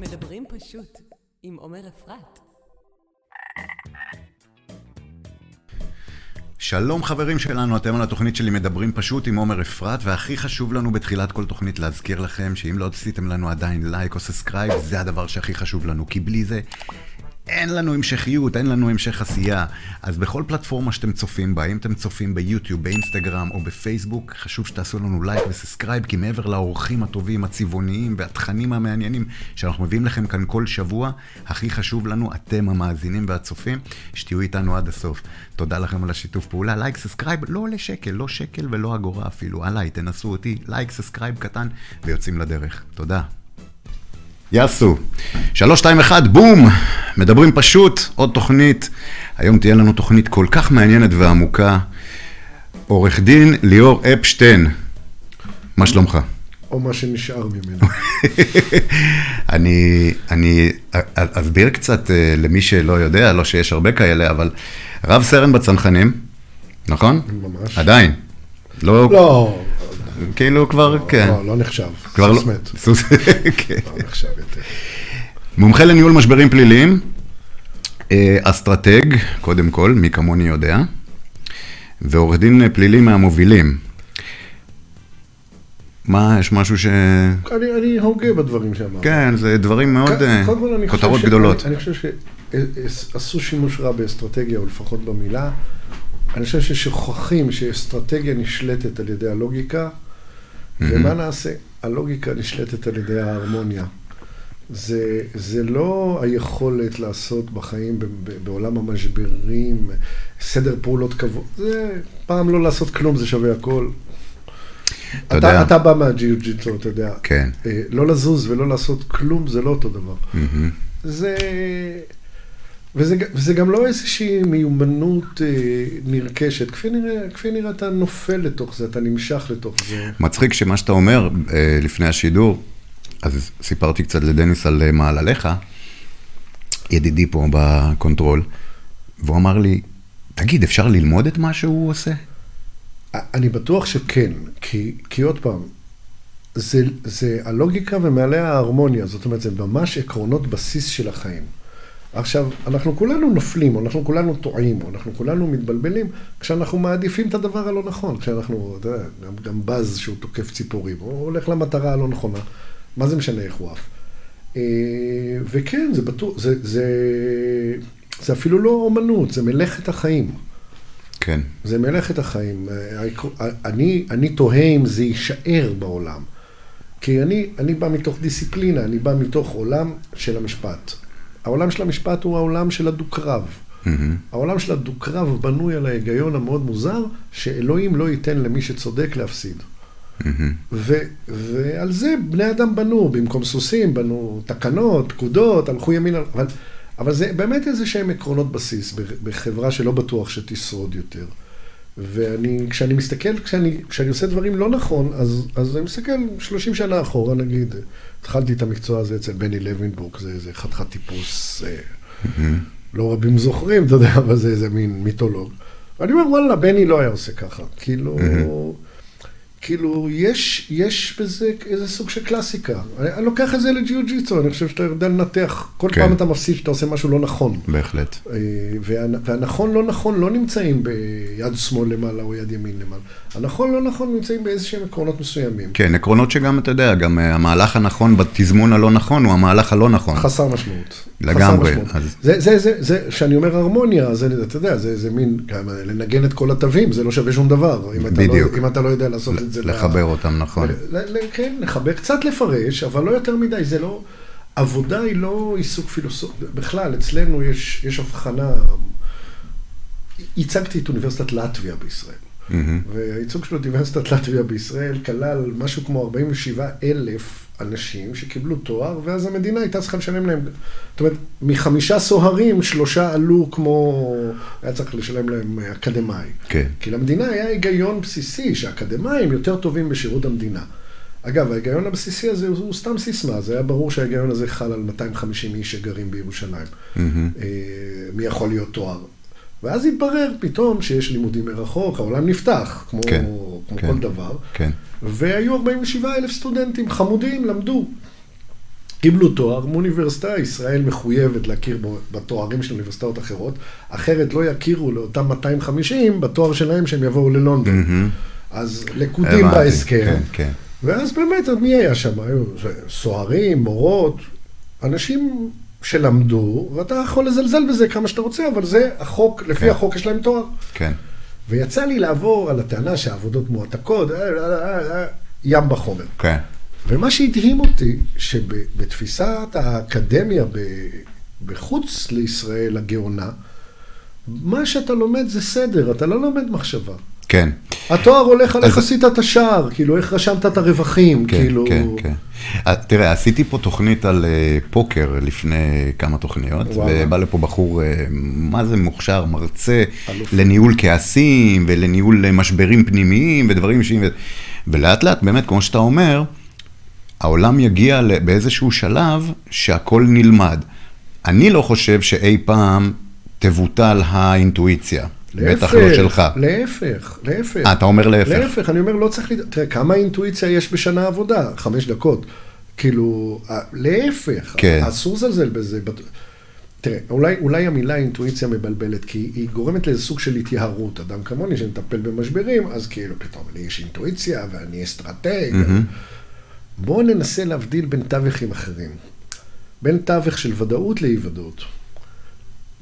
מדברים פשוט עם עומר אפרת. שלום חברים שלנו, אתם על התוכנית שלי מדברים פשוט עם עומר אפרת, והכי חשוב לנו בתחילת כל תוכנית להזכיר לכם שאם לא עשיתם לנו עדיין לייק או subscribe, זה הדבר שהכי חשוב לנו, כי בלי זה אין לנו המשכיות, אין לנו המשך עשייה. אז בכל פלטפורמה שאתם צופים בה, אם אתם צופים ביוטיוב, באינסטגרם או בפייסבוק, חשוב שתעשו לנו לייק ו subscribe, כי מעבר לאורחים הטובים, הצבעוניים והתכנים המעניינים שאנחנו מביאים לכם כאן כל שבוע, הכי חשוב לנו, אתם המאזינים והצופים, שתהיו איתנו עד הסוף. תודה לכם על השיתוף פעולה, לייק, subscribe, לא עולה שקל, לא שקל ולא אגורה אפילו, עליי, תנסו אותי, לייק, subscribe קטן, ויוצאים לדרך. תודה. יאסו. שלוש, שתיים, אחד, בום! מדברים פשוט, עוד תוכנית. היום תהיה לנו תוכנית כל כך מעניינת ועמוקה. עורך דין ליאור אפשטיין, מה שלומך? או מה שנשאר ממנו. אני, אני אסביר קצת אה, למי שלא יודע, לא שיש הרבה כאלה, אבל רב סרן בצנחנים, נכון? ממש. עדיין. לא, לא, כאילו כבר, כן. לא, לא נחשב. כבר סוס לא, מת. סוס, כן. לא נחשב יותר. מומחה לניהול משברים פליליים, אה, אסטרטג, קודם כל, מי כמוני יודע, ועורך דין פלילי מהמובילים. מה, יש משהו ש... אני אני הוגה בדברים שאמרת. כן, זה דברים מאוד, אה, אני חושב כותרות ש- גדולות. אני אני חושב שעשו שימוש רע באסטרטגיה, או לפחות במילה. אני חושב ששוכחים שאסטרטגיה נשלטת על ידי הלוגיקה, ומה נעשה? הלוגיקה נשלטת על ידי ההרמוניה. זה, זה לא היכולת לעשות בחיים ב- ב- בעולם המשברים, סדר פעולות קבוע, זה פעם לא לעשות כלום, זה שווה הכל. אתה אתה. אתה בא מהג'יו-ג'יטו, אתה יודע. כן. אה, לא לזוז ולא לעשות כלום זה לא אותו דבר. מהמם. זה... וזה, וזה גם לא איזושהי מיומנות אה, נרכשת. כפי נראה, כפי נראה אתה נופל לתוך זה, אתה נמשך לתוך זה. מצחיק שמה שאתה אומר אה, לפני השידור, אז סיפרתי קצת לדניס על אה, מעלליך, ידידי פה ב control, והוא אמר לי, תגיד, אפשר ללמוד את מה שהוא עושה? אני בטוח שכן, כי, כי עוד פעם, זה, זה הלוגיקה ומעליה ההרמוניה, זאת אומרת, זה ממש עקרונות בסיס של החיים. עכשיו, אנחנו כולנו נופלים, או אנחנו כולנו טועים, או אנחנו כולנו מתבלבלים, כשאנחנו מעדיפים את הדבר הלא נכון, כשאנחנו, אתה יודע, גם, גם בז שהוא תוקף ציפורים, הוא הולך למטרה הלא נכונה, מה זה משנה איך הוא עף? אה, וכן, זה בטוח, זה, זה, זה אפילו לא אומנות, זה מלאכת החיים. כן. זה מלאכת החיים. אני, אני תוהה אם זה יישאר בעולם. כי אני, אני בא מתוך דיסציפלינה, אני בא מתוך עולם של המשפט. העולם של המשפט הוא העולם של הדו-קרב. מהמם. העולם של הדו-קרב בנוי על ההיגיון המאוד מוזר, שאלוהים לא ייתן למי שצודק להפסיד. מהמם. ו, ועל זה בני אדם בנו, במקום סוסים, בנו תקנות, פקודות, הלכו ימינה, אבל, אבל זה באמת איזה שהם עקרונות בסיס בחברה שלא בטוח שתשרוד יותר. ואני, כשאני מסתכל, כשאני, כשאני עושה דברים לא נכון, אז, אז אני מסתכל 30 שנה אחורה, נגיד, התחלתי את המקצוע הזה אצל בני לוינבורג, זה איזה חתיכת טיפוס, אה, לא רבים זוכרים, אתה יודע, אבל זה איזה מין מיתולוג. ואני אומר, וואלה, בני לא היה עושה ככה. כאילו, כאילו, יש, יש בזה איזה סוג של קלאסיקה. אני, אני לוקח את זה לג'יו-ג'יצו, אני חושב שאתה יודע לנתח, כל כן. פעם אתה מפסיד שאתה עושה משהו לא נכון. בהחלט. אה, והנ- והנכון לא נכון לא נמצאים ביד שמאל למעלה או יד ימין למעלה. הנכון לא נכון נמצאים באיזשהם עקרונות מסוימים. כן, עקרונות שגם, אתה יודע, גם אה, המהלך הנכון בתזמון הלא נכון הוא המהלך הלא נכון. חסר משמעות. לגמרי, חסר משמעות. אז- זה, זה, זה, זה, שאני אומר הרמוניה, זה, אתה יודע, זה, זה מין, גם לנגן את כל התווים, זה לא שווה שום דבר. אם אתה בדיוק. לא, אם אתה לא יודע לעשות את זה. ב- לחבר אותם, נכון. ל- ל- כן, לחבר, קצת לפרש, אבל לא יותר מדי, זה לא... עבודה היא לא עיסוק פילוסופי, בכלל, אצלנו יש, יש הבחנה... ייצגתי את אוניברסיטת לטביה בישראל. מהמם. והייצוג של אוניברסיטת לטביה בישראל כלל משהו כמו 47 אלף אנשים שקיבלו תואר, ואז המדינה הייתה צריכה לשלם להם, זאת אומרת, מחמישה סוהרים, שלושה עלו כמו, היה צריך לשלם להם אקדמאי. כן. כי למדינה היה היגיון בסיסי שאקדמאים יותר טובים בשירות המדינה. אגב, ההיגיון הבסיסי הזה הוא, סתם סיסמה, זה היה ברור שההיגיון הזה חל על 250 איש שגרים בירושלים. אה, מי יכול להיות תואר. ואז התברר פתאום שיש לימודים מרחוק, העולם נפתח, כמו, כן, כמו כן. כל דבר. כן. והיו 47 אלף סטודנטים חמודים, למדו. קיבלו תואר מאוניברסיטה, ישראל מחויבת להכיר בתוארים של אוניברסיטאות אחרות, אחרת לא יכירו לאותם 250 בתואר שלהם שהם יבואו ללונדון. מהמם. אז הבנתי, בהסכם. כן, כן. ואז באמת, מי היה שם? היו סוהרים, מורות, אנשים שלמדו, ואתה יכול לזלזל בזה כמה שאתה רוצה, אבל זה החוק, לפי כן. החוק יש להם תואר. כן. ויצא לי לעבור על הטענה שהעבודות מועתקות, אה, אה, אה, ים בחומר. כן. ומה שהדהים אותי, שבתפיסת האקדמיה בחוץ לישראל הגאונה, מה שאתה לומד זה סדר, אתה לא לומד מחשבה. כן. התואר הולך על איך עשית את השער, כאילו איך רשמת את הרווחים, כן, כאילו... כן, כן. אה, תראה, עשיתי פה תוכנית על אה, פוקר לפני כמה תוכניות, וואלה. ובא לפה בחור, אה, מה זה מוכשר, מרצה אלוף. לניהול כעסים ולניהול משברים פנימיים ודברים אישיים, ו- ולאט לאט, באמת, כמו שאתה אומר, העולם יגיע באיזשהו שלב שהכל נלמד. אני לא חושב שאי פעם תבוטל האינטואיציה, בטח לא שלך. להפך, להפך. אה, אתה אומר להפך. להפך, אני אומר, לא צריך... לד- תראה, כמה אינטואיציה יש בשנה עבודה? חמש דקות. כאילו, להפך, כן. אסור לזלזל בזה. תראה, אולי, אולי המילה אינטואיציה מבלבלת, כי היא גורמת לאיזה סוג של התייהרות. אדם כמוני שמטפל במשברים, אז כאילו, פתאום לי יש אינטואיציה ואני אסטרטג. בואו ננסה להבדיל בין תווכים אחרים. בין תווך של ודאות לאי-ודאות.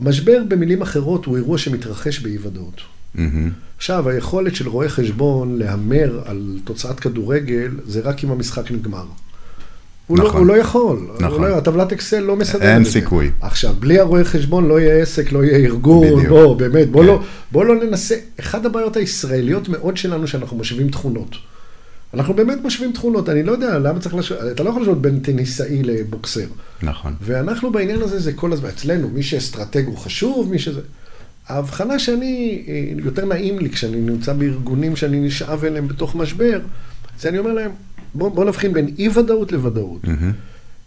משבר במילים אחרות הוא אירוע שמתרחש באי-ודאות. מהמם. עכשיו, היכולת של רואה חשבון להמר על תוצאת כדורגל, זה רק אם המשחק נגמר. הוא, לא, נכון. הוא לא יכול. נכון. הוא לא, הטבלת אקסל לא מסדרת אין את זה. סיכוי. עכשיו, בלי הרואה חשבון לא יהיה עסק, לא יהיה ארגון, בדיוק. בוא, באמת, בוא, כן. לא, בוא לא ננסה. אחת הבעיות הישראליות מאוד שלנו, שאנחנו משווים תכונות. אנחנו באמת משווים תכונות, אני לא יודע למה צריך להשוות, אתה לא יכול להשוות בין טניסאי לבוקסר. נכון. ואנחנו בעניין הזה, זה כל הזמן, אצלנו, מי שאסטרטג הוא חשוב, מי שזה... ההבחנה שאני, אה, יותר נעים לי כשאני נמצא בארגונים שאני נשאב אליהם בתוך משבר, זה אני אומר להם, בואו בוא נבחין בין אי-ודאות לוודאות. מהמם.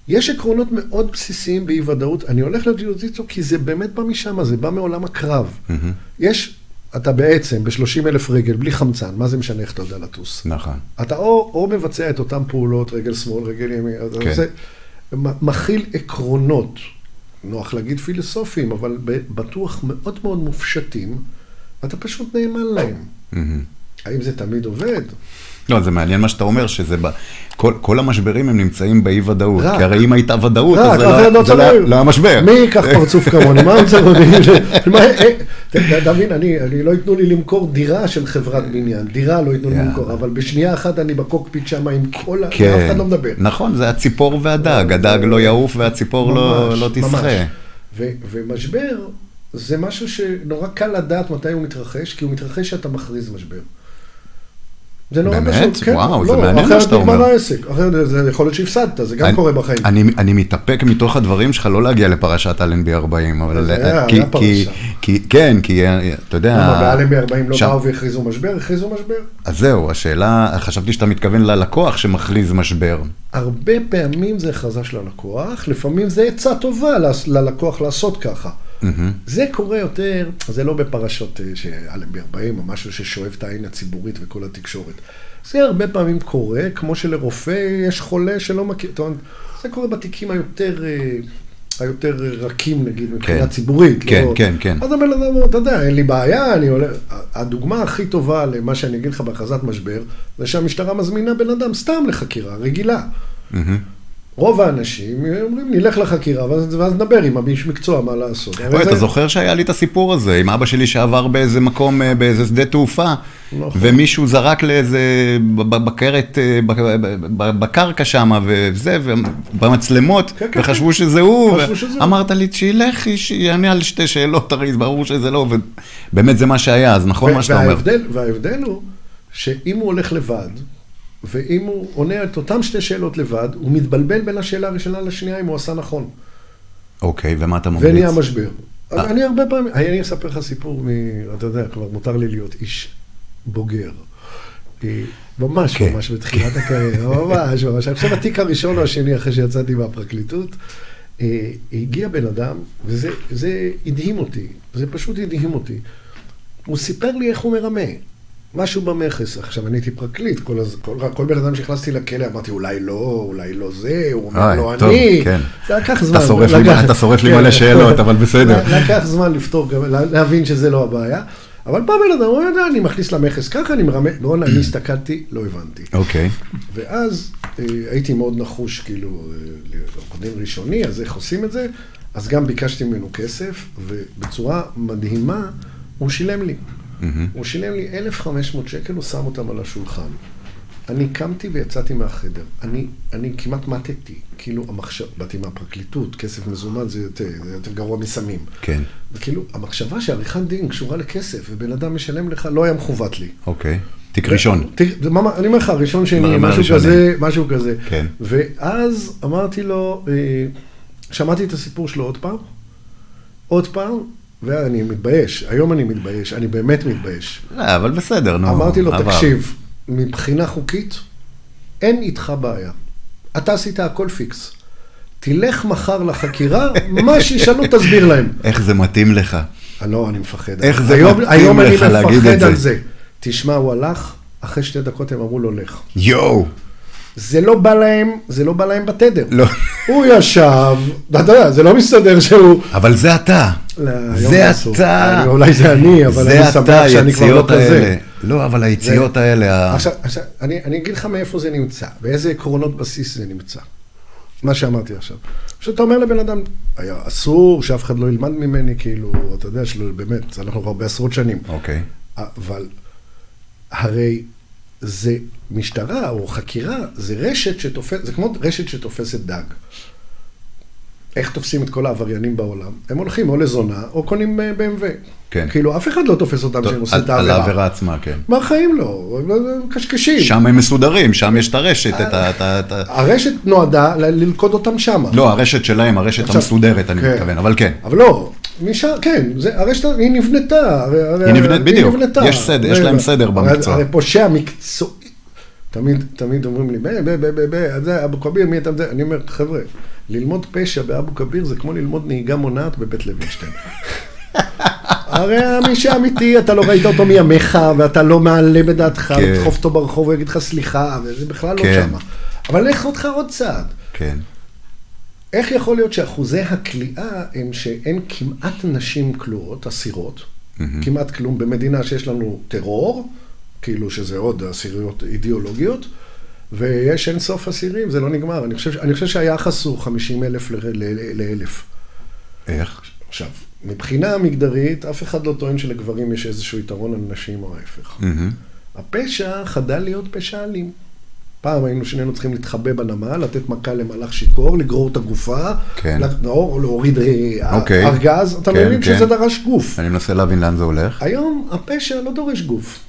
יש עקרונות מאוד בסיסיים באי-ודאות, אני הולך לג'יוזיצו כי זה באמת בא משם, זה בא מעולם הקרב. מהמם. יש, אתה בעצם ב-30 אלף רגל, בלי חמצן, מה זה משנה איך אתה יודע לטוס? נכון. אתה או, או מבצע את אותן פעולות, רגל שמאל, רגל ימין, אתה כן. עושה, מ- מכיל עקרונות, נוח להגיד פילוסופיים, אבל בטוח מאוד מאוד מופשטים, ואתה פשוט נאמן להם. מהמם. האם זה תמיד עובד? לא, זה מעניין מה שאתה אומר, שזה ב... כל, כל המשברים הם נמצאים באי ודאות. רק. כי הרי אם הייתה ודאות, אז רק, זה אחרת לא, לא זה לא, צריך. לא היה משבר. מי ייקח פרצוף כמוני? מה להבין? מה, אה, אתה מבין, אני, אני לא ייתנו לי למכור דירה של חברת בניין, דירה לא ייתנו לי. למכור, אבל בשנייה אחת אני בקוקפיט שם עם כל ה... כן. אף אחד לא מדבר. נכון, זה הציפור והדג. הדג לא יעוף והציפור לא, ממש, לא. תשחה. ומשבר זה משהו שנורא קל לדעת מתי הוא מתרחש, כי הוא מתרחש כשאתה מכריז משבר. זה נורא באמת? פשוט, כן. וואו, לא, זה מעניין מה שאתה אחרת נגמר אומר. העסק, אחרת זה יכול להיות שהפסדת, זה גם אני- קורה בחיים. אני, אני מתאפק מתוך הדברים שלך לא להגיע לפרשת אלנבי 40, אבל... זה היה- כי, היה כי, פרשה. כי, כן, כי אה, אתה יודע... למה באלנבי 40 לא שם- באו והכריזו משבר? הכריזו משבר. אז זהו, השאלה, חשבתי שאתה מתכוון ללקוח שמכריז משבר. הרבה פעמים זה הכרזה של הלקוח, לפעמים זה עצה טובה ללקוח לעשות ככה. זה קורה יותר, זה לא בפרשות אה, שאלנבי 40 או משהו ששואב את העין הציבורית וכל התקשורת. זה הרבה פעמים קורה, כמו שלרופא יש חולה שלא מכיר, זאת אומרת, זה קורה בתיקים היותר, אה, היותר רכים נגיד מבחינה כן. ציבורית. כן, לא... כן, כן. אז הבן אדם אומר, אתה יודע, אין לי בעיה, אני עולה... הדוגמה הכי טובה למה שאני אגיד לך בהכרזת משבר, זה שהמשטרה מזמינה בן אדם סתם לחקירה רגילה. מהמם. רוב האנשים אומרים, נלך לחקירה, ואז, ואז נדבר עם האיש מקצוע מה לעשות. אוי, זה- אתה זוכר שהיה לי את הסיפור הזה עם אבא שלי שעבר באיזה מקום, אה, באיזה שדה תעופה, נכון. ומישהו זרק לאיזה בקרת, אה, בקרקע שם, וזה, ובמצלמות, כן, כן, וחשבו כן. שזה הוא, חשבו שזה הוא. ואמרת לי, שילך, שיענה על שתי שאלות, הרי זה ברור שזה לא, ובאמת זה מה שהיה, אז נכון מה שאתה אומר. וההבדל הוא שאם הוא הולך לבד, ואם הוא עונה את אותן שתי שאלות לבד, הוא מתבלבל בין השאלה הראשונה לשנייה אם הוא עשה נכון. אוקיי, ומה אתה ממליץ? ונהיה משבר. אה. אני הרבה פעמים, אני אספר לך סיפור, מ, אתה יודע, כבר מותר לי להיות איש בוגר. אה, ממש, כן. ממש בתחילת הקריירה, ממש, ממש. אני חושב התיק הראשון או השני אחרי שיצאתי מהפרקליטות, אה, הגיע בן אדם, וזה זה הדהים אותי, זה פשוט הדהים אותי. הוא סיפר לי איך הוא מרמה. משהו במכס. עכשיו, אני הייתי פרקליט, כל, הז... כל, כל בן אדם שנכנסתי לכלא, אמרתי, אולי לא, אולי לא זה, הוא אומר, אוי, לא טוב, אני. כן. זה לקח זמן. אתה שורף לי- לקח- אתה שורף לי כן. מלא שאלות, אבל בסדר. לקח זמן לפתור, להבין שזה לא הבעיה. אבל בא בן אדם, הוא יודע, אני מכניס למכס ככה, אני מרמה, בוא'נה, אני הסתכלתי, לא הבנתי. אוקיי. ואז אה, הייתי מאוד נחוש, כאילו, אה, לעורך דין ראשוני, אז איך עושים את זה? אז גם ביקשתי ממנו כסף, ובצורה מדהימה, הוא שילם לי. הוא שילם לי 1,500 שקל, הוא שם אותם על השולחן. אני קמתי ויצאתי מהחדר. אני, אני כמעט מתתי, כאילו המחשב, באתי מהפרקליטות, כסף מזומן זה יותר, זה יותר גרוע מסמים. כן. וכאילו, המחשבה שעריכת דין קשורה לכסף, ובן אדם משלם לך, לא היה מכוות לי. אוקיי. תיק ראשון. אני אומר לך, ראשון שני, משהו. כזה, משהו כזה. כן. ואז אמרתי לו, אה, שמעתי את הסיפור שלו עוד פעם, עוד פעם, ואני מתבייש, היום אני מתבייש, אני באמת מתבייש. לא, אבל בסדר, נו. אמרתי לו, עבר. תקשיב, מבחינה חוקית, אין איתך בעיה. אתה עשית הכל פיקס. תלך מחר לחקירה, מה שישאלו תסביר להם. איך זה מתאים לך. לא, אני מפחד. איך זה היום, מתאים היום לך אני להגיד מפחד את זה? על זה. תשמע, הוא הלך, אחרי שתי דקות הם אמרו לו, לך. יואו. זה לא בא להם, זה לא בא להם בתדר. לא. הוא ישב, אתה יודע, זה לא מסתדר שהוא... אבל זה אתה. לא, זה אסור. אתה. אני- אולי זה אני, אבל זה אני שמח שאני כבר לא היציאות כזה. האלה. לא, אבל היציאות האלה, עכשיו, עכשיו אני, אני אגיד לך מאיפה זה נמצא, באיזה עקרונות בסיס זה נמצא. מה שאמרתי עכשיו. שאתה אומר לבן אדם, היה אסור שאף אחד לא ילמד ממני, כאילו, אתה יודע, שלא, באמת, אנחנו כבר בעשרות שנים. אוקיי. אבל הרי זה משטרה או חקירה, זה רשת שתופסת, זה כמו רשת שתופסת דג. איך תופסים את כל העבריינים בעולם? הם הולכים או לזונה או קונים אה, BMW. כן. כאילו, אף אחד לא תופס אותם שהם עושים את על העבירה. העבירה עצמה, כן. בחיים לא, הם קשקשים. שם הם מסודרים, שם יש את הרשת, את ה... הרשת נועדה ללכוד אותם שמה. לא, הרשת שלהם, הרשת המסודרת, אני כן. מתכוון, אבל כן. אבל לא, משם, כן, זה, הרשת, היא נבנתה. הרי- הרי- היא נבנית, בדיוק. נבנתה. יש סדר, יש רגע. להם סדר הרי- במקצוע. הרי פושע מקצועי, תמיד, תמיד אומרים לי, ב, ב, ב, ב, ב, זה אבו כביר, מי אתה? אני אומר, חבר'ה, ללמוד פשע באבו כביר זה כמו ללמוד נהיגה מונעת בבית לוינשטיין. הרי מי שאמיתי, אתה לא ראית אותו מימיך, ואתה לא מעלה בדעתך, כן. לדחוף אותו ברחוב ויגיד לך סליחה, וזה בכלל לא כן. שמה. אבל לך אותך עוד צעד. כן. איך יכול להיות שאחוזי הכליאה הם שאין כמעט נשים כלואות, אסירות, כמעט כלום, במדינה שיש לנו טרור, כאילו שזה עוד אסיריות אידיאולוגיות, ויש אין סוף אסירים, זה לא נגמר. אני חושב, אני חושב שהיחס הוא 50 אלף לאלף. איך? עכשיו, מבחינה מגדרית, אף אחד לא טוען שלגברים יש איזשהו יתרון על נשים או ההפך. מהמם. הפשע חדל להיות פשע אלים. פעם היינו שנינו צריכים להתחבא בנמל, לתת מכה למלח שיכור, לגרור את הגופה, כן. או להוריד אה, אוקיי. ארגז, אתה כן, מבין כן. שזה דרש גוף. אני מנסה להבין לאן זה הולך. היום הפשע לא דורש גוף.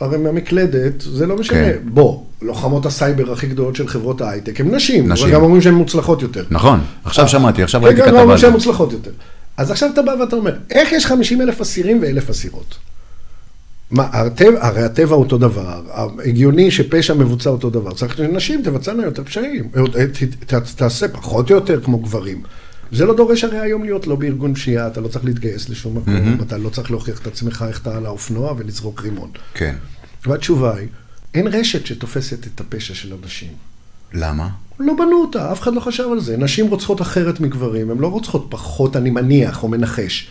הרי מהמקלדת, זה לא משנה. כן. בוא, לוחמות הסייבר הכי גדולות של חברות ההייטק הן נשים, נשים. וגם אומרים שהן מוצלחות יותר. נכון, עכשיו שמעתי, עכשיו ראיתי כתבה אומרים על זה. שהן מוצלחות יותר. אז עכשיו אתה בא ואתה אומר, איך יש 50 אלף אסירים ואלף אסירות? מה, הטבע, הרי הטבע אותו דבר, הגיוני שפשע מבוצע אותו דבר, צריך שנשים תבצענה יותר פשעים, ת- תעשה פחות או יותר כמו גברים. זה לא דורש הרי היום להיות לא בארגון פשיעה, אתה לא צריך להתגייס לשום מקום, אתה לא צריך להוכיח את עצמך איך אתה על האופנוע ולזרוק רימון. כן. והתשובה היא, אין רשת שתופסת את הפשע של הנשים. למה? לא בנו אותה, אף אחד לא חשב על זה. נשים רוצחות אחרת מגברים, הן לא רוצחות פחות, אני מניח או מנחש.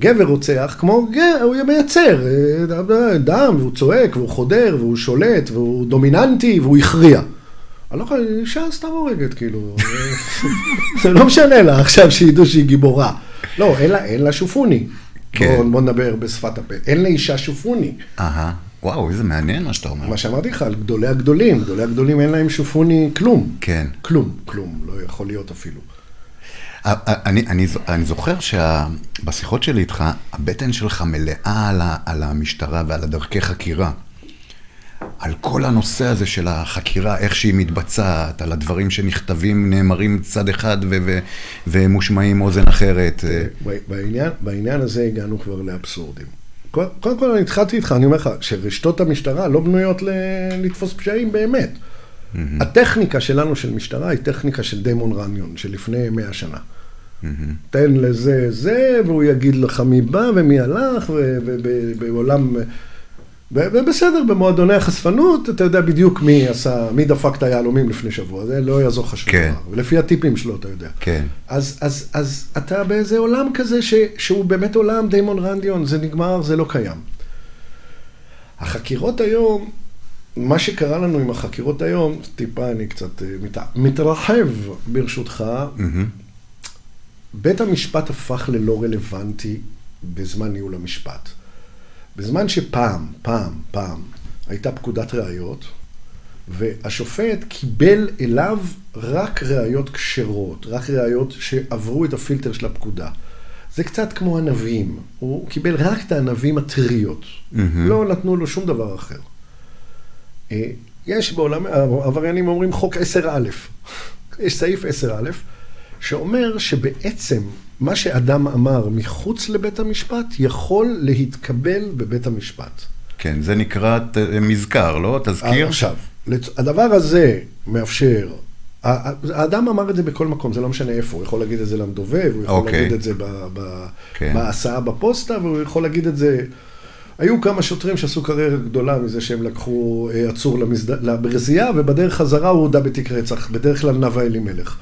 גבר רוצח כמו, גר, הוא מייצר אה, דם, והוא צועק, והוא חודר, והוא שולט, והוא דומיננטי, והוא הכריע. אני לא יכול, אישה סתם הורגת, כאילו. זה לא משנה לה עכשיו שידעו שהיא גיבורה. לא, אין לה, אין לה שופוני. כן. בוא, בוא נדבר בשפת הפה. אין לאישה שופוני. אהה. וואו, איזה מעניין מה שאתה אומר. מה שאמרתי לך, על גדולי הגדולים. גדולי הגדולים אין להם שופוני כלום. כן. כלום, כלום, לא יכול להיות אפילו. א- א- אני, אני, אני זוכר שבשיחות שלי איתך, הבטן שלך מלאה על, ה, על המשטרה ועל הדרכי חקירה. על כל הנושא הזה של החקירה, איך שהיא מתבצעת, על הדברים שנכתבים, נאמרים צד אחד ו- ו- ומושמעים אוזן אחרת. אה, בעניין, בעניין הזה הגענו כבר לאבסורדים. קודם כל, אני התחלתי איתך, אני אומר לך, שרשתות המשטרה לא בנויות לתפוס פשעים באמת. הטכניקה שלנו של משטרה היא טכניקה של דיימון רניון, של לפני מאה שנה. תן לזה זה, והוא יגיד לך מי בא ומי הלך, ובעולם... ובסדר, במועדוני החשפנות, אתה יודע בדיוק מי עשה, מי דפק את היהלומים לפני שבוע, זה לא יעזור לך שום כן. דבר. ולפי הטיפים שלו, אתה יודע. כן. אז, אז, אז אתה באיזה עולם כזה ש, שהוא באמת עולם דיימון רנדיון, זה נגמר, זה לא קיים. החקירות היום, מה שקרה לנו עם החקירות היום, טיפה אני קצת אה, מת, מתרחב ברשותך, בית המשפט הפך ללא רלוונטי בזמן ניהול המשפט. בזמן שפעם, פעם, פעם, הייתה פקודת ראיות, והשופט קיבל אליו רק ראיות כשרות, רק ראיות שעברו את הפילטר של הפקודה. זה קצת כמו הנביאים, הוא קיבל רק את הענבים הטריות, mm-hmm. לא נתנו לו שום דבר אחר. אה, יש בעולם, העבריינים אומרים חוק 10א, יש סעיף 10א, שאומר שבעצם מה שאדם אמר מחוץ לבית המשפט יכול להתקבל בבית המשפט. כן, זה נקרא מזכר, לא? תזכיר? עכשיו, לצ- הדבר הזה מאפשר, האדם אמר את זה בכל מקום, זה לא משנה איפה, הוא יכול להגיד את זה למדובב, הוא יכול אוקיי. להגיד את זה ב- ב- כן. בהסעה בפוסטה, והוא יכול להגיד את זה... היו כמה שוטרים שעשו קריירה גדולה מזה שהם לקחו אה, עצור למסד... לברזייה, ובדרך חזרה הוא הודה בתיק רצח, בדרך כלל נאוה אלימלך.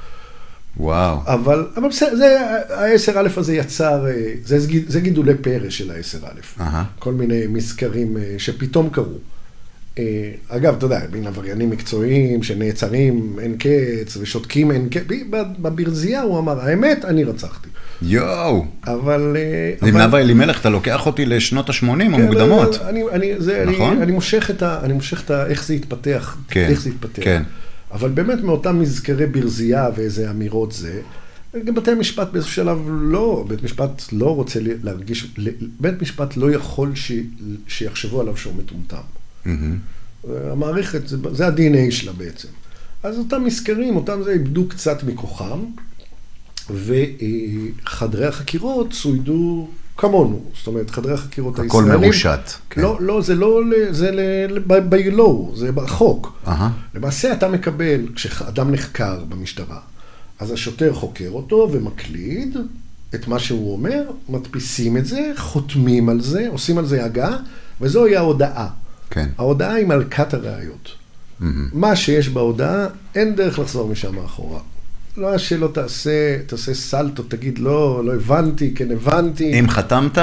וואו. אבל, אבל בסדר, זה, ה-10א הזה יצר, אה, זה, זה גידולי פרא של ה-10א. אהה. כל מיני מזכרים אה, שפתאום קרו. אה, אגב, אתה יודע, בין עבריינים מקצועיים שנעצרים אין קץ ושותקים אין קץ, בברזייה הוא אמר, האמת, אני רצחתי. יואו. אבל... אה, עם אבל- נאוה אלימלך, אתה לוקח אותי לשנות ה-80 כן, המוקדמות. אני, אני, זה, נכון? אני, אני מושך את ה... אני מושך את ה... איך זה התפתח. כן, איך זה התפתח. כן. אבל באמת מאותם מזכרי ברזייה ואיזה אמירות זה, גם בתי המשפט באיזשהו שלב לא, בית משפט לא רוצה להרגיש, בית משפט לא יכול ש, שיחשבו עליו שהוא מטומטם. מהמם. המערכת, זה, זה ה-DNA שלה בעצם. אז אותם מזכרים, אותם זה איבדו קצת מכוחם, וחדרי החקירות צוידו כמונו. זאת אומרת, חדרי החקירות הכל הישראלים... מרושת, כן. לא, לא, זה לא, זה ב-low, זה בחוק. אהה. למעשה אתה מקבל, כשאדם נחקר במשטרה, אז השוטר חוקר אותו ומקליד את מה שהוא אומר, מדפיסים את זה, חותמים על זה, עושים על זה הגעה, וזוהי ההודעה. כן. ההודעה היא מלכת הראיות. מה שיש בהודעה, אין דרך לחזור משם אחורה. לא שלא תעשה, תעשה סלטו, תגיד לא, לא הבנתי, כן הבנתי. אם חתמת,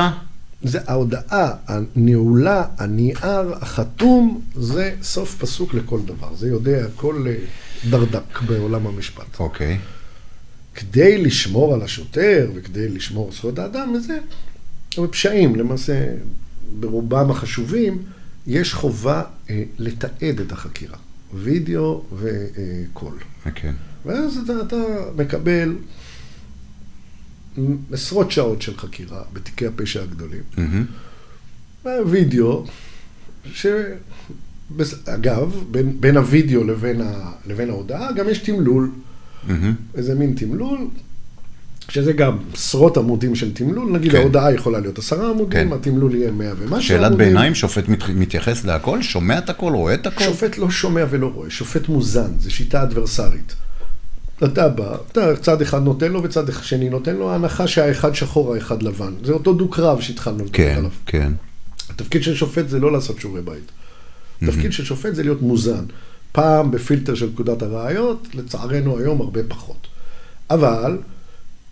זה ההודעה, הנעולה, הנייר, החתום, זה סוף פסוק לכל דבר. זה יודע כל אה, דרדק בעולם המשפט. אוקיי. כדי לשמור על השוטר וכדי לשמור על זכויות האדם וזה, בפשעים, למעשה, ברובם החשובים, יש חובה אה, לתעד את החקירה. וידאו וקול. כן. ואז אתה, אתה מקבל עשרות שעות של חקירה בתיקי הפשע הגדולים. מהמם. וידאו, ש... אגב, בין, בין הוידאו לבין, ה... לבין ההודעה, גם יש תמלול, מהמם. איזה מין תמלול, שזה גם עשרות עמודים של תמלול, נגיד כן. ההודעה יכולה להיות עשרה עמודים, כן. התמלול יהיה מאה ומשהו שאלת עמודים. ביניים, שופט מת- מתייחס להכל? שומע את הכל? רואה את הכל? שופט לא שומע ולא רואה, שופט מוזן, זו שיטה אדברסרית. אתה בא, אתה צד אחד נותן לו וצד שני נותן לו, ההנחה שהאחד שחור, האחד לבן. זה אותו דו-קרב שהתחלנו לדבר כן, עליו. כן. התפקיד של שופט זה לא לעשות שיעורי בית. התפקיד של שופט זה להיות מוזן. פעם בפילטר של פקודת הראיות, לצערנו היום הרבה פחות. אבל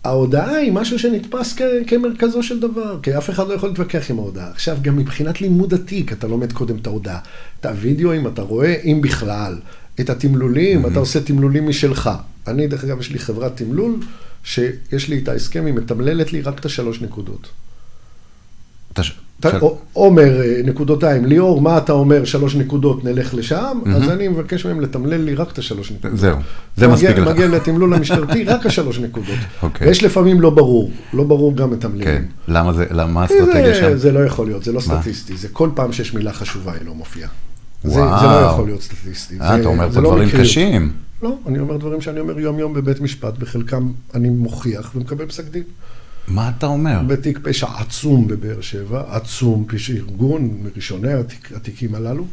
ההודעה היא משהו שנתפס כ- כמרכזו של דבר, כי אף אחד לא יכול להתווכח עם ההודעה. עכשיו, גם מבחינת לימוד התיק, אתה לומד קודם את ההודעה. את הווידאוים, אתה רואה, אם בכלל, את התמלולים, אתה עושה תמלולים משלך. אני, דרך אגב, יש לי חברת תמלול, שיש לי איתה הסכם, היא מתמללת לי רק את השלוש נקודות. אתה עומר, אה, נקודותיים, ליאור, מה אתה אומר, שלוש נקודות, נלך לשם, אז אני מבקש מהם לתמלל לי רק את השלוש נקודות. זהו, זה מספיק לך. מגיע לתמלול המשטרתי, רק השלוש נקודות. אוקיי. ויש לפעמים לא ברור, לא ברור גם מתמללים. כן. למה זה, למה מה כי האסטרטגיה שם? זה לא יכול להיות, זה לא? סטטיסטי, זה כל פעם שיש מילה חשובה היא לא מופיעה. זה לא יכול להיות סטטיסטי. אה, אתה אומר פה לא דברים. קשים. לא, אני אומר דברים שאני אומר יום-יום בבית משפט, בחלקם אני מוכיח ומקבל פסק דין. מה אתה אומר? בתיק פשע עצום בבאר שבע, עצום, פשע ארגון, מראשוני התיק, התיקים הללו.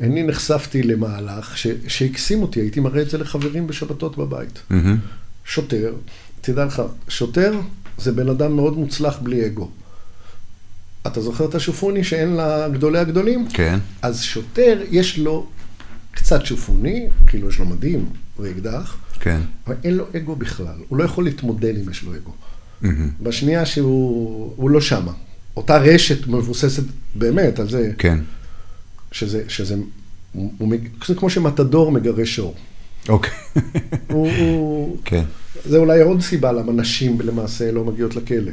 אני נחשפתי למהלך ש- שהקסים אותי, הייתי מראה את זה לחברים בשבתות בבית. מהמם. שוטר, תדע לך, שוטר זה בן אדם מאוד מוצלח בלי אגו. אתה זוכר את השופוני שאין לה גדולי הגדולים? כן. אז שוטר, יש לו קצת שופוני, כאילו יש לו מדים ואקדח, כן. אבל אין לו אגו בכלל. הוא לא יכול להתמודד אם יש לו אגו. מהמם. בשנייה שהוא הוא לא שמה. אותה רשת מבוססת באמת על זה, כן. שזה, שזה הוא, הוא, זה כמו שמטדור מגרש שור. אוקיי. הוא, הוא, כן. זה אולי עוד סיבה למה נשים למעשה לא מגיעות לכלא.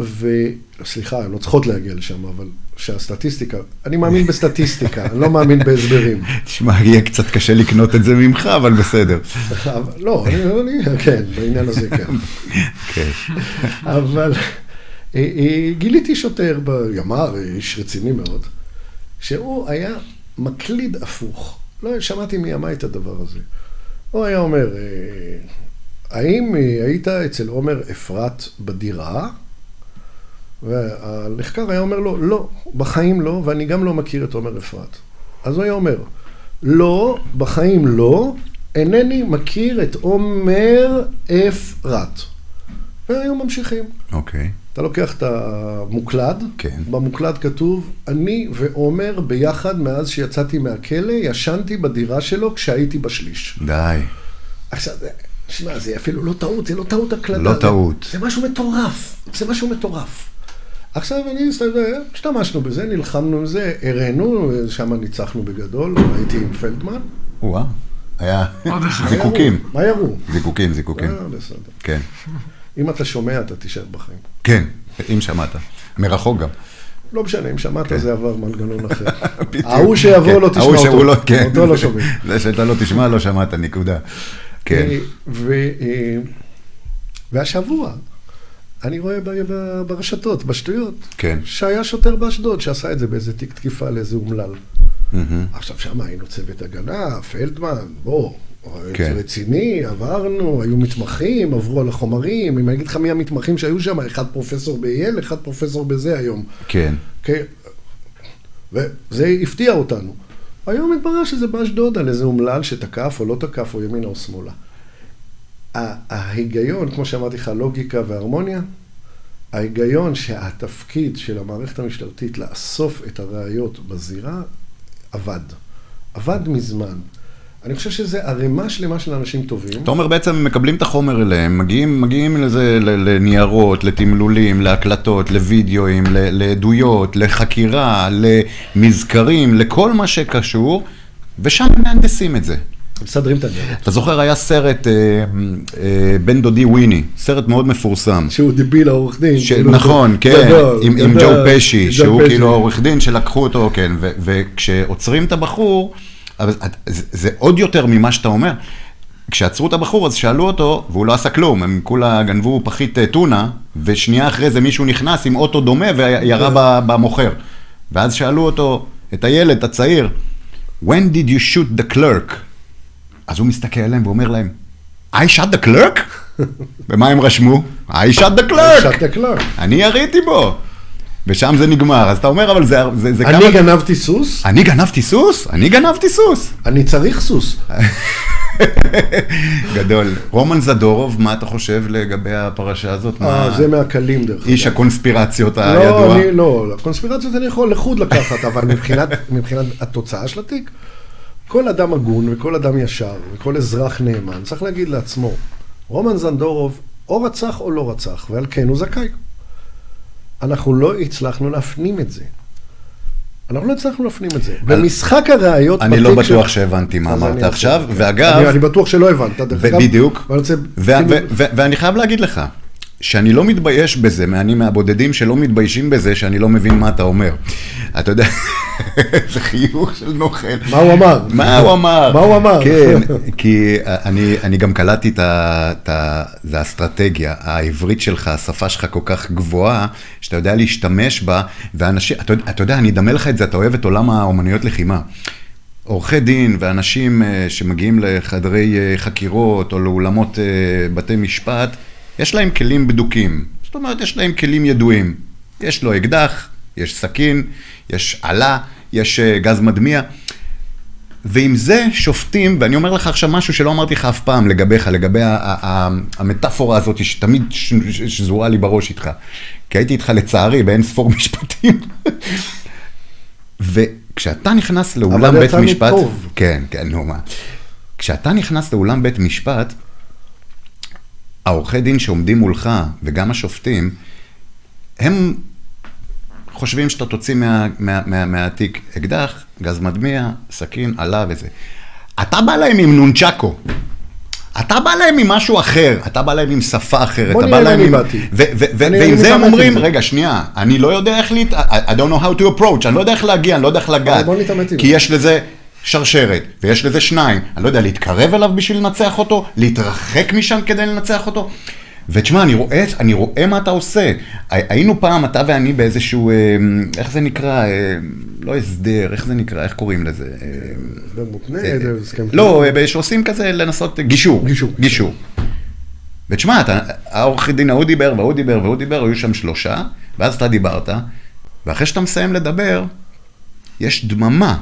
וסליחה, הן לא צריכות להגיע לשם, אבל שהסטטיסטיקה, אני מאמין בסטטיסטיקה, אני לא מאמין בהסברים. תשמע, יהיה קצת קשה לקנות את זה ממך, אבל בסדר. לא, אני, כן, בעניין הזה כן. כן. אבל אה, אה, גיליתי שוטר בימ"ר, איש רציני מאוד, שהוא היה מקליד הפוך. לא שמעתי מימיי את הדבר הזה. הוא היה אומר, אה, האם היית אצל עומר אפרת בדירה? והנחקר היה אומר לו, לא, בחיים לא, ואני גם לא מכיר את עומר אפרת. אז הוא היה אומר, לא, בחיים לא, אינני מכיר את עומר אפרת. והיו ממשיכים. אוקיי. אתה לוקח את המוקלד, כן. במוקלד כתוב, אני ועומר ביחד מאז שיצאתי מהכלא, ישנתי בדירה שלו כשהייתי בשליש. די. עכשיו, שמע, זה אפילו לא טעות, זה לא טעות הקלטה. לא זה- טעות. זה משהו מטורף, זה משהו מטורף. עכשיו אני, מסתכל, השתמשנו בזה, נלחמנו עם זה, הראינו, שם ניצחנו בגדול, הייתי עם פלדמן. וואה. היה. זיקוקים. מה ירו? זיקוקים, זיקוקים. אה, בסדר. כן. אם אתה שומע, אתה תישאר בחיים. כן, אם שמעת. מרחוק גם. לא משנה, אם שמעת כן. זה עבר מנגנון אחר. ההוא שיבוא כן, לא תשמע ההוא אותו. לא- כן. אותו לא שומעים. זה שאתה לא תשמע, לא שמעת, נקודה. כן. ו- אה, והשבוע, אני רואה ברשתות, בשטויות, כן. שהיה שוטר באשדוד שעשה את זה באיזה תיק תקיפה לאיזה אומלל. מהמם. עכשיו שם היינו צוות הגנה, פלדמן, בוא, כן. זה רציני, עברנו, היו מתמחים, עברו על החומרים, אם אני אגיד לך מי המתמחים שהיו שם, אחד פרופסור ב-EL, אחד פרופסור בזה היום. כן. כן. וזה הפתיע אותנו. היום מתברר שזה באשדוד על איזה אומלל שתקף או לא תקף, או ימינה או שמאלה. ההיגיון, כמו שאמרתי לך, לוגיקה והרמוניה, ההיגיון שהתפקיד של המערכת המשטרתית לאסוף את הראיות בזירה, עבד. עבד מזמן. אני חושב שזה ערימה שלמה של אנשים טובים. אתה אומר בעצם מקבלים את החומר אליהם, מגיעים, מגיעים לזה, לניירות, לתמלולים, להקלטות, לוידאוים, לעדויות, לחקירה, למזכרים, לכל מה שקשור, ושם מהנדסים את זה. מסדרים את הניירות. אתה זוכר, היה סרט אה, אה, בן דודי וויני, סרט מאוד מפורסם. שהוא דיביל העורך דין. ש... כאילו, נכון, כן, גדול, עם, עם גדול, ג'ו פשי, שהוא פשי. כאילו העורך דין שלקחו אותו, כן, ו- וכשעוצרים את הבחור, אבל זה, זה עוד יותר ממה שאתה אומר. כשעצרו את הבחור, אז שאלו אותו, והוא לא עשה כלום, הם כולה גנבו פחית אה, טונה, ושנייה אחרי זה מישהו נכנס עם אוטו דומה וירה ב- במוכר. ואז שאלו אותו, את הילד הצעיר, When did you shoot the clerk? אז הוא מסתכל עליהם ואומר להם, I shot the clerk? ומה הם רשמו? I shot the clerk! שטה קלארק. אני יריתי בו. ושם זה נגמר. אז אתה אומר, אבל זה, זה, זה אני כמה... גנבתי סוס, אני גנבתי סוס? אני גנבתי סוס. אני צריך סוס. גדול. רומן זדורוב, מה אתה חושב לגבי הפרשה הזאת? מה... אה, זה מהקלים דרך אגב. איש הקונספירציות לא, הידוע. אני לא, קונספירציות אני יכול לחוד לקחת, אבל מבחינת, מבחינת התוצאה של התיק, כל אדם הגון וכל אדם ישר וכל אזרח נאמן צריך להגיד לעצמו, רומן זנדורוב או רצח או לא רצח, ועל כן הוא זכאי. אנחנו לא הצלחנו להפנים את זה. אנחנו לא הצלחנו להפנים את זה. במשחק הראיות אני לא בטוח שהבנתי מה אמרת עכשיו, כן. ואגב- אני- בטוח שלא הבנת, דרך אגב. בדיוק. כאילו- ואני חייב להגיד לך, שאני לא מתבייש בזה, אני מהבודדים שלא מתביישים בזה שאני לא מבין מה אתה אומר. אתה יודע, זה חיוך של נוכל. מה הוא אמר? מה הוא אמר? מה הוא אמר? כן, כי אני, אני גם קלטתי את האסטרטגיה, העברית שלך, השפה שלך כל כך גבוהה, שאתה יודע להשתמש בה, ואנשים, אתה, אתה יודע, אני אדמה לך את זה, אתה אוהב את עולם האומנויות לחימה. עורכי דין ואנשים אה, שמגיעים לחדרי אה, חקירות או לאולמות אה, בתי משפט, יש להם כלים בדוקים. זאת אומרת, יש להם כלים ידועים. יש לו אקדח, יש סכין, יש עלה, יש אה, גז מדמיע. ועם זה שופטים, ואני אומר לך עכשיו משהו שלא אמרתי לך אף פעם לגביך, לגבי המטאפורה הזאת שתמיד שזורה לי בראש איתך. כי הייתי איתך לצערי באין ספור משפטים. וכשאתה נכנס לאולם אבל בית יצא משפט, מטוב. כן, כן, נו מה. כשאתה נכנס לאולם בית משפט, העורכי דין שעומדים מולך, וגם השופטים, הם חושבים שאתה תוציא מה, מה, מה, מהתיק אקדח, גז מדמיע, סכין, עלה וזה. אתה בא להם עם נונצ'קו. אתה בא להם עם משהו אחר, אתה בא להם עם שפה אחרת, אתה בא להם עם... ועם זה הם אומרים. רגע, שנייה, אני לא יודע איך להת... I don't know how to approach, אני לא יודע איך להגיע, אני לא יודע איך לגעת. בוא נתעמת עם כי זה. יש לזה שרשרת, ויש לזה שניים. אני לא יודע, להתקרב אליו בשביל לנצח אותו, להתרחק משם כדי לנצח אותו. ותשמע, אני רואה, אני רואה מה אתה עושה. הי- היינו פעם, אתה ואני באיזשהו, אה, איך זה נקרא, אה, לא הסדר, איך זה נקרא, איך קוראים לזה? אה, הסדר מותנה, אה, הסכם. לא, שעושים כזה לנסות, גישור. גישור. גישור. ותשמע, העורך דין ההוא דיבר, וההוא דיבר, וההוא דיבר, היו שם שלושה, ואז אתה דיברת, ואחרי שאתה מסיים לדבר, יש דממה.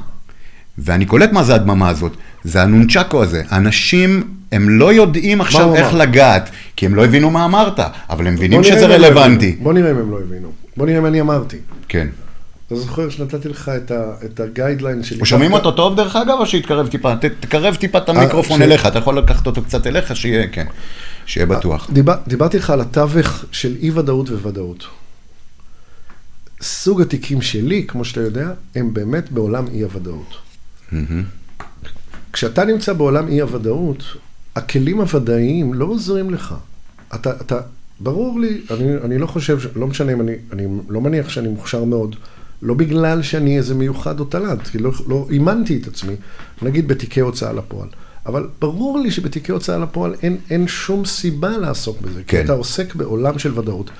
ואני קולט מה זה הדממה הזאת, זה הנונצ'קו הזה. אנשים, הם לא יודעים עכשיו איך אמר? לגעת, כי הם לא הבינו מה אמרת, אבל הם מבינים שזה לא רלוונטי. בוא נראה אם הם לא הבינו. בוא נראה אם אני אמרתי. כן. אתה זוכר שנתתי לך את ה- את הגיידליין שלי? שומעים אותו טוב דרך אגב, או שיתקרב טיפה? ת- תקרב טיפה את אה, המיקרופון ש- אליך, אתה יכול לקחת אותו קצת אליך, שיהיה, כן, שיהיה בטוח. דיבר, דיברתי לך על התווך של אי ודאות וודאות. סוג התיקים שלי, כמו שאתה יודע, הם באמת בעולם אי הוודאות. כשאתה נמצא בעולם אי הוודאות, הכלים הוודאיים לא עוזרים לך. אתה, אתה, ברור לי, אני, אני לא חושב, לא משנה אם אני, אני לא מניח שאני מוכשר מאוד, לא בגלל שאני איזה מיוחד או תל"ת, כי לא, לא אימנתי את עצמי, נגיד בתיקי הוצאה לפועל. אבל ברור לי שבתיקי הוצאה לפועל אין, אין שום סיבה לעסוק בזה, כן. כי אתה עוסק בעולם של ודאות.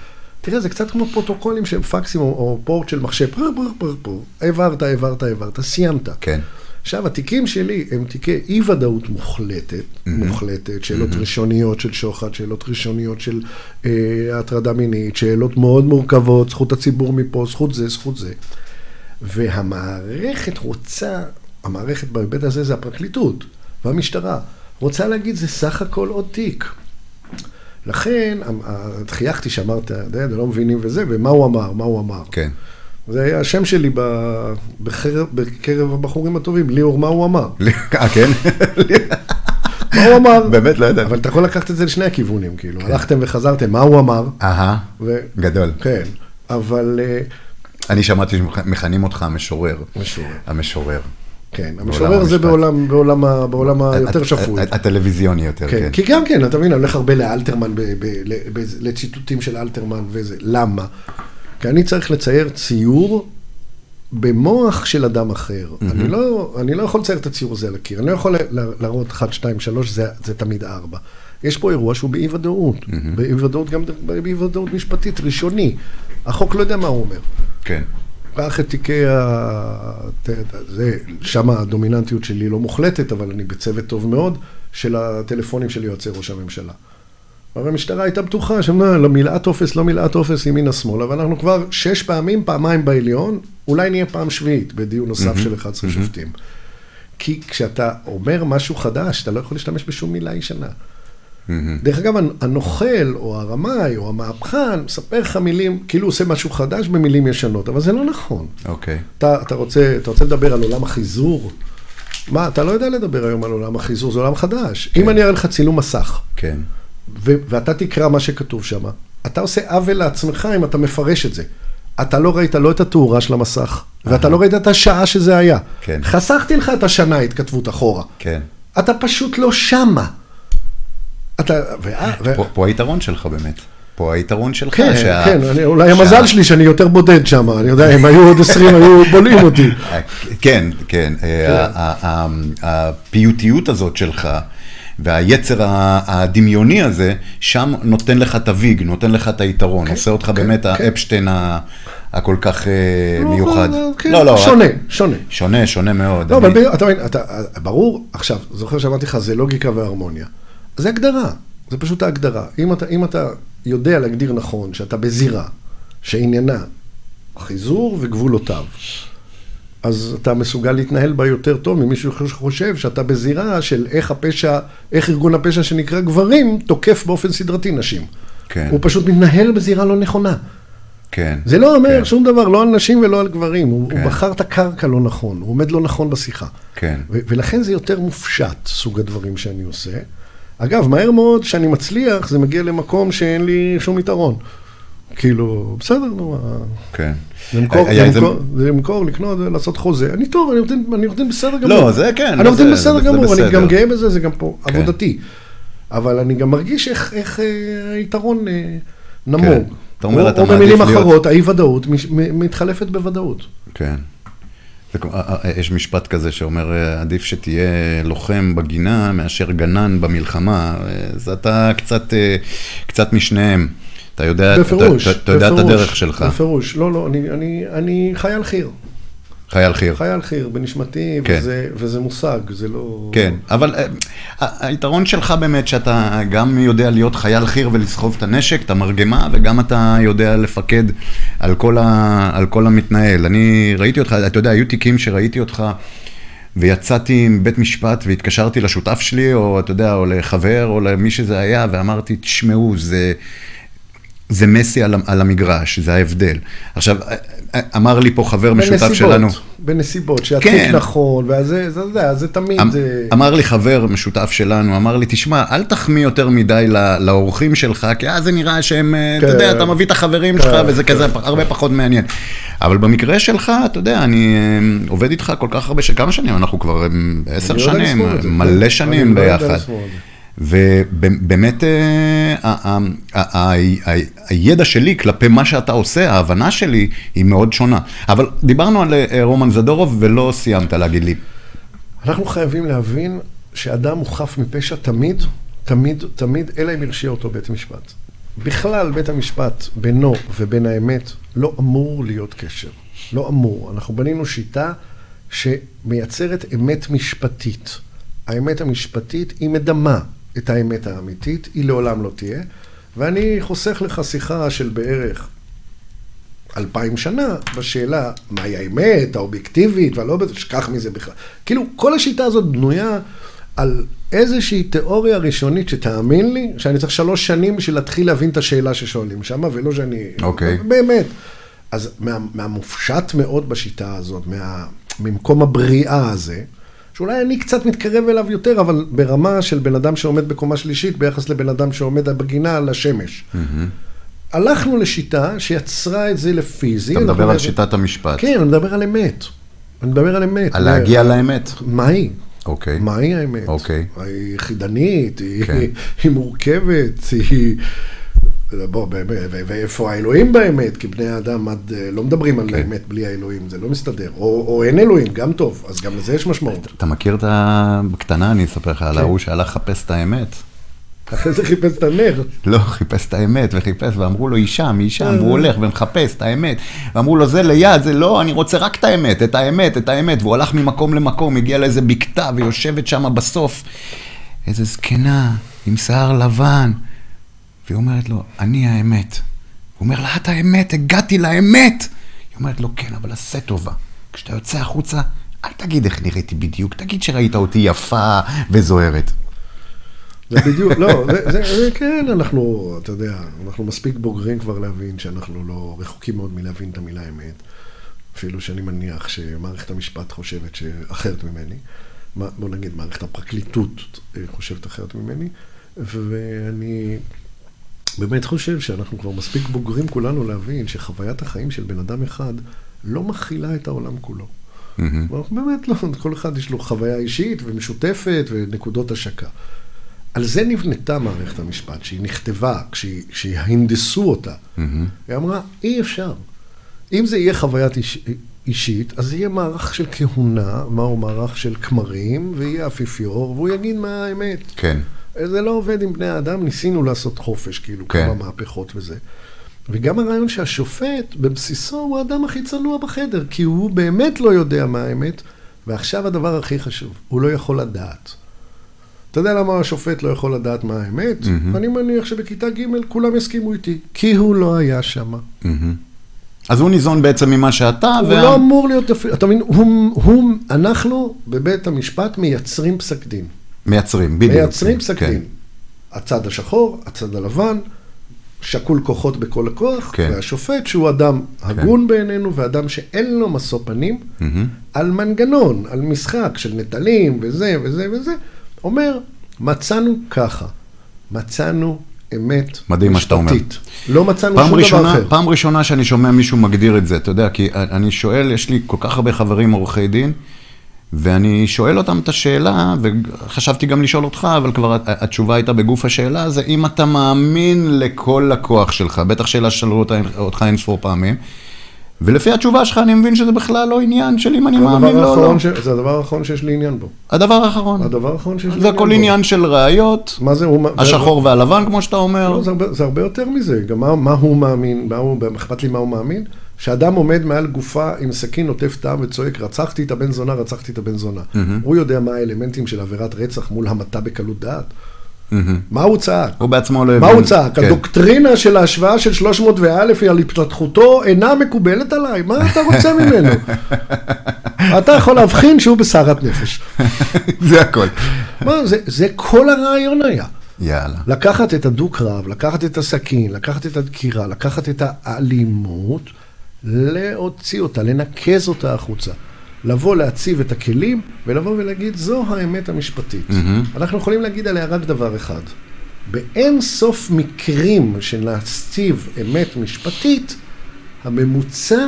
תראה, זה קצת כמו פרוטוקולים שהם פקסים או, או פורט של מחשב, פר פר פר פר, העברת, העברת, העברת, סיימת. כן. עכשיו, התיקים שלי הם תיקי אי-ודאות מוחלטת, מוחלטת, שאלות ראשוניות של שוחד, שאלות ראשוניות של אה, הטרדה מינית, שאלות מאוד מורכבות, זכות הציבור מפה, זכות זה, זכות זה. והמערכת רוצה, המערכת בהיבט הזה זה הפרקליטות והמשטרה, רוצה להגיד זה סך הכל עוד תיק. לכן, חייכתי שאמרת, "אתה יודע, לא מבינים וזה, ומה הוא אמר, מה הוא אמר. כן. זה היה השם שלי בקרב הבחורים הטובים, ליאור, מה הוא אמר. אה, כן? מה הוא אמר? באמת לא ידעתי. אבל אתה יכול לקחת את זה לשני הכיוונים, כאילו, הלכתם וחזרתם, מה הוא אמר? אהה, גדול. כן, אבל... אה, אני שמעתי שמכנים אותך המשורר. משורר. המשורר. כן, המשורר זה. בעולם, בעולם, ה- בעולם היותר שפוי. הט- הטלוויזיוני יותר, כן, כן. כי גם כן, אתה מבין, אני הולך הרבה לאלתרמן, ב- ב- ל- ב- לציטוטים של אלתרמן וזה. למה? כי אני צריך לצייר ציור במוח של אדם אחר. אני לא, אני לא יכול לצייר את הציור הזה על הקיר, אני לא יכול לה- להראות 1, 2, 3, זה, זה תמיד 4. יש פה אירוע שהוא באי ודאות, באי ודאות גם באי ודאות משפטית, ראשוני. החוק לא יודע מה הוא אומר. כן. קח את תיקי ה... זה, שם הדומיננטיות שלי לא מוחלטת, אבל אני בצוות טוב מאוד של הטלפונים של יועצי ראש הממשלה. הרי המשטרה הייתה בטוחה שלא מילאה טופס, לא מילאה טופס ימינה שמאלה, ואנחנו כבר שש פעמים, פעמיים בעליון, אולי נהיה פעם שביעית בדיון נוסף של 11 שופטים. כי כשאתה אומר משהו חדש, אתה לא יכול להשתמש בשום מילה ישנה. דרך אגב, הנוכל, או הרמאי, או המהפכן, מספר לך מילים, כאילו הוא עושה משהו חדש במילים ישנות, אבל זה לא נכון. אוקיי. אתה, אתה, רוצה, אתה רוצה לדבר על עולם החיזור? מה, אתה לא יודע לדבר היום על עולם החיזור, זה עולם חדש. אם אני אראה לך צילום מסך, כן. ו- ואתה תקרא מה שכתוב שם, אתה עושה עוול לעצמך אם אתה מפרש את זה. אתה לא ראית לא את התאורה של המסך, ואתה לא ראית את השעה שזה היה. כן. חסכתי לך את השנה התכתבות אחורה. כן. אתה פשוט לא שמה. אתה... ו- ו- פה- פה היתרון שלך באמת. פה היתרון שלך. כן, שה- כן, אני, אולי שה- המזל שלי שאני יותר בודד שם, אני יודע, אם היו עוד עשרים היו בולעים אותי. כן, כן. אה, ה- הפיוטיות הזאת שלך. והיצר הדמיוני הזה, שם נותן לך את הוויג, נותן לך את היתרון, עושה אותך כן, באמת כן. האפשטיין הכל כך אה, לא, מיוחד. לא, כן, לא, לא, שונה, שונה. שונה, שונה מאוד. לא, אבל אתה מבין, אתה, ברור, עכשיו, זוכר שאמרתי לך, זה לוגיקה והרמוניה. זה הגדרה, זה פשוט ההגדרה. אם אתה יודע להגדיר נכון שאתה בזירה שעניינה חיזור וגבולותיו, אז אתה מסוגל להתנהל בה יותר טוב ממישהו שחושב שאתה בזירה של איך הפשע, איך ארגון הפשע שנקרא גברים, תוקף באופן סדרתי נשים. כן. הוא פשוט מתנהל בזירה לא נכונה. כן. זה לא אומר כן. שום דבר, לא על נשים ולא על גברים. הוא, כן. הוא בחר את הקרקע לא נכון, הוא עומד לא נכון בשיחה. כן. ו- ולכן זה יותר מופשט, סוג הדברים שאני עושה. אגב, מהר מאוד, כשאני מצליח, זה מגיע למקום שאין לי שום יתרון. כאילו, בסדר, נו, כן. למכור, היה איזה- למכור, למכור, לקנות, לעשות חוזה. אני טוב, אני עורך דין- אני דין בסדר גמור. לא, זה כן, אני לא דין זה- בסדר זה- זה גמור, אני. גם גאה בזה, זה גם פה כן. עבודתי. אבל אני גם מרגיש איך איך, אה, היתרון אה, נמוג. כן. אתה אומר, או- אתה או מעדיף במילים להיות- אחרות, האי-ודאות מש- מ- מתחלפת בוודאות. כן. זה אה, אה, יש משפט כזה שאומר, אה, עדיף שתהיה לוחם בגינה מאשר גנן במלחמה. אה, אז אתה קצת, אה, קצת משניהם. אתה יודע, בפירוש, אתה, אתה יודע את בפירוש, הדרך שלך. בפירוש. לא, לא, אני- אני- אני חייל חי"ר. חייל חי"ר. חייל חי"ר בנשמתי, כן. וזה- וזה מושג, זה לא... כן, אבל אה, היתרון שלך באמת שאתה גם יודע להיות חייל חי"ר ולסחוב את הנשק, את המרגמה, וגם אתה יודע לפקד על כל, ה, על כל המתנהל. אני ראיתי אותך, אתה יודע, היו תיקים שראיתי אותך ויצאתי מבית משפט והתקשרתי לשותף שלי, או אתה יודע, או לחבר, או למי שזה היה, ואמרתי, תשמעו, זה... זה מסי על, על המגרש, זה ההבדל. עכשיו, אמר לי פה חבר משותף בנסיבות, שלנו, בנסיבות, שהתיק כן. נכון, וזה, זה, זה, זה תמיד, אמ- זה... אמר לי חבר משותף שלנו, אמר לי, תשמע, אל תחמיא יותר מדי לאורחים שלך, כי אז זה נראה שהם, אה, אתה כן. יודע, אתה מביא את החברים כן, שלך, וזה כן. כזה הרבה פחות מעניין. אבל במקרה שלך, אתה יודע, אני אה, עובד איתך כל כך הרבה, כמה שנים? אנחנו כבר אה, עשר שנים, זה, מלא כן. שנים לא ביחד. ובאמת, אה, הידע שלי כלפי מה שאתה עושה, ההבנה שלי, היא מאוד שונה. אבל דיברנו על אה, רומן זדורוב, ולא סיימת להגיד לי. אנחנו חייבים להבין שאדם הוא חף מפשע תמיד, תמיד, תמיד, אלא אם הרשיע אותו בית משפט. בכלל, בית המשפט בינו ובין האמת לא אמור להיות קשר. לא אמור. אנחנו בנינו שיטה שמייצרת אמת משפטית. האמת המשפטית היא מדמה את האמת האמיתית, היא לעולם לא תהיה. ואני חוסך לך שיחה של בערך אלפיים שנה בשאלה מהי האמת, האובייקטיבית, והלא שכח מזה בכלל. כאילו, כל השיטה הזאת בנויה על איזושהי תיאוריה ראשונית שתאמין לי, שאני צריך שלוש שנים בשביל להתחיל להבין את השאלה ששואלים שם, ולא שאני... אוקיי. באמת. אז מה, מהמופשט מאוד בשיטה הזאת, מה, ממקום הבריאה הזה, שאולי אני קצת מתקרב אליו יותר, אבל ברמה של בן אדם שעומד בקומה שלישית ביחס לבן אדם שעומד בגינה על השמש. הלכנו לשיטה שיצרה את זה לפיזי. אתה מדבר על שיטת המשפט. כן, אני מדבר על אמת. אני מדבר על אמת. על להגיע לאמת. מהי? אוקיי. מהי האמת? אוקיי. היא חידנית, היא, כן. היא מורכבת, היא... בוא, באמת, ואיפה האלוהים באמת? כי בני האדם עד, אה, לא מדברים על כן. האמת בלי האלוהים, זה לא מסתדר. או, או אין אלוהים, גם טוב, אז גם לזה יש משמעות. אתה מכיר את ה... בקטנה אני אספר לך על כן. ההוא שהלך לחפש את האמת. אחרי זה חיפש את הנר. לא, חיפש את האמת וחיפש, ואמרו לו, היא שם, היא שם, אה. והוא הולך ומחפש את האמת. ואמרו לו, זה ליד, זה לא, אני רוצה רק את האמת, את האמת, את האמת. והוא הלך ממקום למקום, הגיע לאיזה בקתה, ויושבת שם בסוף איזה זקנה עם שיער לבן. והיא אומרת לו, אני האמת. הוא אומר לה, את האמת, הגעתי לאמת. היא אומרת לו, כן, אבל עשה טובה. כשאתה יוצא החוצה, אל תגיד איך נראיתי בדיוק, תגיד שראית אותי יפה וזוהרת. זה בדיוק, לא, זה, זה, זה כן, אנחנו, אתה יודע, אנחנו מספיק בוגרים כבר להבין שאנחנו לא רחוקים מאוד מלהבין את המילה אמת. אפילו שאני מניח שמערכת המשפט חושבת שאחרת ממני. בוא נגיד, מערכת הפרקליטות אה, חושבת אחרת ממני. ואני באמת חושב שאנחנו כבר מספיק בוגרים כולנו להבין שחוויית החיים של בן אדם אחד לא מכילה את העולם כולו. ואנחנו באמת לא, כל אחד יש לו חוויה אישית ומשותפת ונקודות השקה. על זה נבנתה מערכת המשפט, שהיא נכתבה, כשהיא- כשהנדסו אותה. מהמם. היא אמרה, אי אפשר. אם זה יהיה חוויית איש, אישית, אז יהיה מערך של כהונה, מהו מערך של כמרים, ויהיה אפיפיור, והוא יגיד מה האמת. כן. זה לא עובד עם בני האדם, ניסינו לעשות חופש, כאילו, כן. כמה מהפכות וזה. וגם הרעיון שהשופט, בבסיסו, הוא האדם הכי צנוע בחדר, כי הוא באמת לא יודע מה האמת, ועכשיו הדבר הכי חשוב, הוא לא יכול לדעת. אתה יודע למה השופט לא יכול לדעת מה האמת? מהמם. אני מניח שבכיתה ג' כולם יסכימו איתי, כי הוא לא היה שם. מהמם. אז הוא ניזון בעצם ממה שאתה, הוא לא אמור להיות, אתה מבין, הוא, הוא, אנחנו בבית המשפט מייצרים פסק דין. מייצרים, בדיוק. מייצרים פסק כן. דין. הצד השחור, הצד הלבן, שקול כוחות בכל הכוח, כן. והשופט שהוא אדם הגון בעינינו, ואדם שאין לו משוא פנים, על מנגנון, על משחק של נטלים וזה וזה וזה, אומר, מצאנו ככה, מצאנו אמת מדהים מה שאתה אומר. משפטית. לא מצאנו שום דבר ראשונה, אחר. פעם ראשונה שאני שומע מישהו מגדיר את זה, אתה יודע, כי אני שואל, יש לי כל כך הרבה חברים עורכי דין, ואני שואל אותם את השאלה, וחשבתי גם לשאול אותך, אבל כבר התשובה הייתה בגוף השאלה, זה אם אתה מאמין לכל לקוח שלך, בטח שאלה ששאלו אותך אין ספור פעמים, ולפי התשובה שלך אני מבין שזה בכלל לא עניין של אם אני זה מאמין לו או לא. ש- זה הדבר האחרון שיש לי עניין בו. הדבר האחרון. הדבר האחרון שיש לי זה עניין הכל בו. עניין של ראיות, מה זה, הוא... השחור והלבן, כמו שאתה אומר. לא, זה הרבה, זה הרבה יותר מזה, גם מה, מה הוא מאמין, מה הוא, אכפת לי מה הוא מאמין, שאדם עומד מעל גופה עם סכין נוטף טעם וצועק, רצחתי את הבן זונה, רצחתי את הבן זונה. הוא יודע מה האלמנטים של עבירת רצח מול המתה בקלות דעת. מה הוא צעק? הוא בעצמו לא מה הבין. הוא צעק? כן. הדוקטרינה של ההשוואה של 300 ואלף על התפתחותו אינה מקובלת עליי, מה אתה רוצה ממנו? אתה יכול להבחין שהוא בסערת נפש. זה הכל. מה, זה, זה כל הרעיון היה. יאללה. לקחת את הדו-קרב, לקחת את הסכין, לקחת את הדקירה, לקחת את האלימות, להוציא אותה, לנקז אותה החוצה. לבוא להציב את הכלים ולבוא ולהגיד, זו האמת המשפטית. אנחנו יכולים להגיד עליה רק דבר אחד. באין סוף מקרים שנציב אמת משפטית, הממוצע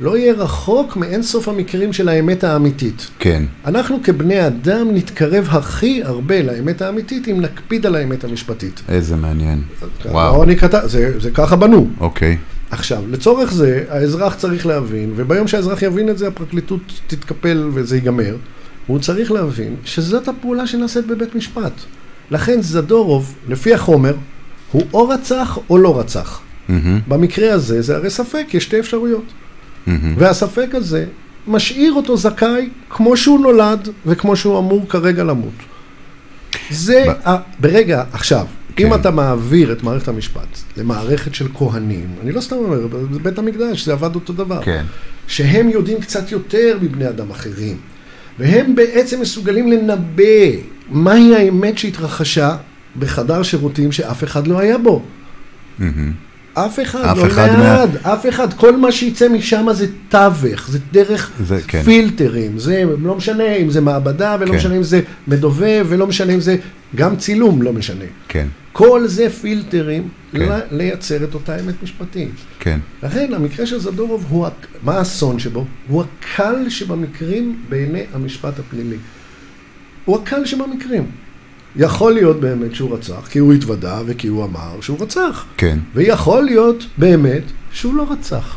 לא יהיה רחוק מאין סוף המקרים של האמת האמיתית. כן. אנחנו כבני אדם נתקרב הכי הרבה לאמת האמיתית אם נקפיד על האמת המשפטית. איזה מעניין. וואו. זה, זה ככה בנו. אוקיי. עכשיו, לצורך זה, האזרח צריך להבין, וביום שהאזרח יבין את זה, הפרקליטות תתקפל וזה ייגמר. הוא צריך להבין שזאת הפעולה שנעשית בבית משפט. לכן זדורוב, לפי החומר, הוא או רצח או לא רצח. מהמם, במקרה הזה זה הרי ספק, יש שתי אפשרויות. מהמם. והספק הזה משאיר אותו זכאי כמו שהוא נולד וכמו שהוא אמור כרגע למות. זה, ב- ה... ברגע, עכשיו, כן. אם אתה מעביר את מערכת המשפט למערכת של כהנים, אני לא סתם אומר, בבית המקדש זה עבד אותו דבר, כן. שהם יודעים קצת יותר מבני אדם אחרים, והם בעצם מסוגלים לנבא מהי האמת שהתרחשה בחדר שירותים שאף אחד לא היה בו. מהמם. אף אחד, אף לא אחד מה- מעד, אף אחד, כל מה שיצא משם זה תווך, זה דרך זה- כן. פילטרים, זה לא משנה אם זה מעבדה ולא כן. משנה אם זה מדובב ולא משנה אם זה גם צילום, לא משנה. כן. כל זה פילטרים כן. לייצר את אותה אמת משפטית. כן. לכן המקרה של זדורוב הוא, מה האסון שבו? הוא הקל שבמקרים בעיני המשפט הפלילי. הוא הקל שבמקרים. יכול להיות באמת שהוא רצח, כי הוא התוודה וכי הוא אמר שהוא רצח. כן. ויכול להיות באמת שהוא לא רצח.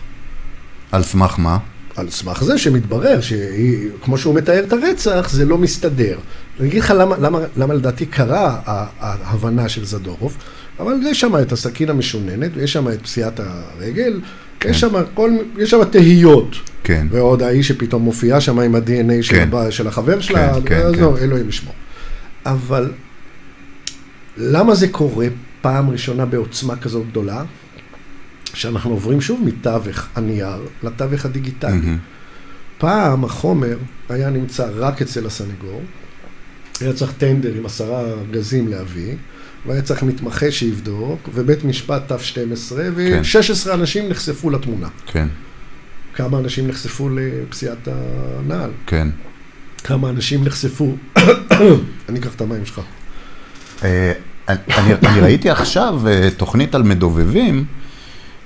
על סמך מה? על סמך זה שמתברר שכמו שהוא מתאר את הרצח, זה לא מסתדר. אני אגיד לך למה, למה, למה לדעתי קרה ההבנה של זדורוב, אבל יש שם את הסכין המשוננת, ויש שם את פסיעת הרגל, כן. יש שם כל, יש שם תהיות. כן. ועוד האיש שפתאום מופיע שם עם ה-DNA של, כן. הבא- של החבר שלה, כן, כן, אז כן. לא, אלוהים ישמור. אבל למה זה קורה פעם ראשונה בעוצמה כזאת גדולה? שאנחנו עוברים שוב מתווך הנייר לתווך הדיגיטלי. מהמם. פעם החומר היה נמצא רק אצל הסנגור, היה צריך טנדר עם עשרה גזים להביא, והיה צריך מתמחה שיבדוק, ובית משפט תו 12, ו-16 אנשים נחשפו לתמונה. כן. כמה אנשים נחשפו לפסיעת הנעל? כן. כמה אנשים נחשפו... אני אקח את המים שלך. אה, אני, אני ראיתי עכשיו אה, תוכנית על מדובבים,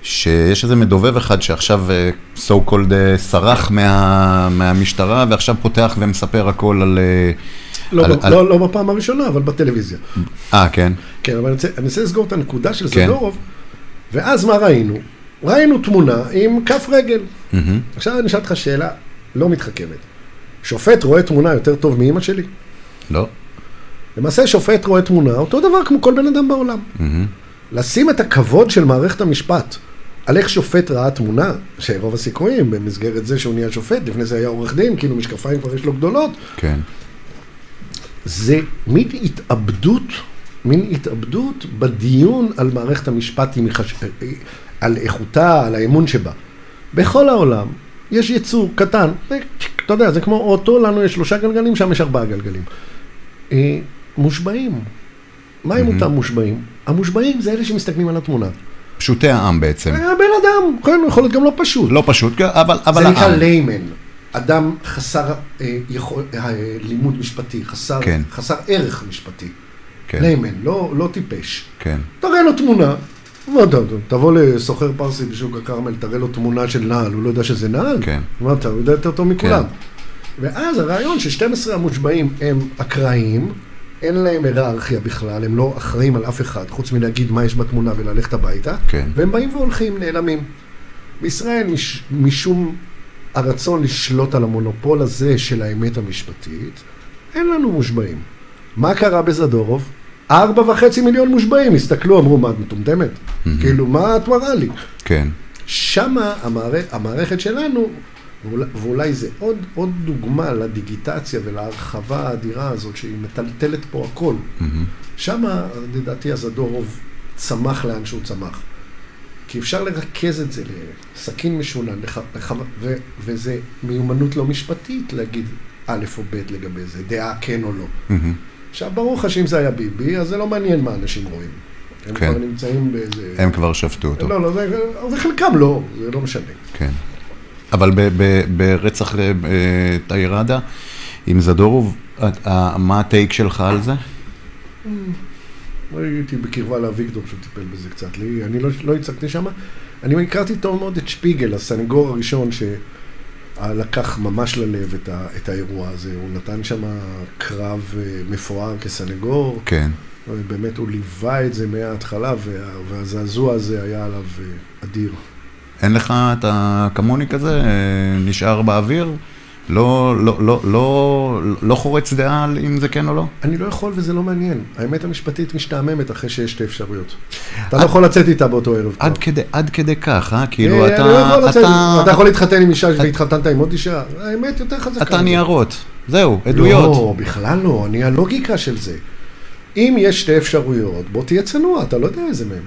שיש איזה מדובב אחד שעכשיו אה, so called סרח מה, מהמשטרה, ועכשיו פותח ומספר הכל על... לא, על- ב- על- לא, לא בפעם הראשונה, אבל בטלוויזיה. אה, כן. כן, אבל אני רוצה, אני רוצה לסגור את הנקודה של כן. זדורוב, ואז מה ראינו? ראינו תמונה עם כף רגל. מהמם. עכשיו אני אשאל אותך שאלה לא מתחכמת. שופט רואה תמונה יותר טוב מאימא שלי? לא. למעשה שופט רואה תמונה אותו דבר כמו כל בן אדם בעולם. מהמם. לשים את הכבוד של מערכת המשפט על איך שופט ראה תמונה, שרוב הסיכויים במסגרת זה שהוא נהיה שופט, לפני זה היה עורך דין, כאילו משקפיים כבר יש לו גדולות, כן. זה מין התאבדות, מין התאבדות בדיון על מערכת המשפט, אם היא חש... על איכותה, על האמון שבה. בכל העולם יש יצור קטן, אתה יודע, זה כמו אוטו, לנו יש שלושה גלגלים, שם יש ארבעה גלגלים. מושבעים. מה עם אותם מושבעים? המושבעים זה אלה שמסתכלים על התמונה. פשוטי העם בעצם. אה, בן אדם, כן, יכול להיות גם לא פשוט. לא פשוט, כן, אבל, אבל זה נקרא העם. ליימן. אדם חסר אה, יכול, אה, לימוד משפטי, חסר, כן. חסר ערך משפטי. כן, ליימן, לא, לא טיפש. כן, תראה לו תמונה. מה אתה, תבוא לסוחר פרסי בשוק הכרמל, תראה לו תמונה של נעל, הוא לא יודע שזה נעל? כן. מה אתה, הוא יודע יותר טוב מכולם. כן. ואז הרעיון ש-12 המושבעים הם אקראיים, אין להם היררכיה בכלל, הם לא אחראים על אף אחד, חוץ מלהגיד מה יש בתמונה וללכת הביתה, כן. והם באים והולכים, נעלמים. בישראל, מש, משום הרצון לשלוט על המונופול הזה של האמת המשפטית, אין לנו מושבעים. מה קרה בזדורוב? ארבע וחצי מיליון מושבעים, הסתכלו, אמרו, מה, את מטומטמת? כאילו, מה את מראה לי? כן, שמה המערכ, המערכת שלנו, ואולי, ואולי זה עוד, עוד דוגמה לדיגיטציה ולהרחבה האדירה הזאת, שהיא מטלטלת פה הכל. שמה, לדעתי, הזדורוב צמח לאן שהוא צמח. כי אפשר לרכז את זה לסכין משונן, לח, לח, ו, וזה מיומנות לא משפטית להגיד א' או ב' לגבי זה, דעה כן או לא. מהמם. עכשיו, ברור לך שאם זה היה ביבי, אז זה לא מעניין מה אנשים רואים. הם כן. כבר נמצאים באיזה... הם כבר שפטו אותו. לא, לא, זה, וחלקם לא, זה לא משנה. כן. אבל ב- ב- ברצח אה, אה, טיירדה עם זדורוב, אה, מה הטייק שלך על זה? הייתי בקרבה לאביגדור שהוא טיפל בזה קצת. לי, אני לא, לא הצגתי שם. אני הכרתי טוב מאוד את שפיגל, הסנגור הראשון שלקח ממש ללב את, ה, את האירוע הזה. הוא נתן שם קרב אה, מפואר כסנגור. כן. באמת הוא ליווה את זה מההתחלה, וה, והזעזוע הזה היה עליו אה, אדיר. אין לך, אתה כמוני כזה, נשאר באוויר? לא, לא, לא, לא, לא חורץ דעה על אם זה כן או לא? אני לא יכול וזה לא מעניין. האמת המשפטית משתעממת אחרי שיש שתי אפשרויות. אתה לא יכול לצאת איתה באותו ערב. עד כדי, עד כדי כך, אה? כאילו אה, אתה, אני לא יכול לצאת. אתה, אתה יכול להתחתן עם אישה והתחתנת עם עוד אישה. האמת יותר חזקה. אתה ניירות, זהו, עדויות. לא, בכלל לא, אני הלוגיקה של זה. אם יש שתי אפשרויות, בוא תהיה צנוע, אתה לא יודע איזה מהם.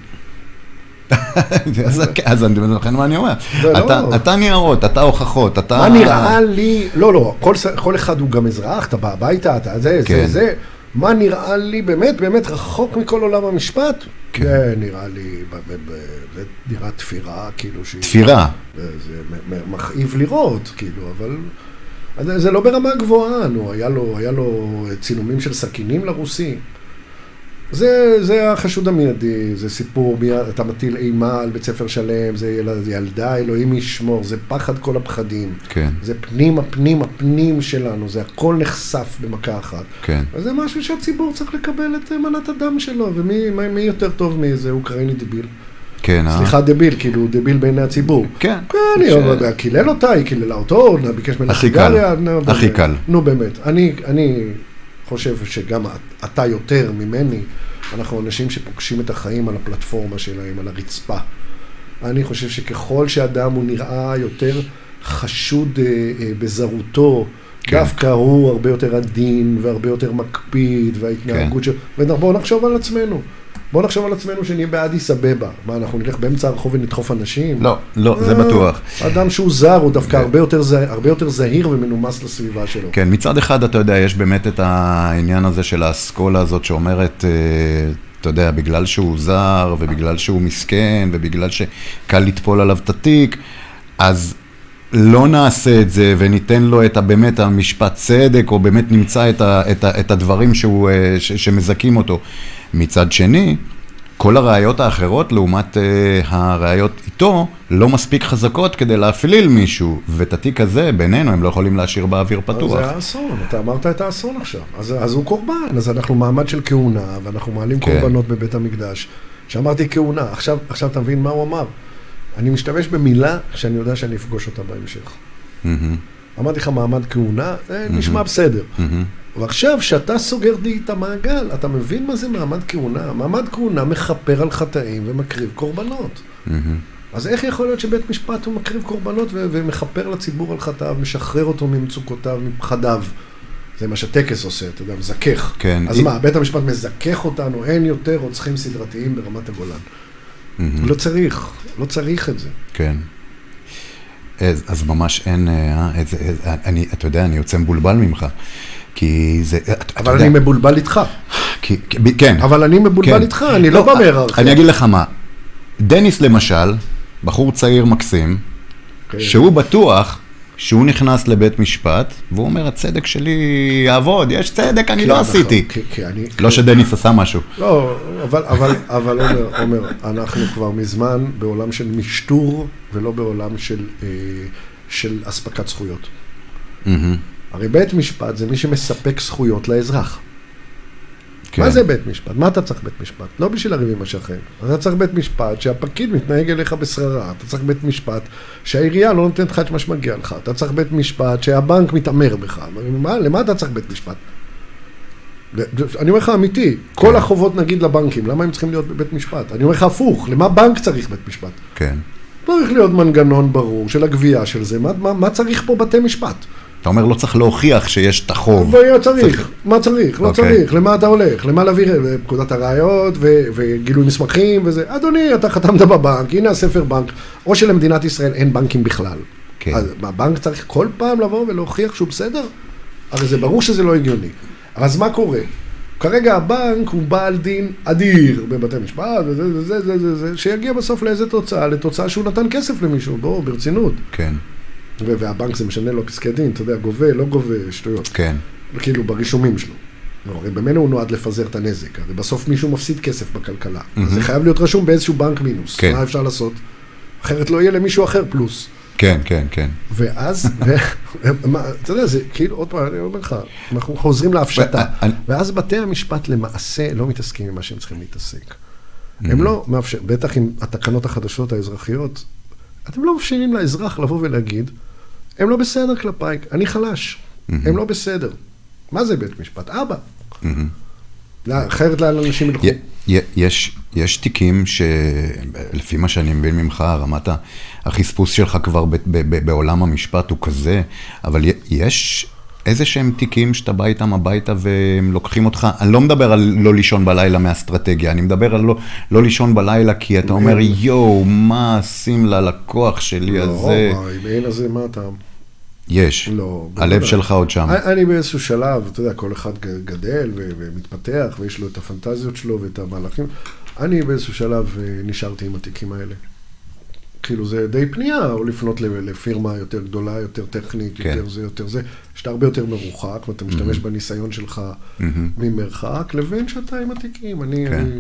אז, אז אני, לכן מה אני אומר? זה לא- אתה, ניירות, אתה הוכחות, אתה... מה נראה לי, לא, לא, כל, אחד הוא גם אזרח, אתה בא הביתה, אתה זה, כן. זה, זה. מה נראה לי באמת, באמת רחוק מכל עולם המשפט? כן. זה נראה לי, זה נראה תפירה, כאילו שהיא... תפירה. זה זה מכאיב לראות, כאילו, אבל... זה, זה לא ברמה גבוהה, נו, היה לו, צילומים של סכינים לרוסי. זה, זה החשוד המיידי, זה סיפור, מי- אתה מטיל אימה על בית ספר שלם, זה ילד, ילדה, אלוהים ישמור, זה פחד כל הפחדים. כן, זה פנים הפנים הפנים שלנו, זה הכל נחשף במכה אחת. כן. אז זה משהו שהציבור צריך לקבל את מנת הדם שלו, ומי מי, מי יותר טוב מאיזה אוקראיני דביל? כן, אה? סליחה, דביל, כאילו דביל בעיני הציבור. כן. כן, ש- לא יודע, קילל אותה, היא קיללה אותו, ביקש ממנה הכי קל. סיגריה, הכי. קל. נו באמת, אני, אני חושב שגם את- אתה יותר ממני, אנחנו אנשים שפוגשים את החיים על הפלטפורמה שלהם, על הרצפה. אני חושב שככל שאדם הוא נראה יותר חשוד אה, אה, בזרותו, כן. דווקא הוא הרבה יותר עדין והרבה יותר מקפיד, וההתנהגות כן. שלו, ובואו נחשוב על עצמנו. בואו נחשוב על עצמנו שנהיה באדיס אבבה. מה, אנחנו נלך באמצע הרחוב ונדחוף אנשים? לא, לא, זה אה, בטוח. אדם שהוא זר, הוא דווקא הרבה יותר זהיר- הרבה יותר זהיר ומנומס לסביבה שלו. כן, מצד אחד, אתה יודע, יש באמת את העניין הזה של האסכולה הזאת שאומרת, אה, אתה יודע, בגלל שהוא זר, ובגלל שהוא מסכן, ובגלל שקל לטפול עליו את התיק, אז לא נעשה את זה וניתן לו את באמת המשפט צדק, או באמת נמצא את, ה, את, ה, את הדברים שהוא, אה, ש, שמזכים אותו. מצד שני, כל הראיות האחרות, לעומת uh, הראיות איתו, לא מספיק חזקות כדי להפליל מישהו, ואת התיק הזה, בינינו, הם לא יכולים להשאיר באוויר פתוח. זה האסון, אתה אמרת את האסון עכשיו. אז, אז הוא קורבן, אז אנחנו מעמד של כהונה, ואנחנו מעלים כן. קורבנות בבית המקדש. שאמרתי כהונה, עכשיו, עכשיו אתה מבין מה הוא אמר? אני משתמש במילה שאני יודע שאני אפגוש אותה בהמשך. מהמם, אמרתי לך מעמד כהונה, זה נשמע בסדר. מהמם. ועכשיו, כשאתה סוגר לי את המעגל, אתה מבין מה זה מעמד כהונה? מעמד כהונה מכפר על חטאים ומקריב קורבנות. מהמם. אז איך יכול להיות שבית משפט הוא מקריב קורבנות ו- ומכפר לציבור על חטאיו, משחרר אותו ממצוקותיו, מפחדיו? זה מה שטקס עושה, אתה יודע, מזכך. כן. אז היא- מה, בית המשפט מזכך אותנו, אין יותר רוצחים סדרתיים ברמת הגולן. מהמם. לא צריך, לא צריך את זה. כן. אז, אז ממש אין, אה, איזה, איזה, אני, אתה יודע, אני יוצא מבולבל ממך. כי זה, אתה אבל יודע, אני מבולבל איתך. כי, כן. אבל אני מבולבל כן. איתך, אני לא בא בהיררכיה. אני אגיד לך מה, דניס למשל, בחור צעיר מקסים, כן. שהוא בטוח שהוא נכנס לבית משפט, והוא אומר, הצדק שלי יעבוד, יש צדק, אני כן, לא נכון, עשיתי. לא שדניס עשה משהו. לא, אבל, עומר, אנחנו כבר מזמן בעולם של משטור ולא בעולם של, אה, של אספקת זכויות. הרי בית משפט זה מי שמספק זכויות לאזרח. כן. מה זה בית משפט? מה אתה צריך בית משפט? לא בשביל לריב עם השכן. אתה צריך בית משפט שהפקיד מתנהג אליך בשררה. אתה צריך בית משפט שהעירייה לא נותנת לך את מה שמגיע לך. אתה צריך בית משפט שהבנק מתעמר בך. מה, למה אתה צריך בית משפט? אני אומר לך אמיתי, כל החובות נגיד לבנקים, למה הם צריכים להיות בבית משפט? אני אומר לך הפוך, למה בנק צריך בית משפט? כן. צריך להיות מנגנון ברור של הגבייה של זה, מה, מה, מה צריך פה בתי משפט? אתה אומר, לא צריך להוכיח שיש את החוב. לא צריך, מה צריך? לא אוקיי. צריך, למה אתה הולך? למה להעביר פקודת הראיות ו- וגילוי מסמכים וזה? אדוני, אתה חתמת בבנק, הנה הספר בנק, או שלמדינת ישראל אין בנקים בכלל. כן. אז מה, הבנק צריך כל פעם לבוא ולהוכיח שהוא בסדר? הרי זה ברור שזה לא הגיוני. אז מה קורה? כרגע הבנק הוא בעל דין אדיר בבתי משפט, וזה, וזה, זה, זה, זה, שיגיע בסוף לאיזה תוצאה? לתוצאה שהוא נתן כסף למישהו, בואו, ברצינות. כן, והבנק זה משנה לו פסקי דין, אתה יודע, גובה, לא גובה, שטויות. כן. כאילו ברישומים שלו. לא, הרי במילא הוא נועד לפזר את הנזק, הרי בסוף מישהו מפסיד כסף בכלכלה. אז זה חייב להיות רשום באיזשהו בנק מינוס. כן. מה אפשר לעשות? אחרת לא יהיה למישהו אחר פלוס. כן, כן, כן. ואז, ו- מה, אתה יודע, זה כאילו, עוד פעם, אני אומר לך, אנחנו חוזרים להפשטה. ואז בתי המשפט למעשה לא מתעסקים עם מה שהם צריכים להתעסק. הם לא מאפשרים, בטח עם התקנות החדשות האזרחיות, אתם לא מאפשרים לאזרח לבוא ולהגיד, הם לא בסדר כלפיי, אני חלש, הם לא בסדר. מה זה בית משפט? אבא. לא, אחרת לאן אנשים ילכו? יש, יש תיקים שלפי מה שאני מבין ממך, רמת החספוס שלך כבר ב, ב, ב, בעולם המשפט הוא כזה, אבל יש איזה שהם תיקים שאתה בא איתם הביתה והם לוקחים אותך, אני לא מדבר על לא לישון בלילה מאסטרטגיה, אני מדבר על לא, לא לישון בלילה כי אתה אומר, יואו, מה עושים ללקוח שלי לא, הזה? מה, אם אין לזה, מה אתה... יש, לא. הלב. שלך עוד שם. אני אני באיזשהו שלב, אתה יודע, כל אחד גדל ומתפתח, ויש לו את הפנטזיות שלו ואת המהלכים. אני באיזשהו שלב אה, נשארתי עם התיקים האלה. כאילו זה די פנייה, או לפנות לפירמה יותר גדולה, יותר טכנית, כן. יותר זה, יותר זה, שאתה הרבה יותר מרוחק, ואתה משתמש בניסיון שלך ממרחק, לבין שאתה עם התיקים. אני, כן. אני,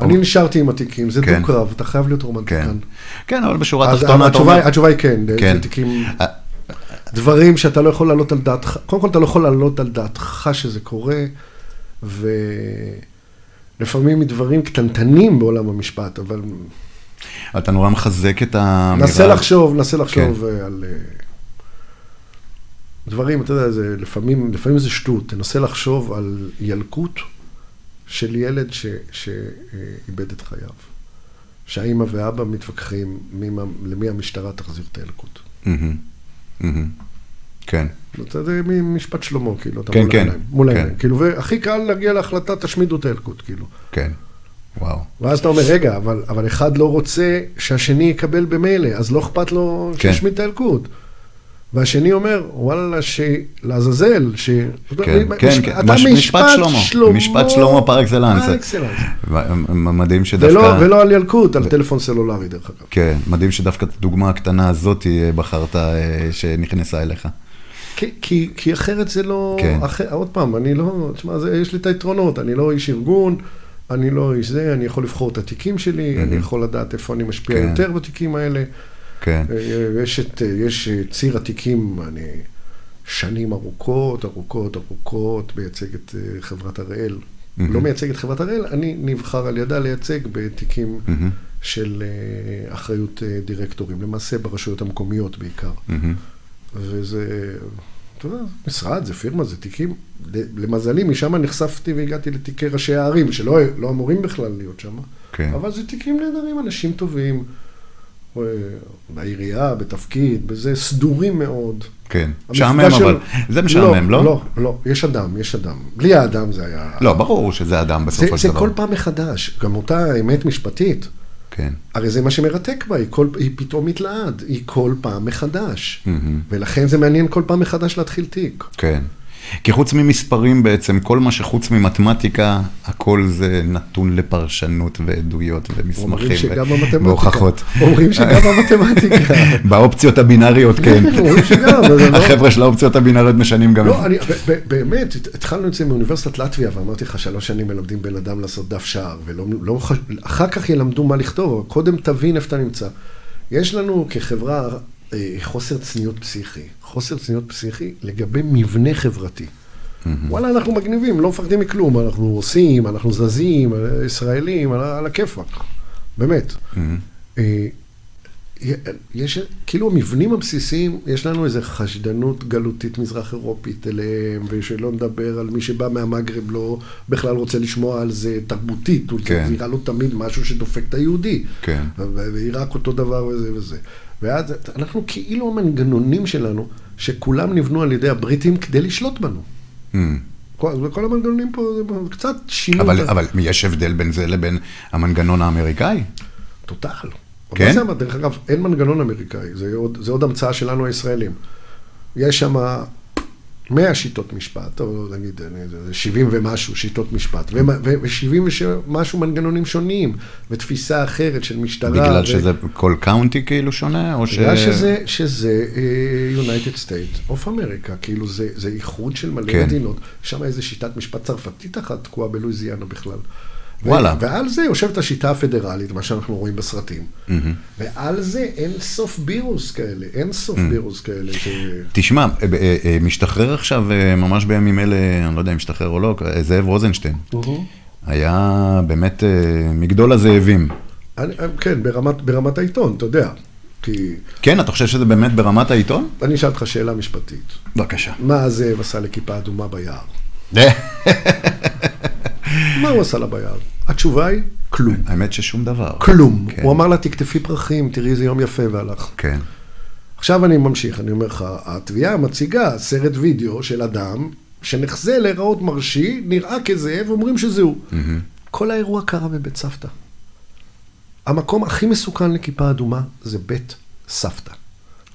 אני נשארתי עם התיקים, זה כן. דו-קרב, אתה חייב להיות כן, רומנטיקן. כן, אבל בשורה התחתונה התשובה, אומר... התשובה היא כן, כן. זה תיקים, אה, דברים שאתה לא יכול להעלות על דעתך, קודם כל אתה לא יכול להעלות על דעתך שזה קורה, ולפעמים מדברים קטנטנים בעולם המשפט, אבל אתה נורא מחזק את האמירה. נסה לחשוב, נסה לחשוב כן. על אה, דברים, אתה יודע, זה לפעמים, לפעמים זה שטות, תנסה לחשוב על ילקוט של ילד ש- שאיבד את חייו. שהאימא ואבא מתווכחים מי, למי המשטרה תחזיר את הילקוט. מהמם. כן, אתה יודע, משפט שלמה, כאילו, אתה כן, מול כן, העיניים. מול כן. העיניים. כאילו, והכי קל להגיע להחלטה, תשמידו את הילקוט, כאילו. כן. וואו. ואז אתה אומר, רגע, אבל, אבל אחד לא רוצה שהשני יקבל במילא, אז לא אכפת לו כן. שישמיד את הילקוט. והשני אומר, וואלה, ש... לעזאזל, ש... כן, כן, כן. משפט שלמה. משפט שלמה פר אקסלנס. פר אקסלנס. ו- מדהים שדווקא... ולא, על ילקוט, על טלפון סלולרי, דרך אגב. כן, מדהים שדווקא את הדוגמה הקטנה הזאת אה, בחרת אה, שנכנסה אליך. כי, כי, כי אחרת זה לא... כן. אחר, עוד פעם, אני לא... תשמע, יש לי את היתרונות, אני לא איש ארגון, אני לא איש זה, אני יכול לבחור את התיקים שלי, אני יכול לדעת איפה אני משפיע כן. יותר בתיקים האלה. כן, אה, יש, את, יש אה, ציר התיקים, אני שנים ארוכות, ארוכות, ארוכות, מייצג את אה, חברת הראל. לא מייצג את חברת הראל, אני נבחר על ידה לייצג בתיקים של אה, אחריות אה, דירקטורים, למעשה ברשויות המקומיות בעיקר. מהמם. וזה, אתה יודע, משרד, זה פירמה, זה תיקים. למזלי, משם נחשפתי והגעתי לתיקי ראשי הערים, שלא לא אמורים בכלל להיות שם. כן. אבל זה תיקים נהדרים, אנשים טובים. אה, בעירייה, בתפקיד, בזה, סדורים מאוד. כן. משעמם של- אבל. זה משעמם, לא? לא, לא, יש אדם, יש אדם. בלי האדם זה היה... לא, ברור שזה אדם זה, בסופו זה של דבר. כל פעם מחדש. גם אותה אמת משפטית, כן. הרי זה מה שמרתק בה, היא, כל, היא פתאום מתלעד, היא כל פעם מחדש. מהמם. ולכן זה מעניין כל פעם מחדש להתחיל תיק. כן. כי חוץ ממספרים בעצם, כל מה שחוץ ממתמטיקה, הכל זה נתון לפרשנות ועדויות אומרים ומסמכים שגם ו- במתמטיקה. והוכחות. אומרים שגם במתמטיקה. באופציות הבינאריות, כן. אומרים שגם, לא... החבר'ה של האופציות הבינאריות משנים גם לא. אני, באמת, הת- התחלנו את זה מאוניברסיטת לטביה, ואמרתי לך, שלוש שנים מלמדים בן אדם לעשות דף שער, ולא, לא, כך ילמדו מה לכתוב, אבל קודם תבין איפה אתה נמצא. יש לנו כחברה חוסר צניעות פסיכי, חוסר צניעות פסיכי לגבי מבנה חברתי. וואלה, אנחנו מגניבים, לא מפחדים מכלום, אנחנו עושים, אנחנו זזים, אה, ישראלים, על, על הכיפאק, באמת. אה, יש, כאילו המבנים הבסיסיים, יש לנו איזו חשדנות גלותית מזרח אירופית אליהם, ושלא נדבר על מי שבא מהמגרב לא בכלל רוצה לשמוע על זה תרבותית, כן. זה נראה לו תמיד משהו שדופק את היהודי. כן. ועיראק אותו דבר וזה וזה. ואז אנחנו כאילו המנגנונים שלנו, שכולם נבנו על ידי הבריטים כדי לשלוט בנו. אמ. כל, וכל המנגנונים פה, זה קצת שינו. אבל, את אבל יש הבדל בין זה לבין המנגנון האמריקאי? טוטל. כן? זה, דרך אגב, אין מנגנון אמריקאי, זה עוד, זה עוד המצאה שלנו הישראלים. יש שם 100 שיטות משפט, או נגיד אני- זה- זה 70 ומשהו שיטות משפט, ו-70 ומשהו מנגנונים שונים, ותפיסה אחרת של משטרה. בגלל ו- שזה כל קאונטי כאילו שונה, או ש... בגלל שזה, שזה אה, United States of America, כאילו זה, זה איחוד של מלא כן. מדינות, שם איזה שיטת משפט צרפתית אחת תקועה בלואיזיאנה בכלל. וואלה. ועל זה יושבת השיטה הפדרלית, מה שאנחנו רואים בסרטים. מהמם. ועל זה אין סוף בירוס כאלה, אין סוף Mm. בירוס כאלה. ש... תשמע, אה, אה, אה, משתחרר עכשיו, ממש בימים אלה, אני לא יודע אם משתחרר או לא, זאב רוזנשטיין. היה באמת מגדול הזאבים. אני, כן, ברמת, ברמת העיתון, אתה יודע. כי כן, אתה חושב שזה באמת ברמת העיתון? אני אשאל אותך שאלה משפטית. בבקשה. מה הזאב עשה לכיפה אדומה ביער? מה הוא עשה לה ביער? התשובה היא, כלום. האמת ששום דבר. כלום. כן. הוא אמר לה, תקטפי פרחים, תראי איזה יום יפה, והלך. כן. עכשיו אני ממשיך, אני אומר לך, התביעה מציגה סרט וידאו של אדם שנחזה להיראות מרשי, נראה כזאב, אומרים שזה הוא. כל האירוע קרה בבית סבתא. המקום הכי מסוכן לכיפה אדומה זה בית סבתא.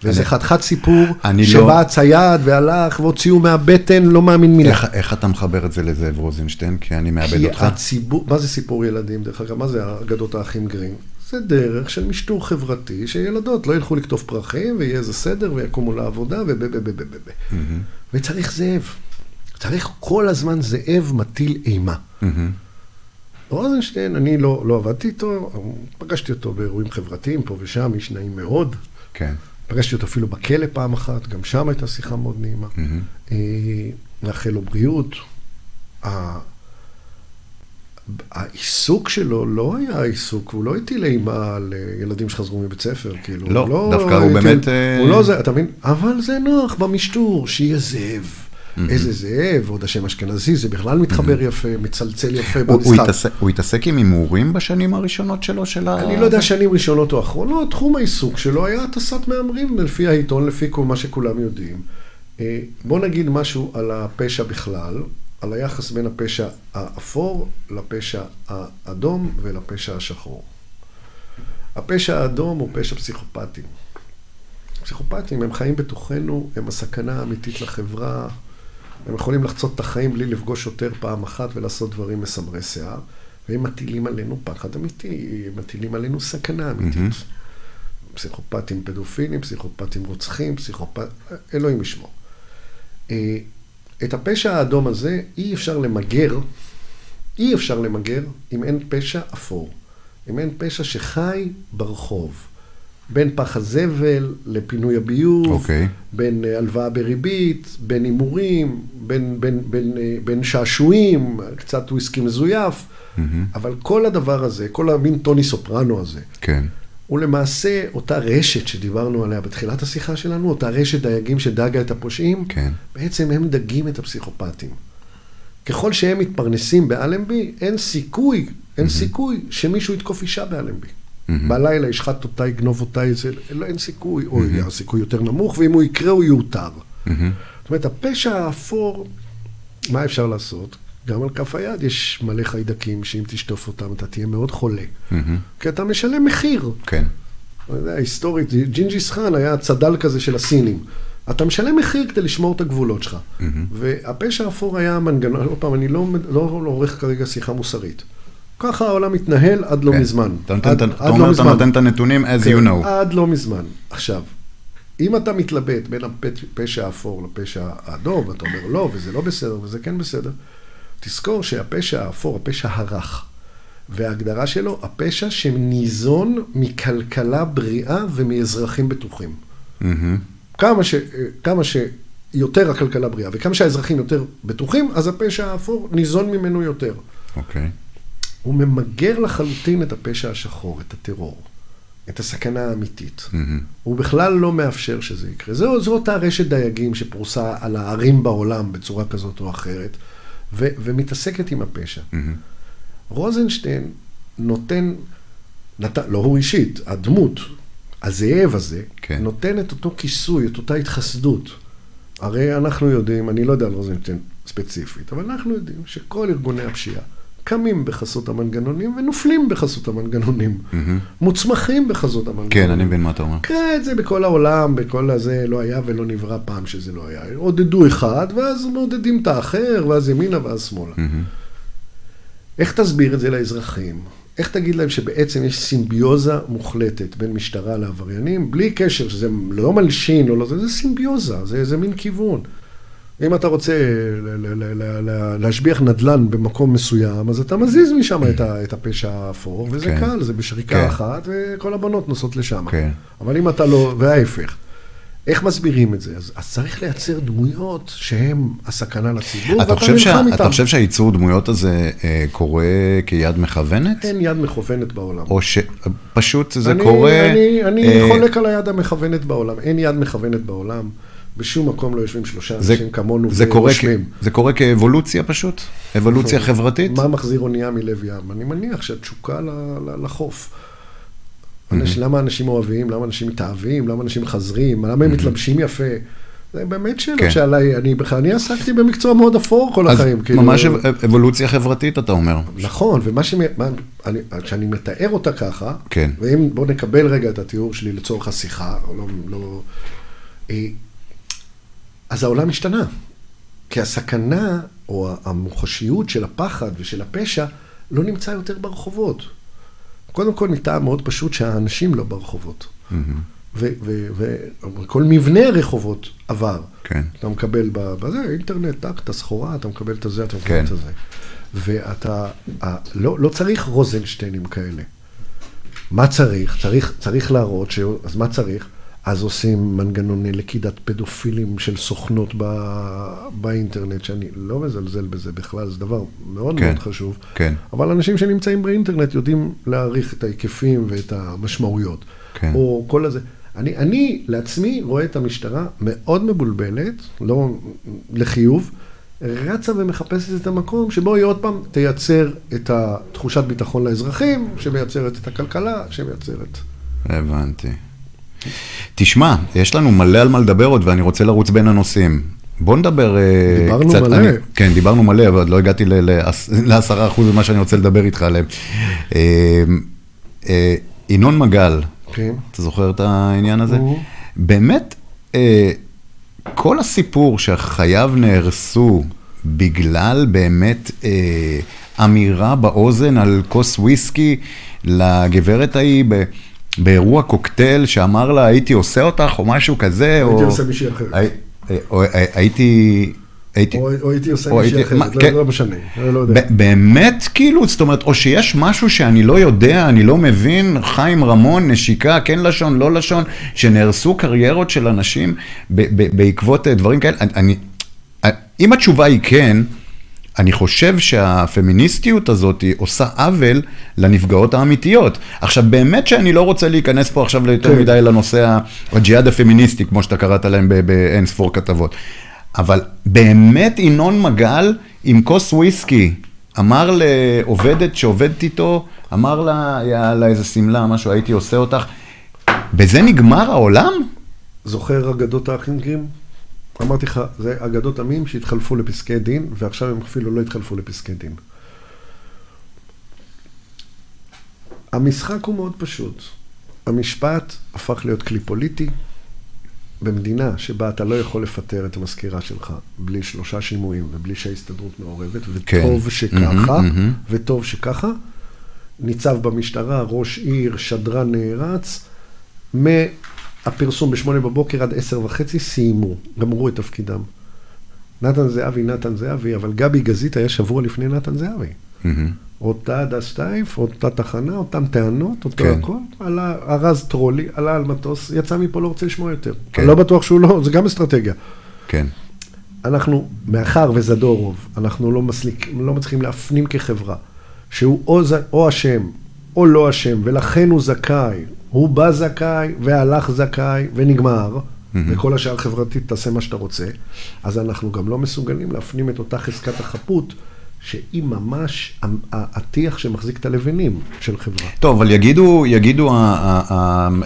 וזה חתיכת סיפור לא- שבא צייד והלך והוציאו מהבטן, לא מאמין מילה. איך, איך אתה מחבר את זה לזאב רוזנשטיין? כי אני מאבד כי אותך. הציבור, מה זה סיפור ילדים, דרך אגב? מה זה אגדות האחים גרין? זה דרך של משטור חברתי, שילדות לא ילכו לקטוף פרחים, ויהיה איזה סדר, ויקומו לעבודה, וב... ב... ב... ב... ב... ב... וצריך זאב. צריך כל הזמן זאב מטיל אימה. מהמם. רוזנשטיין, אני לא, לא עבדתי איתו, פגשתי אותו באירועים חברתיים פה ושם, איש נעים מאוד. כן. פגשתי אותו אפילו בכלא פעם אחת, גם שם הייתה שיחה מאוד נעימה. מהמם. אה, לאחל לו בריאות. העיסוק שלו לא היה עיסוק, הוא לא הטיל אימה על אה, ילדים שחזרו מבית ספר, כאילו. לא, הוא דווקא הוא באמת, אה, הוא לא זה, אתה מבין? אבל זה נוח במשטור, שיהיה זאב. איזה זאב, עוד השם אשכנזי, זה בכלל מתחבר יפה, מצלצל יפה במשחק. הוא התעסק עם הימורים בשנים הראשונות שלו, של ה... אני לא יודע שנים ראשונות או אחרונות, תחום העיסוק שלו היה הטסת מהמרים לפי העיתון, לפי כל מה שכולם יודעים. אה, בוא נגיד משהו על הפשע בכלל, על היחס בין הפשע האפור לפשע האדום ולפשע השחור. הפשע האדום הוא פשע פסיכופטי. פסיכופטים, הם חיים בתוכנו, הם הסכנה האמיתית לחברה, הם יכולים לחצות את החיים בלי לפגוש שוטר פעם אחת ולעשות דברים מסמרי שיער, והם מטילים עלינו פחד אמיתי, מטילים עלינו סכנה אמיתית. פסיכופטים פדופילים, פסיכופטים רוצחים, פסיכופט... אלוהים ישמור. אה, את הפשע האדום הזה אי אפשר למגר, אי אפשר למגר אם אין פשע אפור. אם אין פשע שחי ברחוב. בין פח הזבל לפינוי הביוב, אוקיי. בין אה, הלוואה בריבית, בין הימורים, בין, בין, בין, אה, בין שעשועים, קצת וויסקי מזויף, אבל כל הדבר הזה, כל המין טוני סופרנו הזה, כן. הוא למעשה אותה רשת שדיברנו עליה בתחילת השיחה שלנו, אותה רשת דייגים שדגה את הפושעים, כן. בעצם הם דגים את הפסיכופטים. ככל שהם מתפרנסים באלנבי, אין סיכוי, אין סיכוי שמישהו יתקוף אישה באלנבי. בלילה ישחט אותה, יגנוב אותה, זה, לא, אין סיכוי, או הסיכוי יותר נמוך, ואם הוא יקרה הוא יאותר. זאת אומרת, הפשע האפור, מה אפשר לעשות? גם על כף היד יש מלא חיידקים שאם תשטוף אותם אתה תהיה מאוד חולה. כי אתה משלם מחיר. כן. אתה יודע, היסטורית, ג'ינג'יס חאן היה צד"ל כזה של הסינים. אתה משלם מחיר כדי לשמור את הגבולות שלך. והפשע האפור היה מנגנון, עוד פעם, אני לא, לא, לא עורך כרגע שיחה מוסרית. ככה העולם מתנהל עד לא כן. מזמן. אתה נותן עד- את לא הנתונים as כן, you know. עד לא מזמן. עכשיו, אם אתה מתלבט בין הפשע האפור לפשע האדום, ואתה אומר לא, וזה לא בסדר, וזה כן בסדר, תזכור שהפשע האפור, הפשע הרך, וההגדרה שלו, הפשע שניזון מכלכלה בריאה ומאזרחים בטוחים. כמה, ש, כמה שיותר הכלכלה בריאה וכמה שהאזרחים יותר בטוחים, אז הפשע האפור ניזון ממנו יותר. אוקיי. הוא ממגר לחלוטין את הפשע השחור, את הטרור, את הסכנה האמיתית. מהמם. הוא בכלל לא מאפשר שזה יקרה. זו, זו אותה רשת דייגים שפרוסה על הערים בעולם בצורה כזאת או אחרת, ו, ומתעסקת עם הפשע. מהמם. רוזנשטיין נותן, נת, לא הוא אישית, הדמות, הזאב הזה, כן. נותן את אותו כיסוי, את אותה התחסדות. הרי אנחנו יודעים, אני לא יודע על רוזנשטיין ספציפית, אבל אנחנו יודעים שכל ארגוני הפשיעה קמים בחסות המנגנונים ונופלים בחסות המנגנונים. מוצמחים בחסות המנגנונים. כן, אני מבין מה אתה אומר. קרא את זה בכל העולם, בכל הזה, לא היה ולא נברא פעם שזה לא היה. עודדו אחד, ואז מעודדים את האחר, ואז ימינה ואז שמאלה. איך תסביר את זה לאזרחים? איך תגיד להם שבעצם יש סימביוזה מוחלטת בין משטרה לעבריינים, בלי קשר, שזה לא מלשין או לא, זה, זה סימביוזה, זה, זה מין כיוון. אם אתה רוצה להשביח נדל"ן במקום מסוים, אז אתה מזיז משם את, הפשע האפור, וזה כן. קל, זה בשריקה כן. אחת, וכל הבנות נוסעות לשם. כן. אבל אם אתה לא, וההפך. איך מסבירים את זה? אז, אז צריך לייצר דמויות שהן הסכנה לציבור, אתה ואתה חושב, שה... נלחם אתה איתן. חושב שהייצור דמויות הזה אה, קורה כיד מכוונת? אין יד מכוונת בעולם. או שפשוט זה אני, קורה... אני, אני אה, חולק על היד המכוונת בעולם. אין יד מכוונת בעולם. בשום מקום לא יושבים שלושה זה, אנשים כמונו זה קורה. ורושמים. זה קורה כאבולוציה פשוט? אבולוציה חברתית? מה מחזיר אונייה מלב ים? אני מניח שהתשוקה ל- ל- לחוף. אנש, למה אנשים אוהבים? למה אנשים מתאהבים? למה אנשים מחזרים? למה הם מתלבשים יפה? זה באמת שאלות כן. שעליי, אני בכלל, אני עסקתי במקצוע מאוד אפור כל אז החיים. כאילו- ממש אב- אבולוציה חברתית, אתה אומר. נכון, ומה ש... אני- כשאני מתאר אותה ככה, כן. ואם בוא נקבל רגע את התיאור שלי לצורך השיחה, או לא... לא אה, אז העולם השתנה. כי הסכנה, או המוחשיות של הפחד ושל הפשע, לא נמצא יותר ברחובות. קודם כל, מטעם מאוד פשוט שהאנשים לא ברחובות. וכל מבנה הרחובות עבר. כן. אתה מקבל בזה, אינטרנט, טק, את הסחורה, אתה מקבל את הזה, אתה מקבל כן. את הזה. ואתה, לא, לא צריך רוזנשטיינים כאלה. מה צריך? צריך, צריך להראות, ש... אז מה צריך? אז עושים מנגנוני לכידת פדופילים של סוכנות ב... באינטרנט, שאני לא מזלזל בזה בכלל, זה דבר מאוד כן, מאוד חשוב. כן. אבל אנשים שנמצאים באינטרנט יודעים להעריך את ההיקפים ואת המשמעויות. כן. או כל הזה. אני, אני לעצמי רואה את המשטרה מאוד מבולבלת, לא לחיוב, רצה ומחפשת את המקום שבו היא עוד פעם תייצר את התחושת ביטחון לאזרחים, שמייצרת את הכלכלה, שמייצרת... הבנתי. תשמע, יש לנו מלא על מה לדבר עוד, ואני רוצה לרוץ בין הנושאים. בוא נדבר אה, דיברנו קצת. מלא. אני, כן, דיברנו מלא, אבל עוד לא הגעתי לעשרה אחוז ממה שאני רוצה לדבר איתך עליהם. אה, אה, ינון מגל, כן. אתה זוכר את העניין הזה? באמת, כל הסיפור שחייו נהרסו בגלל באמת אמירה באוזן על כוס וויסקי לגברת ההיא ב, באירוע קוקטייל שאמר לה הייתי עושה אותך או משהו כזה, הייתי או... עושה מישהי אחרת. הי- אה, או, אה, הייתי... הייתי... או, או הייתי עושה או מישהי הייתי- אחרת, מה, לא, כן. לא משנה, אני לא יודע. באמת, כאילו, זאת אומרת, או שיש משהו שאני לא יודע, אני לא מבין, חיים רמון, נשיקה, כן לשון, לא לשון, שנהרסו קריירות של אנשים ב- ב- בעקבות אה, דברים כאלה. אני, אני, אה, אם התשובה היא כן, אני חושב שהפמיניסטיות הזאת עושה עוול לנפגעות האמיתיות. עכשיו, באמת שאני לא רוצה להיכנס פה עכשיו ליותר כן. מדי לנושא הג'יהאד הפמיניסטי, כמו שאתה קראת להם באין ספור כתבות. אבל באמת ינון מגל עם כוס וויסקי, אמר לעובדת שעובדת איתו, אמר לה, יאללה, איזה שמלה, משהו, הייתי עושה אותך. בזה נגמר העולם? זוכר אגדות האחים גרים? אמרתי לך, זה אגדות עמים שהתחלפו לפסקי דין, ועכשיו הם אפילו לא התחלפו לפסקי דין. המשחק הוא מאוד פשוט. המשפט הפך להיות כלי פוליטי. במדינה שבה אתה לא יכול לפטר את המזכירה שלך בלי שלושה שימועים ובלי שההסתדרות מעורבת, כן. וטוב שככה, מהמם, מהמם. וטוב שככה, ניצב במשטרה, ראש עיר, שדרן נערץ, מהפרסום בשמונה בבוקר עד עשר וחצי סיימו, גמרו את תפקידם. נתן זהבי, נתן זהבי, אבל גבי גזית היה שבוע לפני נתן זהבי. אותה הדס שטייף, אותה תחנה, אותן טענות, אותו כן. הכל, עלה, ארז טרולי, עלה על מטוס, יצא מפה, לא רוצה לשמוע יותר. כן. אני לא בטוח שהוא לא, זה גם אסטרטגיה. כן. אנחנו, מאחר וזדורוב, אנחנו לא, מסליק, לא מצליחים להפנים כחברה, שהוא או, ז- או אשם או לא אשם, ולכן הוא זכאי. הוא בא זכאי והלך זכאי ונגמר, וכל השאר חברתית תעשה מה שאתה רוצה, אז אנחנו גם לא מסוגלים להפנים את אותה חזקת החפות, שהיא ממש הטיח שמחזיק את הלבנים של חברה. טוב, אבל יגידו, יגידו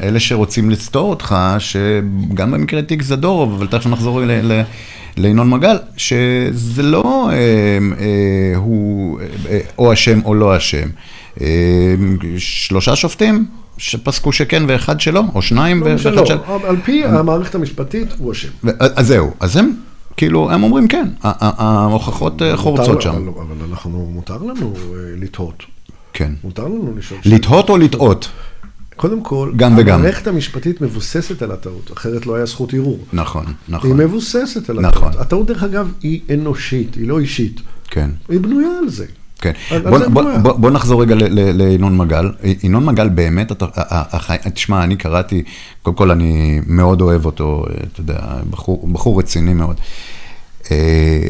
אלה שרוצים לסתור אותך, שגם במקרה תיק זדורוב, אבל תכף נחזור לינון מגל, שזה לא אה, אה, הוא אה, או אשם או לא אשם. אה, שלושה שופטים שפסקו שכן ואחד שלא, או שניים לא ואחד משנה, של... לא, על פי המערכת המשפטית הוא אשם. ו- אז זהו, אז הם, כאילו, הם אומרים כן, ההוכחות אה, חורצות שם. אבל, אבל אנחנו, מותר לנו אה, לתהות. כן. מותר לנו לשאול. לתהות או לטעות? קודם כל, גם וגם. המערכת המשפטית מבוססת על הטעות, אחרת לא היה זכות ערעור. נכון, היא נכון. מבוססת על נכון. הטעות. הטעות, דרך אגב, היא אנושית, היא לא אישית. כן. היא בנויה על זה. כן. בוא, בוא. בוא, בוא נחזור רגע לינון מגל. ינון מגל באמת, אתה. תשמע, אני קראתי, קודם כל אני מאוד אוהב אותו, אתה יודע, בחור, בחור רציני מאוד. אה,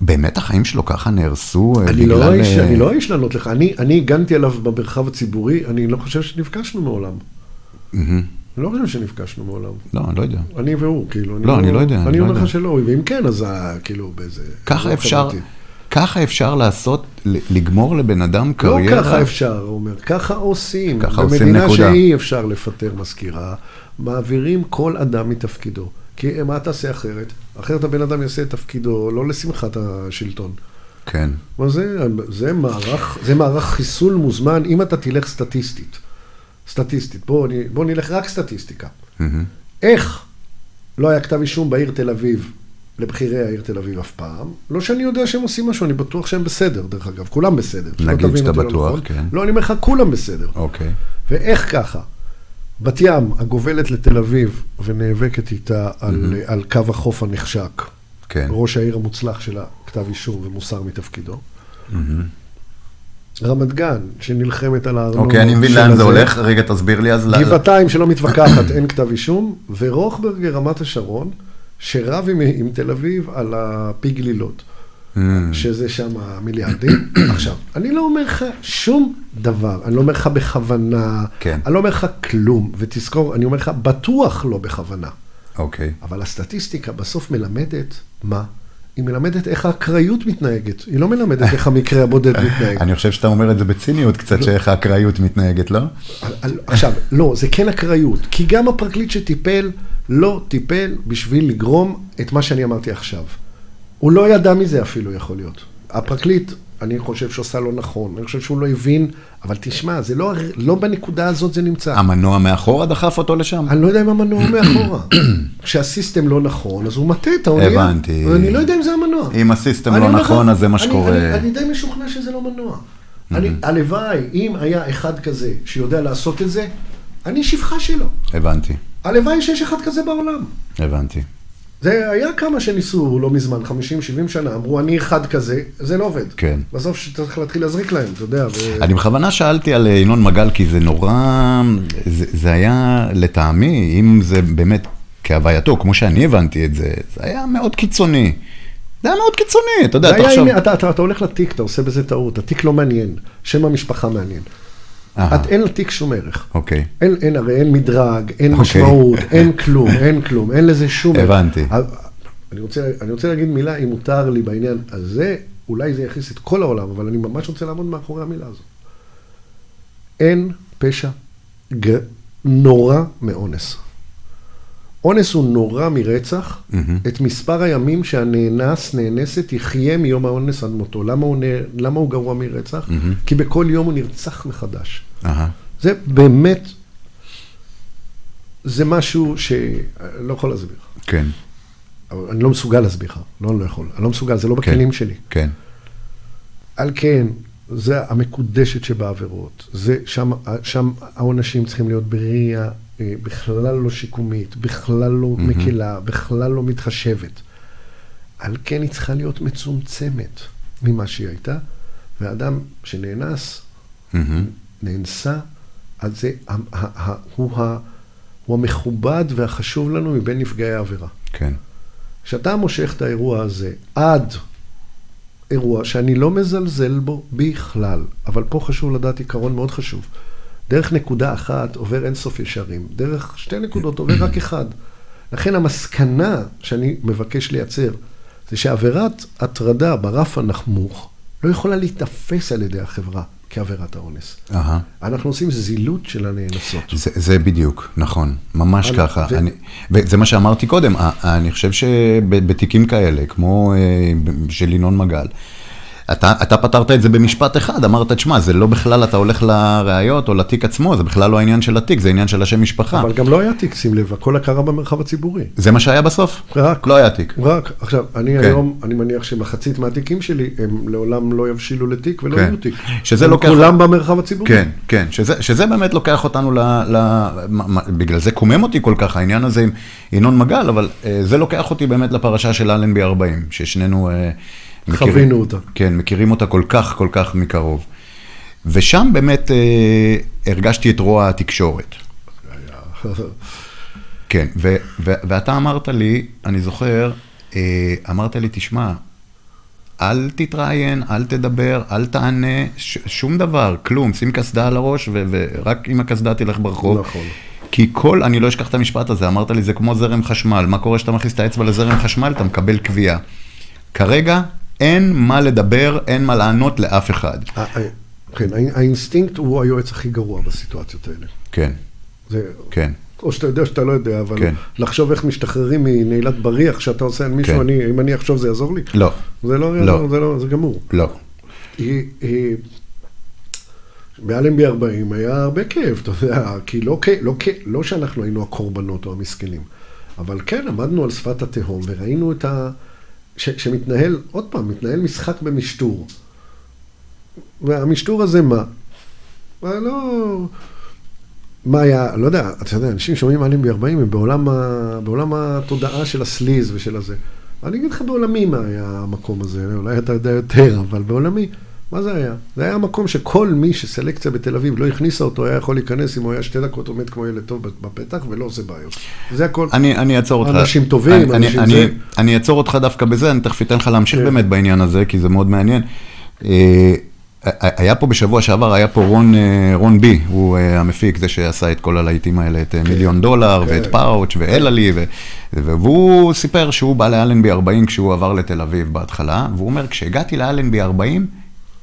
באמת החיים שלו ככה נהרסו אה, אני לא בגלל... האיש, אה, אני לא האיש לענות לך. אני, אני הגנתי עליו במרחב הציבורי, אני לא חושב שנפגשנו מעולם. אני לא חושב שנפגשנו מעולם. לא, אני לא יודע. אני והוא, כאילו. לא, אני לא יודע, אני אני לא אומר יודע. לך שלא, ואם כן, אז כאילו באיזה... ככה לא אפשר, חברתי. ככה אפשר לעשות, לגמור לבן אדם לא קריירה. ככה אפשר, הוא אומר, ככה עושים. ככה עושים, במדינה נקודה. שאי אפשר לפטר מזכירה, מעבירים כל אדם מתפקידו. כי מה תעשה אחרת? אחרת הבן אדם יעשה את תפקידו לא לשמחת השלטון. כן. אבל זה, זה, מערך, זה מערך חיסול מוזמן, אם אתה תלך סטטיסטית. סטטיסטית, בואו בוא נלך רק סטטיסטיקה. מהמם. איך לא היה כתב אישום בעיר תל אביב לבכירי העיר תל אביב אף פעם? לא שאני יודע שהם עושים משהו, אני בטוח שהם בסדר, דרך אגב, כולם בסדר. נגיד שאתה לא בטוח, נכון. כן. לא, אני אומר לך, כולם בסדר. אוקיי. ואיך ככה? בת ים, הגובלת לתל אביב, ונאבקת איתה על, על קו החוף הנחשק. כן. ראש העיר המוצלח שלה, כתב אישום ומוסר מתפקידו. רמת גן, שנלחמת על הארנונה. אוקיי, אני מבין לאן זה. הולך. רגע, תסביר לי אז. גבעתיים שלא מתווכחת, אין כתב אישום, ורוכברגר, רמת השרון, שרב עם, עם תל אביב על הפי גלילות, Mm. שזה שם מיליארדים. עכשיו, אני לא אומר לך שום דבר, אני לא אומר לך בכוונה, כן. אני לא אומר לך כלום, ותזכור, אני אומר לך, בטוח לא בכוונה. אוקיי. אבל הסטטיסטיקה בסוף מלמדת, מה? היא מלמדת איך האקראיות מתנהגת, היא לא מלמדת איך המקרה הבודד מתנהג. אני חושב שאתה אומר את זה בציניות קצת, שאיך האקראיות מתנהגת, לא? עכשיו, לא, זה כן אקראיות, כי גם הפרקליט שטיפל, לא טיפל בשביל לגרום את מה שאני אמרתי עכשיו. הוא לא ידע מזה אפילו, יכול להיות. הפרקליט, אני חושב שעושה לא נכון, אני חושב שהוא לא הבין, אבל תשמע, זה לא, לא בנקודה הזאת זה נמצא. המנוע מאחורה דחף אותו לשם? אני לא יודע אם המנוע מאחורה. כשהסיסטם לא נכון, אז הוא מטה את האונייה. הבנתי. ואני לא יודע אם זה המנוע. אם הסיסטם אני לא נכון, אז זה מה אני- שקורה. אני, אני די משוכנע שזה לא מנוע. אני, הלוואי, אם היה אחד כזה שיודע לעשות את זה, אני שפחה שלו. הבנתי, הלוואי שיש אחד כזה בעולם. הבנתי. זה היה כמה שניסו לא מזמן, 50-70 שנה, אמרו אני אחד כזה, זה לא עובד. כן. בסוף שצריך להתחיל להזריק להם, אתה יודע. ו... אני בכוונה שאלתי על אה, ינון מגל, כי זה נורא, זה, זה היה לטעמי, אם זה באמת כהווייתו, כמו שאני הבנתי את זה, זה היה מאוד קיצוני. זה היה מאוד קיצוני, אתה יודע, תחשוב. עניין- אתה, אתה, אתה הולך לתיק, אתה עושה בזה טעות, התיק לא מעניין, שם המשפחה מעניין. אהה, את, אין לתיק שום ערך. אוקיי. אין, אין, הרי אין מדרג, אין אוקיי. משמעות, אין כלום, אין כלום, אין לזה שום... הבנתי. אבל- אני רוצה, אני רוצה להגיד מילה, אם מותר לי בעניין הזה, אולי זה יכניס את כל העולם, אבל אני ממש רוצה לעמוד מאחורי המילה הזו. אין פשע ג... נורא מאונס. אונס הוא נורא מרצח, את מספר הימים שהנאנס, נאנסת, יחיה מיום האונס עד מותו. למה הוא, למה הוא גרוע מרצח? כי בכל יום הוא נרצח מחדש. אהה. זה באמת, זה משהו שאני לא יכול להסביר. כן, אבל אני לא מסוגל להסביר לך, לא, אני לא יכול. אני לא מסוגל, זה לא בכלים שלי. כן. על כן, זה המקודשת שבעבירות. זה, שם, שם העונשים צריכים להיות בראייה בכלל לא שיקומית, בכלל לא מקלה, בכלל לא מתחשבת. על כן היא צריכה להיות מצומצמת ממה שהיא הייתה, ואדם שנאנס, מהמם. נאנסה, אז זה, ה- ה- ה- הוא, ה- הוא המכובד והחשוב לנו מבין נפגעי העבירה. כן. כשאתה מושך את האירוע הזה עד אירוע שאני לא מזלזל בו בכלל, אבל פה חשוב לדעת עיקרון מאוד חשוב. דרך נקודה אחת עובר אינסוף ישרים, דרך שתי נקודות עובר רק אחד. לכן המסקנה שאני מבקש לייצר, זה שעבירת הטרדה ברף הנמוך לא יכולה להיתפס על ידי החברה כעבירת האונס. אהה. אנחנו עושים זילות של הנאנסות. זה, זה בדיוק, נכון, ממש אבל- ככה. ו- אני, וזה מה שאמרתי קודם, אני חושב שבתיקים כאלה, כמו אה, של ינון מגל, אתה, אתה פתרת את זה במשפט אחד, אמרת, תשמע, זה לא בכלל אתה הולך לראיות או לתיק עצמו, זה בכלל לא העניין של התיק, זה עניין של השם משפחה. אבל גם לא היה תיק, שים לב, הכל קרה במרחב הציבורי. זה מה שהיה בסוף? רק. לא היה תיק. רק, עכשיו, אני כן. היום, אני מניח שמחצית מהתיקים שלי, הם לעולם לא יבשילו לתיק ולא כן. יהיו תיק. שזה לוקח- כולם במרחב הציבורי. כן, כן, שזה, שזה באמת לוקח אותנו ל... ל בגלל זה קומם אותי כל כך העניין הזה עם ינון מגל, אבל אה, זה לוקח אותי באמת לפרשה של אלנבי 40, ששנינו חווינו אותה. כן, מכירים אותה כל כך, כל כך מקרוב. ושם באמת אה, הרגשתי את רוע התקשורת. כן, ו- ו- ואתה אמרת לי, אני זוכר, אה, אמרת לי, תשמע, אל תתראיין, אל תדבר, אל תענה, ש- שום דבר, כלום, שים קסדה על הראש, ו- ורק עם הקסדה תלך ברחוב. נכון. כי כל, אני לא אשכח את המשפט הזה, אמרת לי, זה כמו זרם חשמל, מה קורה כשאתה מכניס את האצבע לזרם חשמל? אתה מקבל קביעה. כרגע אין מה לדבר, אין מה לענות לאף אחד. כן, האינסטינקט הוא היועץ הכי גרוע בסיטואציות האלה. כן, זה, כן, או שאתה יודע שאתה לא יודע, אבל כן. לחשוב איך משתחררים מנעילת בריח שאתה עושה על מישהו, כן. אני, אם אני אחשוב זה יעזור לי? לא, זה לא לא. זה לא, זה גמור. לא. היא, היא, באלנבי 40 היה הרבה כאב, אתה יודע, כי לא, לא, לא שאנחנו היינו הקורבנות או המסכנים, אבל כן, עמדנו על שפת התהום וראינו את ה... ש, שמתנהל, עוד פעם, מתנהל משחק במשטור. והמשטור הזה מה? אה, לא... מה היה, לא יודע, אתה יודע, אנשים שומעים אלנבי 40 הם בעולם, ה, בעולם התודעה של הסליז ושל הזה. אני אגיד לך בעולמי מה היה המקום הזה, אולי אתה יודע יותר, אבל בעולמי, מה זה היה? זה היה מקום שכל מי שסלקציה בתל אביב לא הכניסה אותו, היה יכול להיכנס אם הוא היה שתי דקות עומד כמו ילד טוב בפתח ולא עושה בעיות. זה הכל. אני, אני אעצור אותך. אנשים טובים, אני, אנשים אני, זה. אני, אעצור אותך דווקא בזה, אני תכף אתן לך להמשיך כן. באמת בעניין הזה, כי זה מאוד מעניין. אה, היה פה בשבוע שעבר, היה פה רון, אה, רון בי, הוא אה, המפיק, זה שעשה את כל הלהיטים האלה, את אה, מיליון דולר, כן. ואת פאוץ' ואלעלי, ו- והוא סיפר שהוא בא לאלנבי 40 כשהוא עבר לתל אביב בהתחלה, והוא אומר, כשהגעתי לאלנבי 40,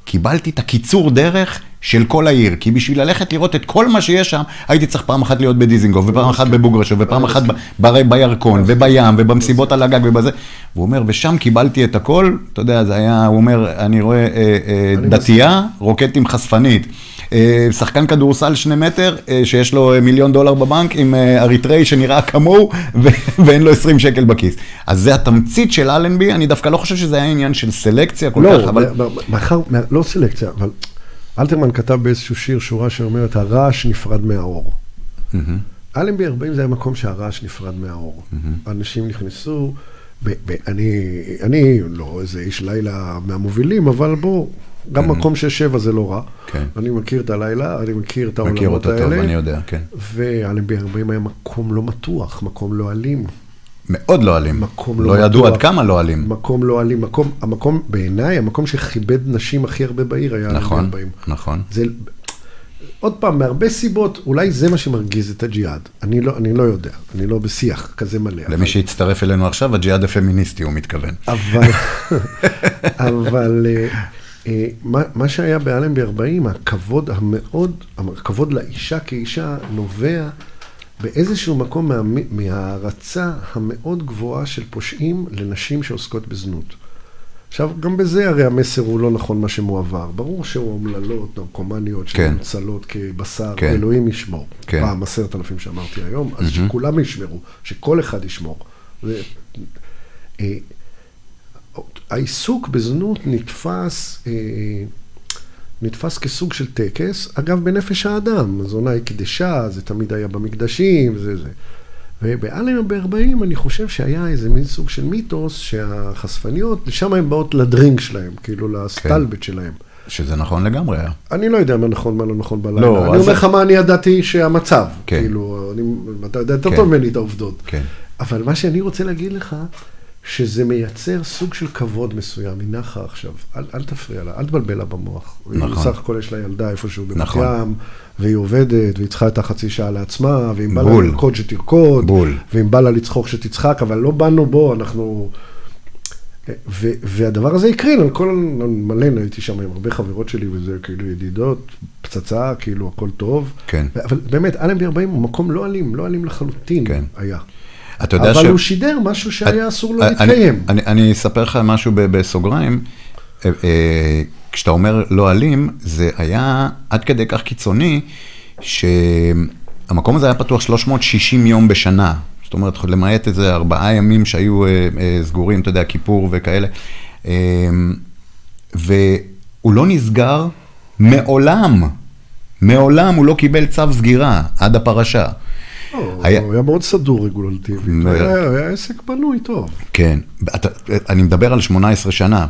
קיבלתי את הקיצור דרך של כל העיר, כי בשביל ללכת לראות את כל מה שיש שם, הייתי צריך פעם אחת להיות בדיזינגוף, ופעם אחת בבוגרשוב, ופעם אחת ב- בירקון, ובים, ובמסיבות על הגג ובזה. והוא אומר, ושם קיבלתי את הכל, אתה יודע, זה היה, הוא אומר, אני רואה אה, אה, דתייה רוקדת עם חשפנית. אה, שחקן כדורסל שני מטר, אה, שיש לו אה, מיליון דולר בבנק, עם אריתראי שנראה כמוהו, ואין לו 20 שקל בכיס. אז זה התמצית של אלנבי, אני דווקא לא חושב שזה היה עניין של סלקציה כל כך, לא, אבל... מ- מ- מאחר, לא סלקציה, אבל אלתרמן כתב באיזשהו שיר שורה שאומרת, הרעש נפרד מהאור. אלנבי 40 זה היה מקום שהרעש נפרד מהאור. אנשים נכנסו, ואני אני לא איזה איש לילה מהמובילים, אבל בוא, גם מקום של שבע זה לא רע. כן. אני מכיר את הלילה, אני מכיר את מכיר העולמות אותו האלה. טוב, אני יודע, כן. ואלנבי 40 היה מקום לא מתוח, מקום לא אלים. מאוד לא אלים. מקום לא לא ידעו בטוח. עד כמה לא אלים. מקום לא אלים, מקום, המקום, בעיניי, המקום שכיבד נשים הכי הרבה בעיר היה אלנבי נכון, 40. נכון. זה, עוד פעם, מהרבה סיבות, אולי זה מה שמרגיז את הג'יהאד. אני לא, אני לא יודע, אני לא בשיח כזה מלא. למי שהצטרף אלינו עכשיו, הג'יהאד הפמיניסטי, הוא מתכוון. אבל, אבל אה, מה, מה שהיה באלנבי 40, הכבוד המאוד, הכבוד לאישה כאישה נובע באיזשהו מקום מה, מההערצה המאוד גבוהה של פושעים לנשים שעוסקות בזנות. עכשיו, גם בזה הרי המסר הוא לא נכון מה שמועבר. ברור שהוא אומללות, נרקומניות, כן. שנמצלות כבשר, כן. אלוהים ישמור. כן. פעם עשרת אלפים שאמרתי היום, אז שכולם ישמרו, שכל אחד ישמור. ו... העיסוק בזנות נתפס, אה, נתפס כסוג של טקס, אגב, בנפש האדם. זונה היא קדשה, זה תמיד היה במקדשים, זה זה. ובאלם ב-40 אני חושב שהיה איזה מין סוג של מיתוס שהחשפניות, לשם הן באות לדרינק שלהם, כאילו לסטלבט שלהם. שזה נכון לגמרי. אני לא יודע מה נכון, מה לא נכון בלילה. לא, אני אומר לך מה אני ידעתי שהמצב. כן. כאילו, אני, אתה יודע יותר כן. טוב ממני את העובדות. כן. אבל מה שאני רוצה להגיד לך, שזה מייצר סוג של כבוד מסוים. היא נחה עכשיו, אל, אל תפריע לה, אל תבלבל לה במוח. נכון. בסך הכל יש לה ילדה איפשהו בבת נכון. ים, והיא עובדת, והיא צריכה את החצי שעה לעצמה, ואם בא. לה לרקוד שתרקוד, בול. ואם בא לה לצחוק שתצחק, אבל לא באנו בו, אנחנו... ו- והדבר הזה הקרין על כל, מלא, הייתי שם עם הרבה חברות שלי וזה כאילו ידידות, פצצה, כאילו הכל טוב. כן. אבל באמת, אלנבי 40 הוא מקום לא אלים, לא אלים לחלוטין כן. היה. אתה יודע אבל ש... הוא שידר משהו שהיה אסור לו אני- להתקיים. אני, אני אספר לך משהו בסוגריים. אה, אה, כשאתה אומר לא אלים, זה היה עד כדי כך קיצוני, שהמקום הזה היה פתוח 360 יום בשנה. זאת אומרת, למעט איזה ארבעה ימים שהיו אה, אה, סגורים, אתה יודע, כיפור וכאלה. אה, והוא לא נסגר מעולם. מעולם הוא לא קיבל צו סגירה עד הפרשה. הוא היה מאוד סדור רגולטיבית. היה עסק בנוי טוב. כן, אני מדבר על 18 שנה,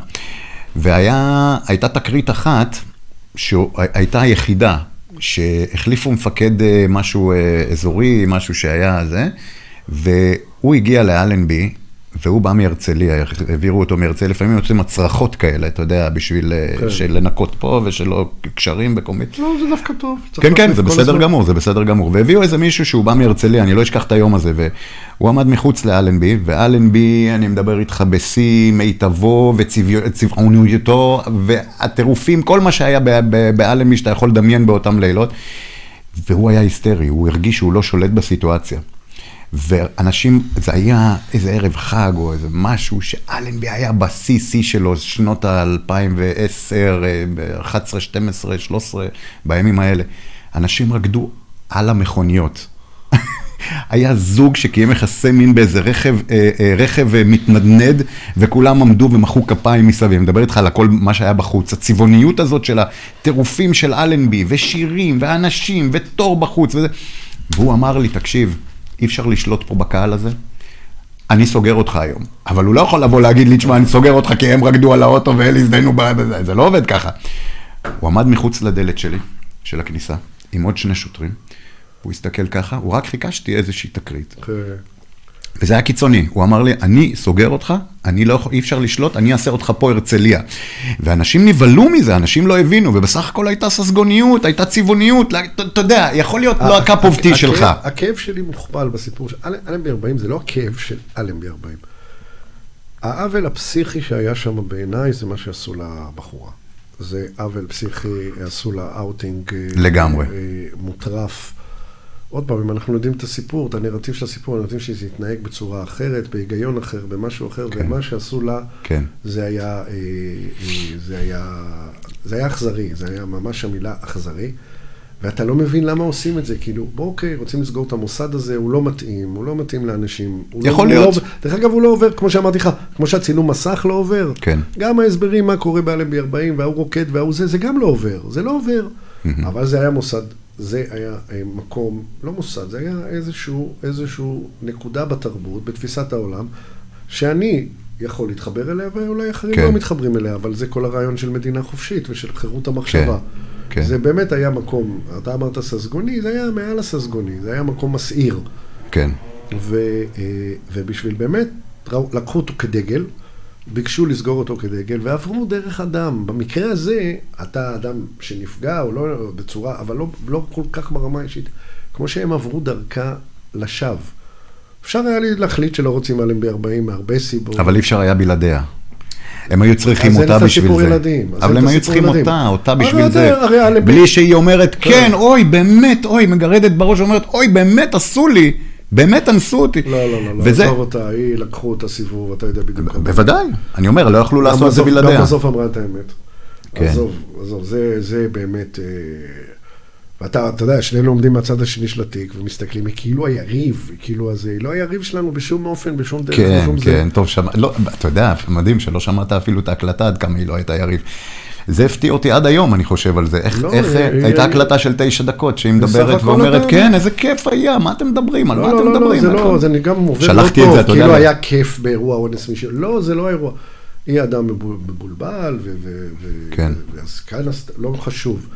והייתה תקרית אחת שהייתה היחידה, שהחליפו מפקד אה, משהו אה, אזורי, משהו שהיה זה, והוא הגיע לאלנבי, והוא בא מהרצליה, העבירו אותו מהרצליה, לפעמים יוצאים הצרחות כאלה, אתה יודע, בשביל אה, כן. לנקות פה ושלא קשרים וכל מיני. לא, זה דווקא טוב. כן, כן, זה בסדר הזמן. גמור, זה בסדר גמור. והביאו איזה מישהו שהוא בא מהרצליה, אני לא אשכח את היום הזה, והוא עמד מחוץ לאלנבי, ואלנבי, אני מדבר איתך בשיא מיטבו וצבעוניותו, והטירופים, כל מה שהיה באלנבי שאתה יכול לדמיין באותם לילות, והוא היה היסטרי, הוא הרגיש שהוא לא שולט בסיטואציה. ואנשים, זה היה איזה ערב חג או איזה משהו שאלנבי היה בשיא שיא שלו, שנות ה-2010, 11, 12, 13, בימים האלה. אנשים רקדו על המכוניות. היה זוג שקיים יחסי מין באיזה רכב, אה, אה, רכב אה, מתנדנד, וכולם עמדו ומחאו כפיים מסביב. אני מדבר איתך על הכל מה שהיה בחוץ. הצבעוניות הזאת של הטירופים של אלנבי, ושירים, ואנשים, ותור בחוץ, וזה. והוא אמר לי, תקשיב, אי אפשר לשלוט פה בקהל הזה. אני סוגר אותך היום. אבל הוא לא יכול לבוא להגיד לי, תשמע, אני סוגר אותך כי הם רקדו על האוטו ואלה הזדיינו בזה, זה לא עובד ככה. הוא עמד מחוץ לדלת שלי, של הכניסה, עם עוד שני שוטרים. הוא הסתכל ככה, הוא רק חיכה שתהיה איזושהי תקרית. כן. וזה היה קיצוני, הוא אמר לי, אני סוגר אותך, אני לא יכול, אי אפשר לשלוט, אני אעשה אותך פה הרצליה. ואנשים נבהלו מזה, אנשים לא הבינו, ובסך הכל הייתה ססגוניות, הייתה צבעוניות, אתה יודע, יכול להיות לא ה cup of tea הכאב- שלך. הכאב שלי מוכפל בסיפור של אלנבי 40, זה לא הכאב של אלנבי 40. העוול הפסיכי שהיה שם בעיניי זה מה שעשו לבחורה. זה עוול פסיכי, עשו לה אאוטינג. אה, לגמרי. אה, מוטרף. עוד פעם, אם אנחנו יודעים את הסיפור, את הנרטיב של הסיפור, אנחנו יודעים שזה התנהג בצורה אחרת, בהיגיון אחר, במשהו אחר, כן. ומה שעשו לה, כן. זה היה, אה, אה, זה היה, זה היה אכזרי, זה היה ממש המילה אכזרי, ואתה לא מבין למה עושים את זה, כאילו, בוא אוקיי, רוצים לסגור את המוסד הזה, הוא לא מתאים, הוא לא מתאים לאנשים. הוא יכול לא, להיות. לא, דרך אגב, הוא לא עובר, כמו שאמרתי לך, כמו שהצילום מסך לא עובר. כן. גם ההסברים מה קורה באלנבי 40, וההוא רוקד וההוא זה, זה גם לא עובר, זה לא עובר. אבל זה היה מוסד, זה היה אה, מקום, לא מוסד, זה היה איזשהו, איזשהו נקודה בתרבות, בתפיסת העולם, שאני יכול להתחבר אליה, ואולי אחרים כן. לא מתחברים אליה, אבל זה כל הרעיון של מדינה חופשית ושל חירות המחשבה. כן. זה באמת היה מקום, אתה אמרת ססגוני, זה היה מעל הססגוני, זה היה מקום מסעיר. כן. ו, אה, ובשביל באמת, לקחו אותו כדגל, ביקשו לסגור אותו כדגל, ועברו דרך אדם. במקרה הזה, אתה אדם שנפגע, או לא בצורה, אבל לא, לא כל כך ברמה האישית, כמו שהם עברו דרכה לשווא. אפשר היה לי להחליט שלא רוצים אלנבי 40 מהרבה סיבות. אבל אי אפשר היה בלעדיה. הם היו צריכים אותה בשביל זה. ילדים, אבל הם היו צריכים ילדים. אותה, אותה הרי בשביל אתה- זה. הרי בלי שהיא אומרת, כן, אוי, באמת, אוי, מגרדת בראש, אומרת, אוי, באמת עשו לי, באמת אנסו אותי. לא, לא, לא, לא, וזה, עזוב אותה, היא לקחו אותה סיבוב, אתה יודע בדיוק. בוודאי, אני אומר, לא יכלו לעשות את זה בלעדיה. גם בסוף אמרה את האמת. כן. עזוב, עזוב, זה, זה באמת... אה, ואתה, אתה יודע, שנינו עומדים מהצד השני של התיק ומסתכלים, היא כאילו היריב, היא כאילו הזה, היא לא היריב שלנו בשום אופן, בשום דרך, כן, בשום זה. כן, טוב, שמע, לא, אתה יודע, מדהים שלא שמעת אפילו את ההקלטה עד כמה היא לא הייתה יריב. זה הפתיע אותי עד היום, אני חושב על זה. איך, לא, איך, היא- אה, היא- הייתה היא- הקלטה של תשע דקות, שהיא מדברת ואומרת, אתה- כן, איזה כיף היה, מה אתם מדברים, על מה לא, אתם לא, לא, לא, מדברים? זה לא, הכל." זה גם עובד לא טוב. כאילו. היה כיף באירוע אונס מישהו, לא, זה לא האירוע. היא אדם מבול- מבולבל, ו... כן. אז כאן לא חשוב.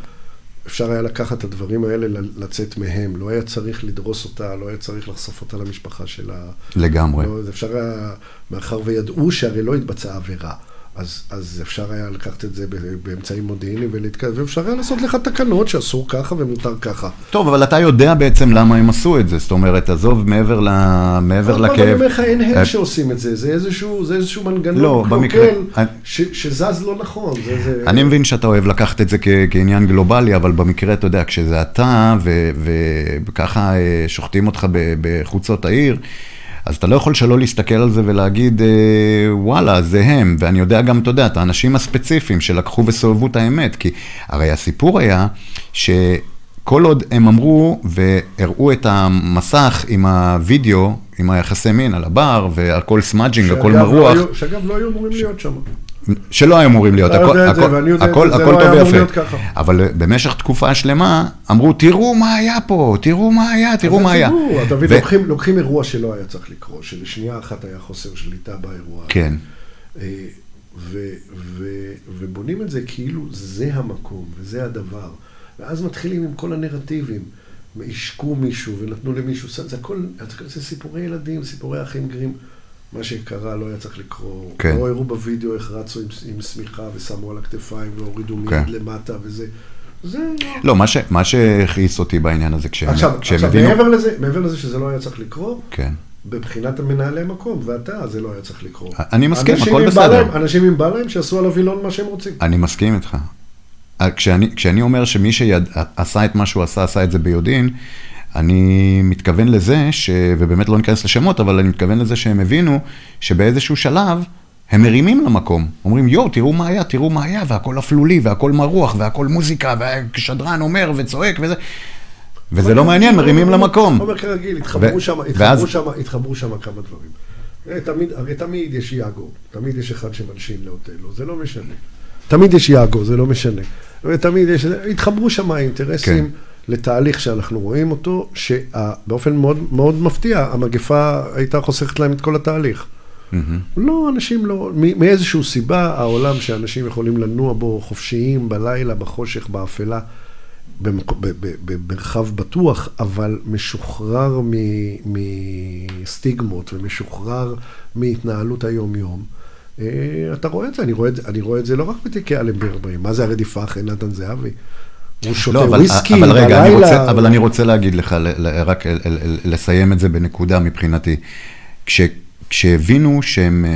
אפשר היה לקחת את הדברים האלה, לצאת מהם. לא היה צריך לדרוס אותה, לא היה צריך לחשוף אותה למשפחה שלה. לגמרי. לא, אפשר היה, מאחר וידעו שהרי לא התבצעה עבירה. אז, אז אפשר היה לקחת את זה באמצעים מודיעיניים ולהתקדם, ואפשר היה לעשות לך תקנות שאסור ככה ומותר ככה. טוב, אבל אתה יודע בעצם למה הם עשו את זה, זאת אומרת, עזוב מעבר, ל... מעבר אבל אני לכאב. אומר לך, אין אה, הם שעושים את זה, זה איזשהו, זה איזשהו מנגנון לא, במקרה- אני- ש, שזז לא נכון. זה, זה... אני מבין שאתה אוהב לקחת את זה כ- כעניין גלובלי, אבל במקרה, אתה יודע, כשזה אתה, ו- וככה אה, שוחטים אותך בחוצות העיר, אז אתה לא יכול שלא להסתכל על זה ולהגיד, אה, וואלה, זה הם. ואני יודע גם, אתה יודע, את האנשים הספציפיים שלקחו וסובבו את האמת, כי הרי הסיפור היה שכל עוד הם אמרו והראו את המסך עם הוידאו, עם היחסי מין על הבר, והכל smudging, הכל לא מרוח, היו- שאגב, לא היו אמורים להיות שם. שלא היו אמורים להיות, הכל, יודע זה, הכל, ואני יודע הכל, זה, זה הכל לא טוב ויפה. אבל במשך תקופה שלמה אמרו, תראו מה היה פה, תראו מה היה, תראו מה היה. אתה מבין, ו- לוקחים, לוקחים אירוע שלא היה צריך לקרות, שלשנייה אחת היה חוסר שליטה באירוע. כן, אה, ו, ו, ובונים את זה כאילו זה המקום וזה הדבר. ואז מתחילים עם כל הנרטיבים. השקו מישהו ונתנו למישהו, זה זה הכל, זה סיפורי ילדים, סיפורי אחים גרים. מה שקרה לא היה צריך לקרות. כן. לא הראו בווידאו איך רצו עם, עם שמיכה ושמו על הכתפיים והורידו מיד כן. למטה וזה. זה לא... לא, מה, ש, מה שהכעיס אותי בעניין הזה, כשהם, עכשיו, כשהם עכשיו הבינו... מעבר לזה, מעבר לזה שזה לא היה צריך לקרות, כן. בבחינת המנהלי מקום, ואתה, זה לא היה צריך לקרות. אני מסכים, הכל בסדר. להם- אנשים אם בא להם, שיעשו על הווילון מה שהם רוצים. אני מסכים איתך. אה, כשאני, כשאני אומר שמי שעשה את מה שהוא עשה, עשה את זה ביודעין, אני מתכוון לזה, ש... ובאמת לא ניכנס לשמות, אבל אני מתכוון לזה שהם הבינו שבאיזשהו שלב הם מרימים למקום. אומרים, יואו, תראו מה היה, תראו מה היה, והכל אפלולי, והכל מרוח, והכל מוזיקה, והשדרן אומר וצועק וזה. וזה לא מעניין, מרימים למקום. אומר כרגיל, התחברו שם, ואז- התחברו שם, התחברו שם כמה דברים. תמיד, הרי תמיד יש יאגו, תמיד יש אחד שמלשין לאוטלו, זה לא משנה. תמיד יש יאגו, זה לא משנה. ותמיד יש, התחברו שם האינטרסים כן. לתהליך שאנחנו רואים אותו, שבאופן מאוד, מאוד מפתיע, המגפה הייתה חוסכת להם את כל התהליך. מהמם. לא, אנשים לא, מאיזושהי סיבה, העולם שאנשים יכולים לנוע בו חופשיים, בלילה, בחושך, באפלה, במרחב בטוח, אבל משוחרר מסטיגמות ומשוחרר מהתנהלות היום-יום. אה, אתה רואה את זה, אני רואה את זה, אני רואה את זה לא רק בתיקי אלנברג, מה זה הרדיפה אחרי נתן זהבי? הוא שותה לא, אבל, וויסקי אבל רגע, אני בלילה. רוצה, אבל אני רוצה להגיד לך, ל, ל, רק ל, ל, לסיים את זה בנקודה מבחינתי. כש, כשהבינו שהם אה,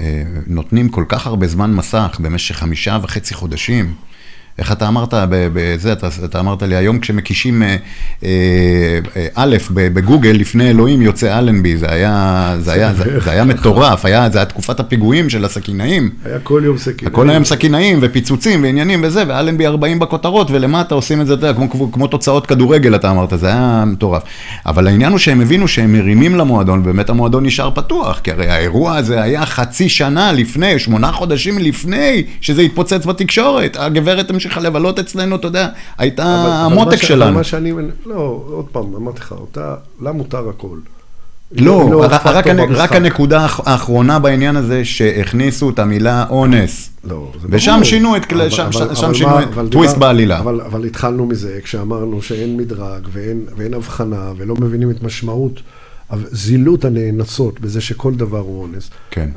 אה, נותנים כל כך הרבה זמן מסך במשך חמישה וחצי חודשים, איך אתה אמרת בזה, אתה, אתה אמרת לי, היום כשמקישים אה, אה, א' בגוגל, לפני אלוהים יוצא אלנבי, זה היה, זה היה, זה, זה היה מטורף, היה, זה היה תקופת הפיגועים של הסכינאים. היה כל יום סכין. הכל היום סכינאים ופיצוצים ועניינים וזה, ואלנבי 40 בכותרות, ולמטה עושים את זה, אתה יודע, כמו, כמו, כמו תוצאות כדורגל, אתה אמרת, זה היה מטורף. אבל העניין הוא שהם הבינו שהם מרימים למועדון, ובאמת המועדון נשאר פתוח, כי הרי האירוע הזה היה חצי שנה לפני, שמונה חודשים לפני, שזה התפוצץ בתקשורת. הגברת המשיכה לבלות אצלנו, אתה יודע, הייתה אבל- אבל המותק אבל שלנו. מה שאני, לא, עוד פעם, אמרתי לך, אותה, לה מותר הכל. לא, רק, פקטור רק, במשחק. רק הנקודה האח- האחרונה בעניין הזה, שהכניסו את המילה אונס. לא, זה ושם ברור. שינו את כלי- אבל- שם- אבל- שם אבל שינו מה- את אבל טוויסט דיבר- בעלילה. אבל, אבל התחלנו מזה כשאמרנו שאין מדרג ואין, ואין הבחנה ולא מבינים את משמעות אבל זילות הנאנסות בזה שכל דבר הוא אונס. כן.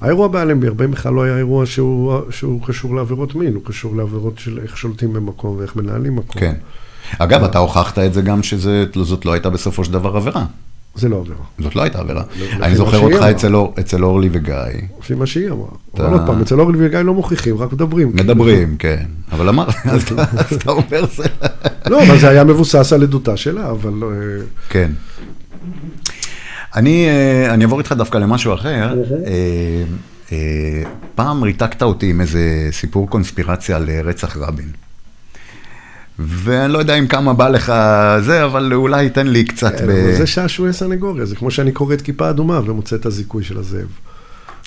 האירוע באלנבי הרבה בכלל לא היה אירוע שהוא, שהוא קשור לעבירות מין, הוא קשור לעבירות של איך שולטים במקום ואיך מנהלים מקום. כן. אגב, אתה הוכחת את זה גם שזאת לא הייתה בסופו של דבר עבירה. זה לא עבירה. זאת לא הייתה עבירה. לפי אני מה זוכר אותך. אצל אור- אצל אורלי וגיא. לפי מה שהיא אמרה. אבל עוד פעם, אצל אורלי וגיא לא מוכיחים, רק מדברים. מדברים, כן. אבל אמר, אז אתה- אומר זה... לא, אבל זה היה מבוסס על עדותה שלה, אבל... לא, אה, כן. אני, אה, אני אעבור איתך דווקא למשהו אחר. אה, אה, פעם ריתקת אותי עם איזה סיפור קונספירציה על רצח רבין. ואני לא יודע אם כמה בא לך זה, אבל אולי תן לי קצת ב... כן, אבל זה שעשועי סנגוריה, זה כמו שאני קורא את כיפה אדומה ומוצא את הזיכוי של הזאב.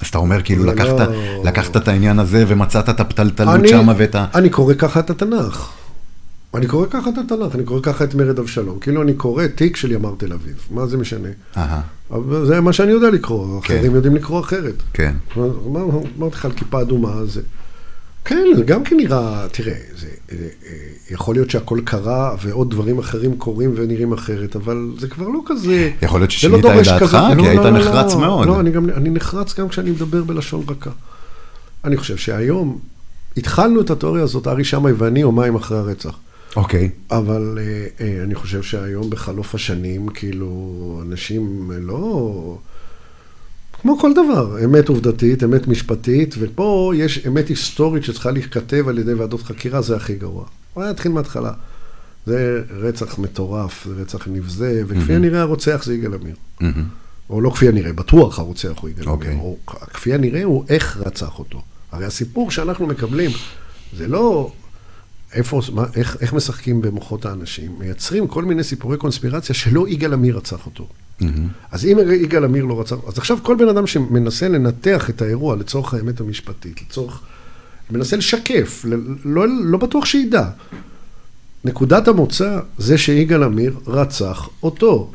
אז אתה אומר, כאילו, זה לקחת, לא- לקחת את העניין הזה ומצאת את הפתלתלות שם ואת ה... אני קורא ככה את התנ"ך. אני קורא ככה את התנ"ך, אני קורא ככה את מרד אבשלום. כאילו אני קורא תיק של ימ"ר תל אביב, מה זה משנה? אבל זה מה שאני יודע לקרוא, כן. אחרים יודעים לקרוא אחרת. כן. אמרתי לך על כיפה אדומה, זה... כן, זה גם כן נראה, תראה, זה, אה, יכול להיות שהכל קרה ועוד דברים אחרים קורים ונראים אחרת, אבל זה כבר לא כזה... יכול להיות זה לא ששינית את דעתך, כי לא, היית לא, נחרץ מאוד. לא, אני, גם, אני נחרץ גם כשאני מדבר בלשון רכה. אני חושב שהיום התחלנו את התיאוריה הזאת, ארי שמאי ואני, יומיים אחרי הרצח. אוקיי. אבל אה, אה, אני חושב שהיום בחלוף השנים, כאילו, אנשים לא... כמו כל דבר, אמת עובדתית, אמת משפטית, ופה יש אמת היסטורית שצריכה להיכתב על ידי ועדות חקירה, זה הכי גרוע. בוא נתחיל מההתחלה. זה רצח מטורף, זה רצח נבזה, וכפי הנראה הרוצח זה יגאל עמיר. מהמם. או לא כפי הנראה, בטוח הרוצח הוא יגאל אוקיי. עמיר. או כפי הנראה הוא איך רצח אותו. הרי הסיפור שאנחנו מקבלים, זה לא איפה, מה, איך, איך משחקים במוחות האנשים, מייצרים כל מיני סיפורי קונספירציה שלא יגאל עמיר רצח אותו. מהמם. אז אם יגאל עמיר לא רצח, אז עכשיו כל בן אדם שמנסה לנתח את האירוע לצורך האמת המשפטית, לצורך, מנסה לשקף, ל- לא, לא בטוח שידע. נקודת המוצא זה שיגאל עמיר רצח אותו.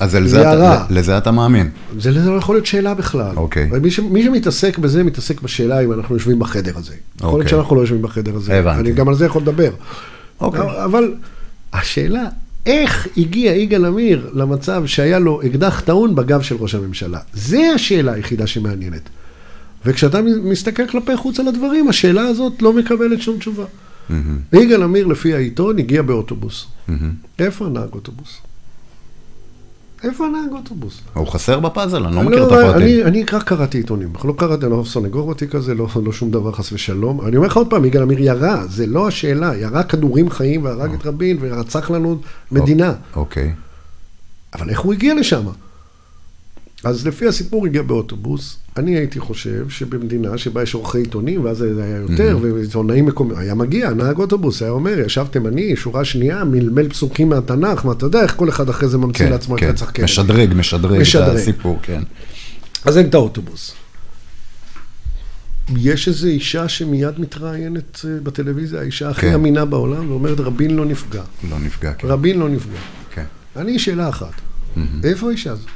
אז לזה. אתה- לזה אתה מאמין. זה לא יכול להיות שאלה בכלל. אוקיי. מי, שמתעסק בזה, מתעסק בשאלה אם אנחנו יושבים בחדר הזה. יכול אוקיי. להיות שאנחנו לא יושבים בחדר הזה. הבנתי. אני גם על זה יכול לדבר. אוקיי. אבל השאלה, איך הגיע יגאל עמיר למצב שהיה לו אקדח טעון בגב של ראש הממשלה? זה השאלה היחידה שמעניינת. וכשאתה מסתכל כלפי חוץ על הדברים, השאלה הזאת לא מקבלת שום תשובה. מהמם. יגאל עמיר, לפי העיתון, הגיע באוטובוס. מהמם. איפה הנהג אוטובוס? איפה הנהג אוטובוס? הוא חסר בפאזל, אני לא אני מכיר את הפרטים. אני, רק קראתי עיתונים, לא קראתי, לא סונגור בתיק הזה, לא, לא שום דבר חס ושלום. אני אומר לך עוד פעם, יגאל עמיר ירה, זה לא השאלה, ירה כדורים חיים והרג את רבין ורצח לנו מדינה. אוקיי. אבל איך הוא הגיע לשם? אז לפי הסיפור הגיע באוטובוס, אני הייתי חושב שבמדינה שבה יש עורכי עיתונים, ואז זה היה יותר, ועיתונאים מקומיים, היה מגיע, נהג אוטובוס, היה אומר, ישב תימני, שורה שנייה, מלמל פסוקים מהתנ"ך, מה אתה יודע איך כל אחד אחרי זה ממציא כן, לעצמו את כן. רצח קרן. משדרג, משדרג את משדרג. הסיפור, כן. אז אין את האוטובוס. יש איזו אישה שמיד מתראיינת אה, בטלוויזיה, האישה הכי כן. אמינה בעולם, ואומרת, רבין לא נפגע. לא נפגע, כן. רבין לא נפגע. כן. אני, שאלה אחת, איפה האישה הזאת?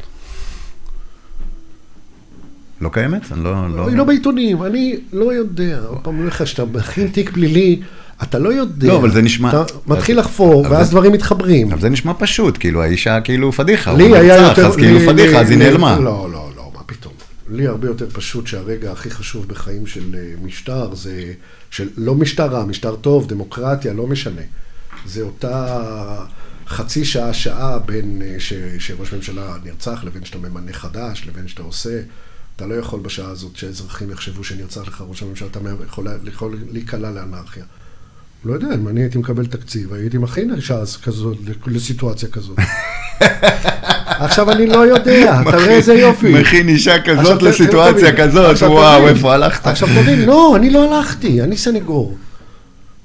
לא קיימת? אני לא... לא- היא לא בעיתונים, אני לא יודע. עוד פעם, אני אומר לך, כשאתה מכין תיק פלילי, אתה לא יודע. לא, אבל זה נשמע- אתה מתחיל לחפור, ואז דברים מתחברים. אבל זה נשמע פשוט, כאילו האישה כאילו פדיחה. לי היה יותר... אז כאילו פדיחה, לי- אז היא נעלמה. לא, לא, לא, מה פתאום. לי הרבה יותר פשוט שהרגע הכי חשוב בחיים של אה, משטר זה... של לא משטר רע, משטר טוב, דמוקרטיה, לא משנה. זה אותה חצי שעה, שעה בין אה, ש, שראש ממשלה נרצח לבין שאתה ממנה חדש, לבין שאתה עושה. אתה לא יכול בשעה הזאת שהאזרחים יחשבו שנרצח לך ראש הממשלה, אתה יכול, יכול להיקלע לאנרכיה. לא יודע, אם אני הייתי מקבל תקציב, הייתי מכין שעה כזאת, לסיטואציה כזאת. עכשיו אני לא יודע, אתה רואה איזה יופי. מכין אישה כזאת לסיטואציה כזאת, וואו. איפה הלכת? עכשיו תבין, לא, אני לא הלכתי, אני סנגור.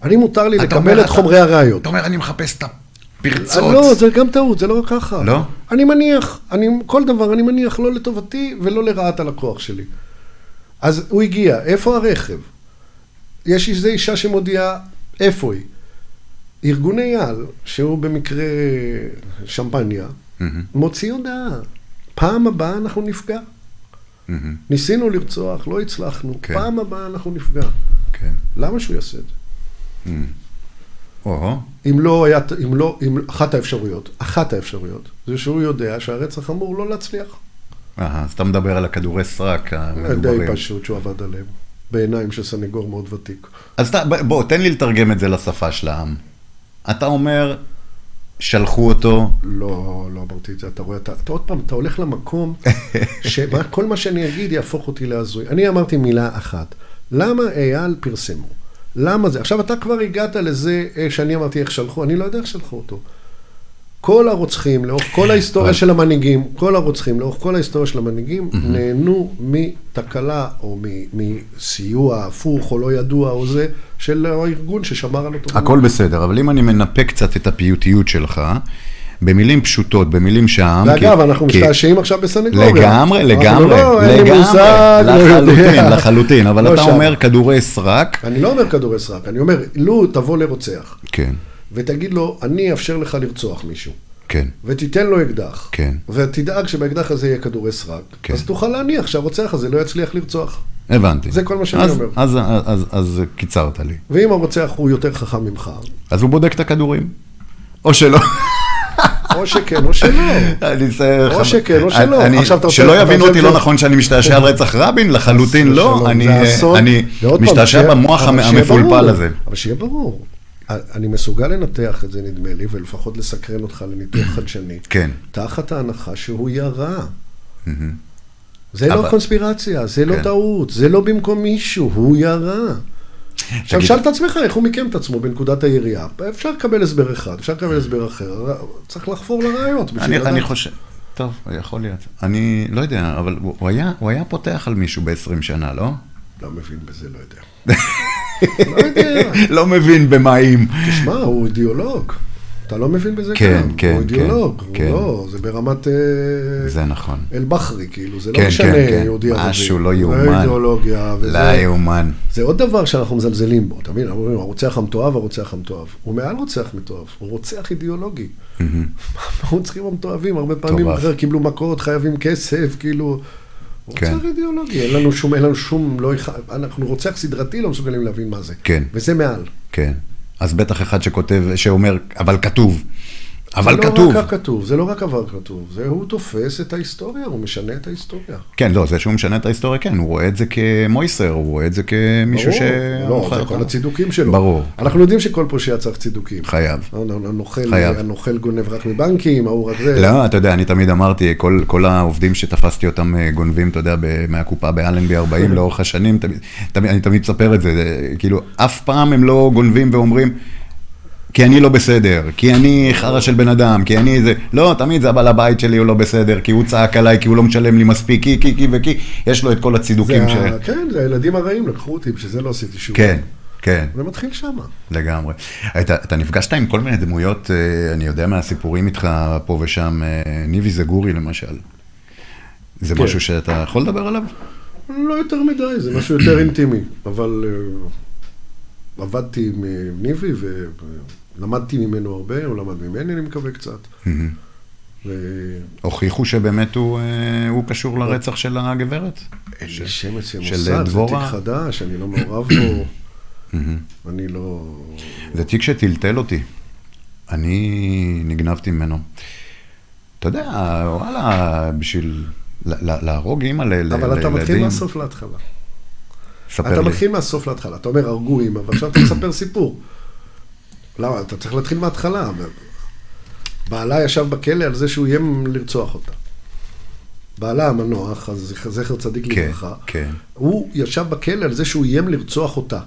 אני מותר לי לקבל את חומרי הראיות. אתה אומר, אני מחפש את הפרצות. לא, זה גם טעות, זה לא ככה. לא? אני מניח, אני, כל דבר אני מניח לא לטובתי ולא לרעת הלקוח שלי. אז הוא הגיע, איפה הרכב? יש איזו אישה שמודיעה, איפה היא? ארגון אייל, שהוא במקרה שמפניה, מהמם, מוציא הודעה. פעם הבאה אנחנו נפגע. מהמם, ניסינו לרצוח, לא הצלחנו. כן. פעם הבאה אנחנו נפגע. כן. למה שהוא יעשה את זה? מהמם. אם לא היה, אם לא, אם, אחת האפשרויות, אחת האפשרויות, זה שהוא יודע שהרצח אמור לא להצליח. אה, אז אתה מדבר על הכדורי סרק די המדוברים. פשוט שהוא עבד עליהם. בעיניים של סנגור מאוד ותיק. אז אתה, בוא, תן לי לתרגם את זה לשפה של העם. אתה אומר, שלחו אותו. לא, לא אמרתי את זה, אתה רואה, אתה, אתה עוד פעם, אתה הולך למקום שכל מה שאני אגיד יהפוך אותי להזוי. אני אמרתי מילה אחת, למה אייל פרסמו? למה זה? עכשיו אתה כבר הגעת לזה אה, שאני אמרתי איך שלחו, אני לא יודע איך שלחו אותו. כל הרוצחים, לאורך כל ההיסטוריה של המנהיגים, כל הרוצחים, לאורך כל ההיסטוריה של המנהיגים, נהנו מתקלה או מסיוע הפוך או לא ידוע או זה, של הארגון ששמר על אותו. הכל בסדר, אבל אם אני מנפה קצת את הפיוטיות שלך, במילים פשוטות, במילים שהעם... ואגב, אנחנו משתעשעים עכשיו בסנגוריה. לגמרי, לגמרי, לא, לגמרי, לא לחלוטין. לחלוטין, אבל לא אתה שם. אומר כדורי סרק, אני לא אומר כדורי סרק, אני אומר, לו תבוא לרוצח, כן, ותגיד לו, אני אאפשר לך לרצוח מישהו, כן, ותיתן לו אקדח, כן. ותדאג שבאקדח הזה יהיה כדורי סרק, כן. אז תוכל להניח שהרוצח הזה לא יצליח לרצוח. הבנתי. זה כל מה שאני אז- אומר. אז- אז- אז- אז קיצרת לי. ואם הרוצח הוא יותר חכם ממך, אז הוא בודק את הכדורים. או שלא. או שכן או שלא. אני אסיים. או שכן או שלא. אני- עכשיו אתה רוצה- שלא יבינו אותי לא נכון שאני משתעשע על רצח רבין, לחלוטין לא. אני- משתעשע במוח המפולפל הזה. אבל שיהיה ברור. אני מסוגל לנתח את זה, נדמה לי, ולפחות לסקרן אותך לניתוח חדשני. כן. תחת ההנחה שהוא ירה. זה לא קונספירציה, זה לא כן. טעות, זה לא במקום מישהו, הוא ירה. עכשיו, שאל את עצמך איך הוא מיקם את עצמו בנקודת הירייה. אפשר לקבל הסבר אחד, אפשר לקבל הסבר אחר, צריך לחפור לראיות. בשביל אני, לדעת. אני חושב, טוב, יכול להיות. אני לא יודע, אבל הוא, הוא, היה, הוא היה פותח על מישהו ב-20 שנה, לא? לא מבין בזה, לא יודע. לא יודע. לא מבין במים. תשמע, הוא אידיאולוג. אתה לא מבין בזה כן, גם. כן, הוא אידיאולוג. כן, הוא כן. לא, זה ברמת... אה, זה נכון. אל-בחרי, כאילו, זה כן, לא משנה כן, כן. יהודי ערבי. משהו לא זה יאומן. אידיאולוגיה. וזה- לא יאומן. זה עוד דבר שאנחנו מזלזלים בו, אתה מבין? אנחנו אומרים, הרוצח המתועב, הרוצח המתועב. הוא מעל רוצח מתועב, הוא רוצח אידיאולוגי. מה רוצחים המתועבים? הרבה פעמים. אחר קיבלו מכות, חייבים כסף, כאילו... כן. רוצח אידיאולוגי, אין לנו שום, אין לנו שום, לא, אנחנו רוצח סדרתי, לא מסוגלים להבין מה זה. כן. וזה מעל. כן. אז בטח אחד שכותב, שאומר, אבל כתוב. אבל זה כתוב. לא רק הכתוב, זה לא רק עבר כתוב, זה הוא תופס את ההיסטוריה, הוא משנה את ההיסטוריה. כן, לא, זה שהוא משנה את ההיסטוריה, כן, הוא רואה את זה כמויסר, הוא רואה את זה כמישהו ש... ברור, לא, זה כל הצידוקים שלו. ברור. אנחנו יודעים שכל פושע צריך צידוקים. חייב. הנוכל, חייב. הנוכל גונב רק מבנקים, ההוא רק זה. לא, אתה יודע, אני תמיד אמרתי, כל, כל העובדים שתפסתי אותם אה, גונבים, אתה יודע, מהקופה באלנבי 40 לאורך השנים, תמיד, תמיד, אני תמיד מספר את זה, זה, כאילו, אף פעם הם לא גונבים ואומרים, כי אני לא בסדר, כי אני חרא של בן אדם, כי אני זה, לא, תמיד זה הבעל הבית שלי הוא לא בסדר, כי הוא צעק עליי, כי הוא לא משלם לי מספיק, כי, כי, כי וכי, יש לו את כל הצידוקים ש... ה... כן, זה הילדים הרעים, לקחו אותי, בשביל זה לא עשיתי שום. כן, כן. זה מתחיל שמה. לגמרי. אתה, אתה נפגשת עם כל מיני דמויות, אה, אני יודע מהסיפורים איתך פה ושם, אה, ניבי זגורי למשל. זה כן. משהו שאתה יכול לדבר עליו? לא יותר מדי, זה משהו יותר אינטימי, אבל uh, עבדתי עם אה, ניבי ולמדתי ממנו הרבה, הוא למד ממני, אני מקווה קצת. ו... הוכיחו שבאמת הוא, אה, הוא קשור לרצח של הגברת? אין לי שם אצלי של המוסד, זה דבורה? תיק חדש, אני לא מעורב בו, אני לא... זה תיק שטלטל אותי. אני נגנבתי ממנו. אתה יודע, וואלה, בשביל להרוג אימא ל- ל- אבל אתה מתחיל לילדים. מהסוף להתחלה. ספר אתה לי. מתחיל מהסוף להתחלה, אתה אומר הרגו אימא, ועכשיו אתה מספר סיפור. למה? אתה צריך להתחיל מההתחלה. בעלה ישב בכלא על זה שהוא איים לרצוח אותה. בעלה המנוח, אז זכר צדיק כן, לברכה, כן. הוא ישב בכלא על זה שהוא איים לרצוח אותה. אה,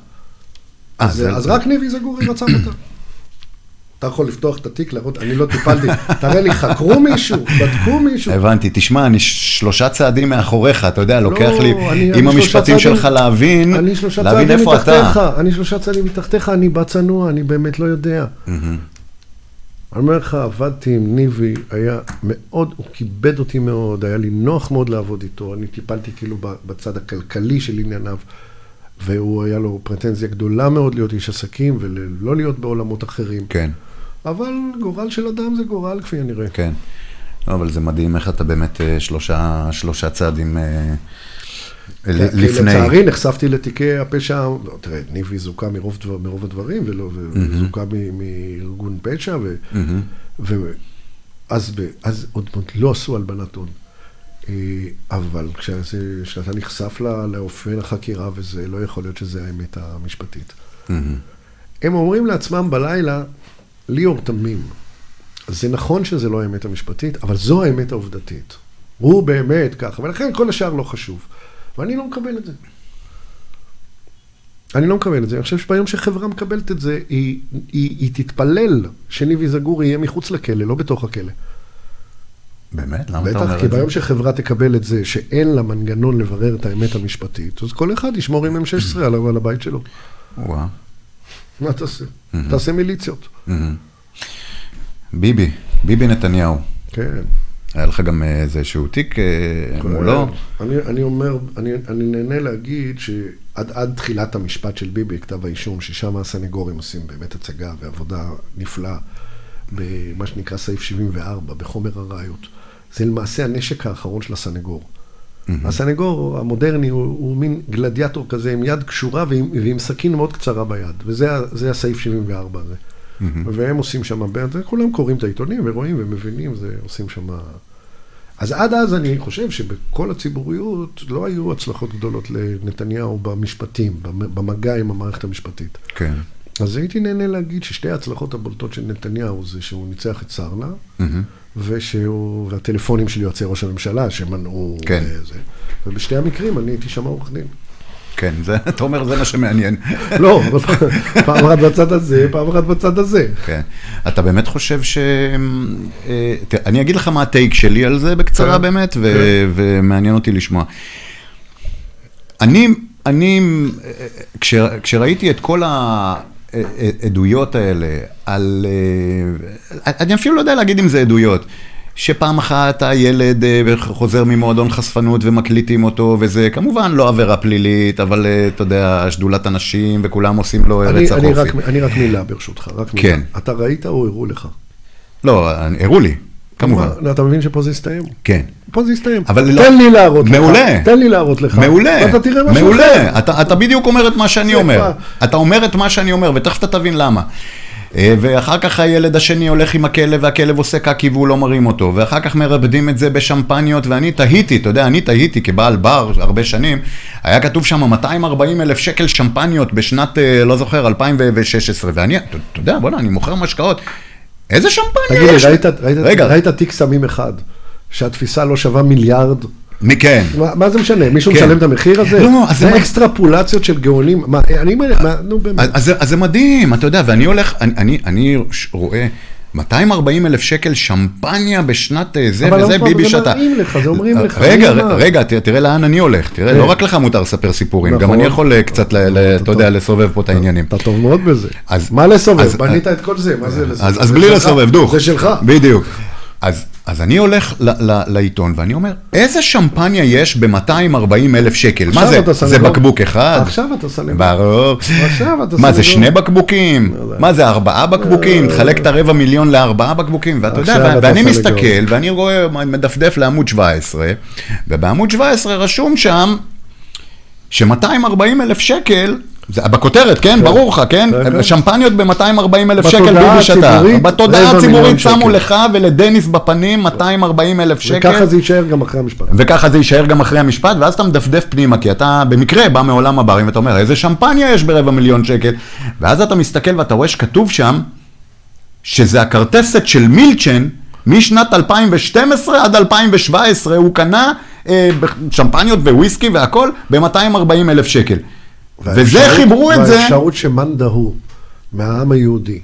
אז, זה- אז רק ניבי זגורי רצח אותה. אתה יכול לפתוח את התיק, להראות, אני לא טיפלתי, תראה לי, חקרו מישהו, בדקו מישהו. הבנתי, תשמע, אני שלושה צעדים מאחוריך, אתה יודע, לוקח לי לא, עם המשפטים שלך להבין, אני שלושה להבין צעדים איפה אתה. מתחתיך, אני שלושה צעדים מתחתיך, אני בא צנוע, אני באמת לא יודע. אני אומר לך, עבדתי עם ניבי, היה מאוד, הוא כיבד אותי מאוד, היה לי נוח מאוד לעבוד איתו, אני טיפלתי כאילו בצד הכלכלי של ענייניו, והוא, היה לו פרטנזיה גדולה מאוד להיות איש עסקים ולא להיות בעולמות אחרים. כן, אבל גורל של אדם זה גורל, כפי הנראה. כן. לא, אבל זה מדהים איך אתה באמת אה, שלושה, שלושה צעדים אה, כי לפני. לצערי נחשפתי לתיקי הפשע, לא, תראה, ניבי זוכה מרוב, דבר, מרוב הדברים, ולא, וזוכה מארגון פשע, ו, ו, אז, אז עוד, לא עשו הלבנת הון. אה, אבל כשאתה נחשף לאופן החקירה וזה, לא יכול להיות שזה האמת המשפטית. הם אומרים לעצמם בלילה, ליאור תמים. זה נכון שזה לא האמת המשפטית, אבל זו האמת העובדתית. הוא באמת ככה, ולכן כל השאר לא חשוב. ואני לא מקבל את זה. אני לא מקבל את זה. אני חושב שביום שחברה מקבלת את זה, היא, היא, היא תתפלל שניבי זגורי יהיה מחוץ לכלא, לא בתוך הכלא. באמת? למה אתה אומר בטח, את כי זה? ביום שחברה תקבל את זה, שאין לה מנגנון לברר את האמת המשפטית, אז כל אחד ישמור עם M16 על על הבית שלו. וואו. מה תעשה? תעשה מיליציות. מהמם. ביבי, ביבי נתניהו. כן. היה לך גם אה, איזשהו תיק אה, מולו? אני, אני אומר, אני, אני נהנה להגיד שעד עד תחילת המשפט של ביבי, כתב האישום, ששם הסנגורים עושים באמת הצגה ועבודה נפלאה, במה שנקרא סעיף 74, בחומר הראיות. זה למעשה הנשק האחרון של הסנגור. הסנגור המודרני הוא, הוא מין גלדיאטור כזה עם יד קשורה ועם, ועם סכין מאוד קצרה ביד, וזה הסעיף 74 הזה. והם עושים שם, כולם קוראים את העיתונים ורואים ומבינים, זה עושים שם... אז עד אז אני חושב שבכל הציבוריות לא היו הצלחות גדולות לנתניהו במשפטים, במ- במגע עם המערכת המשפטית. כן. אז הייתי נהנה להגיד ששתי ההצלחות הבולטות של נתניהו זה שהוא ניצח את סרנה, מהמם. ושהוא, והטלפונים של יועצי ראש הממשלה שמנעו כן. אה, זה. ובשתי המקרים אני הייתי שם עורך דין. כן, זה, אתה אומר, זה מה שמעניין. לא, פעם אחת בצד הזה, פעם אחת בצד הזה. כן. אתה באמת חושב ש... אה, אני אגיד לך מה הטייק שלי על זה בקצרה כן, באמת, ו- ומעניין אותי לשמוע. אני, אני, אה, כש, כשראיתי את כל העדויות האלה על... אה, אני אפילו לא יודע להגיד אם זה עדויות. שפעם אחת הילד אה, חוזר ממועדון חשפנות ומקליטים אותו, וזה כמובן לא עבירה פלילית, אבל אה, אתה יודע, שדולת הנשים וכולם עושים לו אני, ארץ אני, החופי. אני רק מילה ברשותך, רק מילה. כן. אתה ראית או הראו לך? לא, הראו לי, כמובן. מה, אתה מבין שפה זה יסתיים? כן. פה זה יסתיים. אבל לא- תן לי להראות לך. מעולה. תן לי להראות לך. מעולה, ואתה תראה משהו אחר. מעולה. אתה, אתה בדיוק אומר את מה שאני אומר. אתה אומר את מה שאני אומר, ותכף אתה תבין למה. אה, ואחר כך הילד השני הולך עם הכלב, והכלב עושה קקי והוא לא מרים אותו, ואחר כך מרבדים את זה בשמפניות, ואני תהיתי, אתה יודע, אני תהיתי כבעל בר הרבה שנים, היה כתוב שם 240 אלף שקל שמפניות בשנת, אה, לא זוכר, 2016, ואני, אתה יודע, בוא'נה, אני מוכר משקאות. איזה שמפניה תגיד לי, יש? ראית, ראית, תיק סמים אחד, שהתפיסה לא שווה מיליארד? מי כן? מה, מה זה משנה? מישהו כן. משלם את המחיר הזה? לא, אז זה זה אקסטרפולציות של גאונים. מה, אני, מה, נו באמת. אז, אז, זה- אז זה מדהים, אתה יודע, ואני הולך, אני, אני, אני רואה 240 אלף שקל שמפניה בשנת אה, זה אבל וזה, פעם, ביבי זה שתה. מראים לך, זה אומרים לך, רגע, מי אמר? רגע, ת- תראה לאן אני הולך, תראה, כן. לא רק לך מותר לספר סיפורים, גם נכון. אני יכול אה, קצת, ל- אתה יודע. לסובב פה את העניינים. אתה טוב מאוד בזה. מה לסובב? בנית את כל זה, מה זה לסובב? אז, זה בלי. לסובב, דוך. זה שלך. בדיוק. אז, אז אני הולך ל, ל, לעיתון ואני אומר, איזה שמפניה יש ב-240 אלף שקל? מה זה? זה. בקבוק אחד? עכשיו אתה סנגור. ברור. עכשיו אתה מה זה. שני בקבוקים? לא. מה זה, ארבעה בקבוקים? תחלק את הרבע מיליון לארבעה בקבוקים, ואתה יודע, ואני. מסתכל, ואני רואה, מדפדף לעמוד 17, ובעמוד 17 רשום שם, ש-240 אלף שקל, זה בכותרת, כן? ברור לך, כן? כן, כן. שמפניות ב-240 אלף שקל ביבי שתה. בתודעה הציבורית שמו שקל. לך ולדניס בפנים 240 אלף שקל. וככה זה יישאר גם אחרי המשפט. וככה זה יישאר גם אחרי המשפט, ואז אתה מדפדף פנימה, כי אתה במקרה בא מעולם הברים, ואתה אומר, איזה שמפניה יש ברבע מיליון שקל? ואז אתה מסתכל ואתה רואה שכתוב שם, שזה הכרטסת של מילצ'ן, משנת 2012 עד 2017, הוא קנה אה, שמפניות וויסקי והכל ב-240 אלף שקל. וזה חיברו את זה, והאפשרות שמאן דהוא, מהעם היהודי,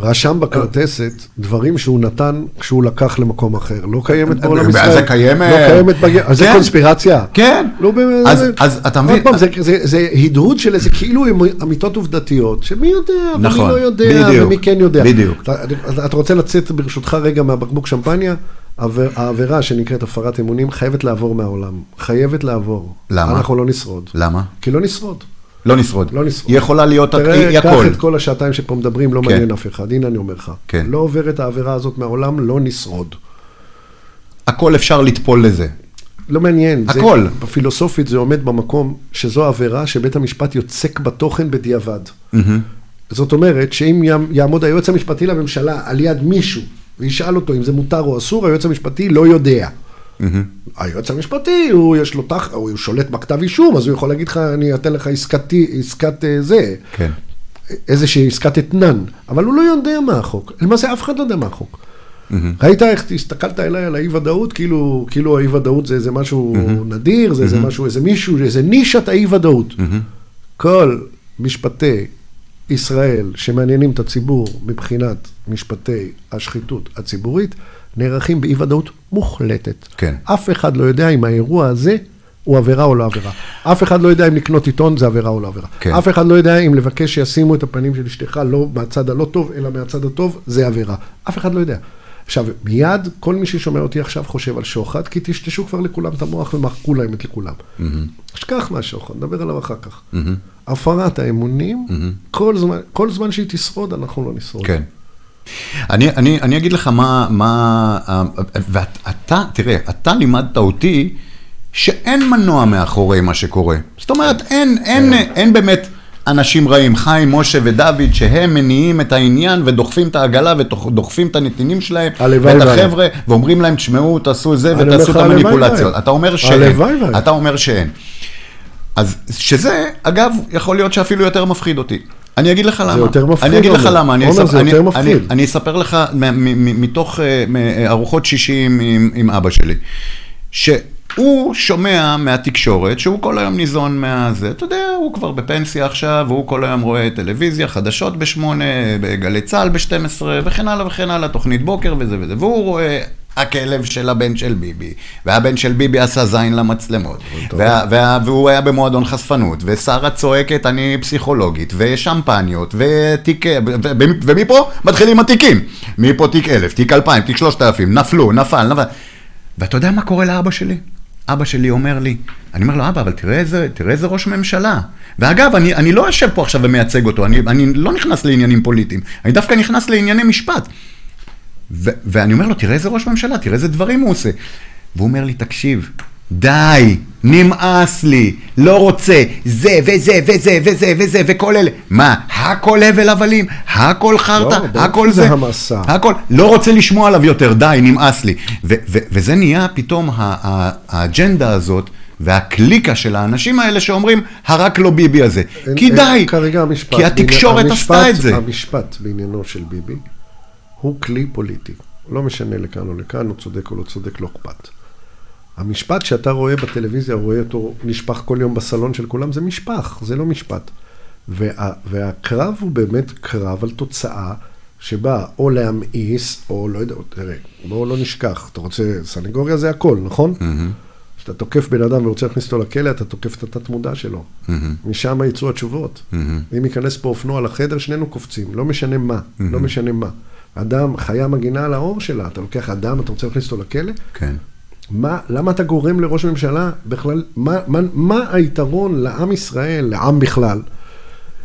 רשם בכרטסת דברים שהוא נתן כשהוא לקח למקום אחר. לא קיימת בעולם ישראל. זה קיימת. לא קיימת בג... אז זה כן. קונספירציה. כן. לא באמת. אז- אתה מבין- עוד פעם, זה- הדהוד של איזה כאילו אמיתות עובדתיות, שמי יודע, ומי נכון, לא יודע, ומי כן יודע. בדיוק. אתה רוצה לצאת ברשותך רגע מהבקבוק שמפניה? העבירה שנקראת הפרת אמונים חייבת לעבור מהעולם. חייבת לעבור. למה? אנחנו לא נשרוד. למה? כי לא נשרוד. לא נשרוד. לא נשרוד. היא יכולה להיות, היא תראה, קח הכל. את כל השעתיים שפה מדברים, לא כן. מעניין אף אחד. הנה אני אומר לך. כן. לא עובר את העבירה הזאת מהעולם, לא נשרוד. הכל אפשר לטפול לזה. לא מעניין. זה- הכל. פילוסופית זה עומד במקום שזו עבירה שבית המשפט יוצק בתוכן בדיעבד. זאת אומרת, שאם יעמ- יעמוד היועץ המשפטי לממשלה על יד מישהו וישאל אותו אם זה מותר או אסור, היועץ המשפטי לא יודע. היועץ המשפטי, הוא יש לו תח... הוא שולט בכתב אישום, אז הוא יכול להגיד לך, אני אתן לך עסקת, עסקת אה, זה. כן. איזושהי עסקת אתנן, אבל הוא לא יודע מה החוק. למעשה אף אחד לא יודע מה החוק. ראית איך הסתכלת אליי על האי-ודאות, כאילו, כאילו האי-ודאות זה איזה משהו נדיר, זה איזה משהו, איזה מישהו, איזה נישת האי-ודאות. כל משפטי ישראל שמעניינים את הציבור מבחינת משפטי השחיתות הציבורית, נערכים באי-ודאות מוחלטת. כן. אף אחד לא יודע אם האירוע הזה הוא עבירה או לא עבירה. אף אחד לא יודע אם לקנות עיתון זה עבירה או לא עבירה. כן. אף אחד לא יודע אם לבקש שישימו את הפנים של אשתך לא מהצד הלא טוב, אלא מהצד הטוב, זה עבירה. אף אחד לא יודע. עכשיו, מיד כל מי ששומע אותי עכשיו חושב על שוחד, כי טשטשו כבר לכולם את המוח ומחקו להם את לכולם. שכח מהשוחד, נדבר עליו אחר כך. הפרת האמונים, כל זמן, כל זמן שהיא תשרוד, אנחנו לא נשרוד. כן. אני, אני, אני אגיד לך מה, מה, ואתה, תראה, אתה לימדת אותי שאין מנוע מאחורי מה שקורה. זאת אומרת, אין, אין, אין באמת אנשים רעים, חיים, משה ודוד, שהם מניעים את העניין ודוחפים את העגלה ודוחפים את הנתינים שלהם, ואת. החבר'ה, ואומרים להם, תשמעו, תעשו זה אני אומר ותעשו את המניפולציות. אתה אומר שאין. אתה אומר שאין. אז שזה, אגב, יכול להיות שאפילו יותר מפחיד אותי. אני אגיד לך למה. יותר מפחיד, אני אגיד לך. למה. אני עומר, אספר- זה אני- יותר אני- מפחיד. אני אספר לך מתוך אה, ארוחות שישי עם, עם, עם אבא שלי, שהוא שומע מהתקשורת, שהוא כל היום ניזון מהזה, אתה יודע, הוא כבר בפנסיה עכשיו, והוא כל היום רואה טלוויזיה, חדשות בשמונה, בגלי צה"ל ב-12, וכן הלאה וכן הלאה, תוכנית בוקר וזה וזה, והוא רואה... הכלב של הבן של ביבי, והבן של ביבי עשה זין למצלמות, וה, וה, והוא היה במועדון חשפנות, ושרה צועקת אני פסיכולוגית, ושמפניות, ותיק, ו- ו- ומפה מתחילים התיקים, מפה תיק אלף, תיק אלפיים, תיק שלושת אלפים, נפלו, נפל, נפל, ואתה יודע מה קורה לאבא שלי? אבא שלי אומר לי, אני אומר לו, אבא, אבל תראה איזה, תראה איזה ראש ממשלה. ואגב, אני, אני לא יושב פה עכשיו ומייצג אותו, אני, אני לא נכנס לעניינים פוליטיים, אני דווקא נכנס לענייני משפט. ו- ואני אומר לו, תראה איזה ראש ממשלה, תראה איזה דברים הוא עושה. והוא אומר לי, תקשיב, די, נמאס לי, לא רוצה, זה וזה וזה וזה וזה וכל אלה. מה, הכל הבל הבלים? הכל חרטא? לא, הכל זה? המסע. הכל, לא רוצה לשמוע עליו יותר, די, נמאס לי. ו- ו- וזה נהיה פתאום האג'נדה הזאת. והקליקה של האנשים האלה שאומרים, הרק לא ביבי הזה. אין- כי אין די, כרגע המשפט. כי התקשורת בעניין- עשתה המשפט- את זה. המשפט בעניינו של ביבי הוא כלי פוליטי. לא משנה לכאן או לכאן, הוא צודק או לא צודק, לא אכפת. המשפט שאתה רואה בטלוויזיה, רואה אותו נשפך כל יום בסלון של כולם, זה משפח, זה לא משפט. וה, והקרב הוא באמת קרב על תוצאה שבאה או להמאיס, או לא יודע, תראה, בואו לא נשכח, אתה רוצה, סנגוריה זה הכל, נכון? כשאתה תוקף בן אדם ורוצה להכניס אותו לכלא, אתה תוקף את התת-מודע שלו. משם יצאו התשובות. אם ייכנס פה אופנוע לחדר, שנינו קופצים, לא משנה מה, לא משנה מה. אדם, חיה מגינה על האור שלה, אתה לוקח אדם, אתה רוצה להכניס אותו לכלא? כן. מה, למה אתה גורם לראש ממשלה בכלל, מה, מה, מה היתרון לעם ישראל, לעם בכלל,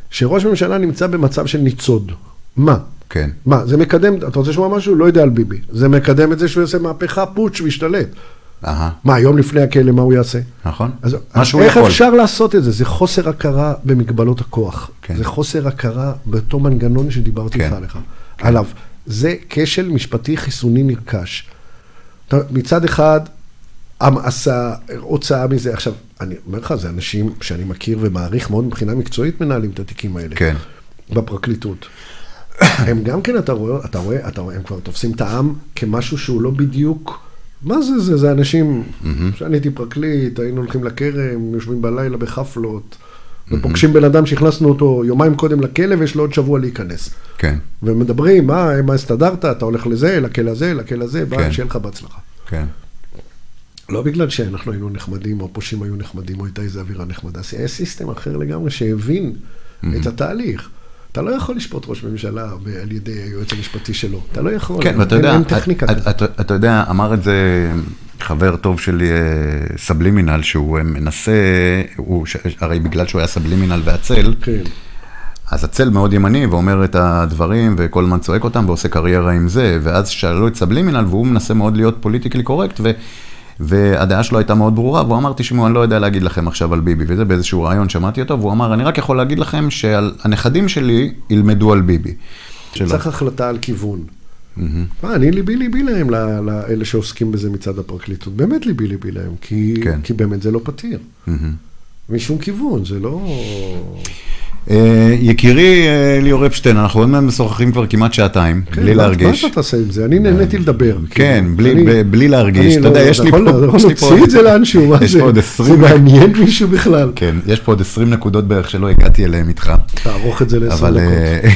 שראש ממשלה נמצא במצב של ניצוד? מה? כן. מה, זה מקדם, אתה רוצה לשמוע משהו? לא יודע על ביבי. זה מקדם את זה שהוא יעשה מהפכה, פוטש וישתלט. אהה, מה, יום לפני הכלא, מה הוא יעשה? נכון. אז, מה אז שהוא איך יכול. אפשר לעשות את זה? זה חוסר הכרה במגבלות הכוח. כן. זה חוסר הכרה באותו מנגנון שדיברתי כן. איתך עליך, עליו. זה כשל משפטי חיסוני נרכש. מצד אחד, עם עשה הוצאה מזה. עכשיו, אני אומר לך, זה אנשים שאני מכיר ומעריך מאוד מבחינה מקצועית מנהלים את התיקים האלה. כן. בפרקליטות. הם גם כן, אתה רואה, אתה רואה, אתה רואה, הם כבר תופסים את העם כמשהו שהוא לא בדיוק... מה זה זה? זה אנשים, כשאני הייתי פרקליט, היינו הולכים לכרם, יושבים בלילה בחפלות, ופוגשים בן אדם שהכנסנו אותו יומיים קודם לכלא ויש לו עוד שבוע להיכנס. כן, ומדברים, מה, מה הסתדרת, אתה הולך לזה, לכלא הזה, לכלא הזה, כן. ביי, שיהיה לך בהצלחה. כן. לא בגלל שאנחנו היינו נחמדים, או הפושעים היו נחמדים, או הייתה איזו אווירה נחמדה, זה היה system אחר לגמרי שהבין את התהליך. אתה לא יכול לשפוט ראש ממשלה על ידי היועץ המשפטי שלו. אתה לא יכול. כן, ואתה יודע, אתה יודע, אמר את זה חבר טוב שלי, אה, סבלימינל, שהוא אה, מנסה, הוא ש- הרי בגלל שהוא היה סבלימינל והצל, כן. אז הצל מאוד ימני ואומר את הדברים וכל הזמן צועק אותם ועושה קריירה עם זה, ואז שאלו את סבלימינל והוא מנסה מאוד להיות politically correct, ו... והדעה שלו הייתה מאוד ברורה, והוא אמר, תשמעו, אני לא יודע להגיד לכם עכשיו על ביבי, וזה באיזשהו ריאיון שמעתי אותו, והוא אמר, אני רק יכול להגיד לכם שהנכדים שלי ילמדו על ביבי. צריך החלטה על כיוון. מה, אני ליבי ליבי להם, לאלה שעוסקים בזה מצד הפרקליטות. באמת ליבי ליבי להם, כי, כן. כי באמת זה לא פתיר. משום כיוון, זה לא... אה, יקירי אה, ליאור אפשטיין, אנחנו עוד מעט משוחחים כבר כמעט שעתיים, בלי כן, מה- להרגיש. מה אתה תעשה עם זה? אני נהניתי לדבר. כן, כאילו. בלי- ב- בלי להרגיש. אתה יודע, לא- יש לי יכול- פה- אתה יכול להוציא את זה לאנשהו, מה זה? זה 20 מעניין מישהו בכלל. כן, יש פה עוד 20 נקודות בערך שלא הגעתי אליהן איתך. תערוך את זה לעשר אבל דקות. אה,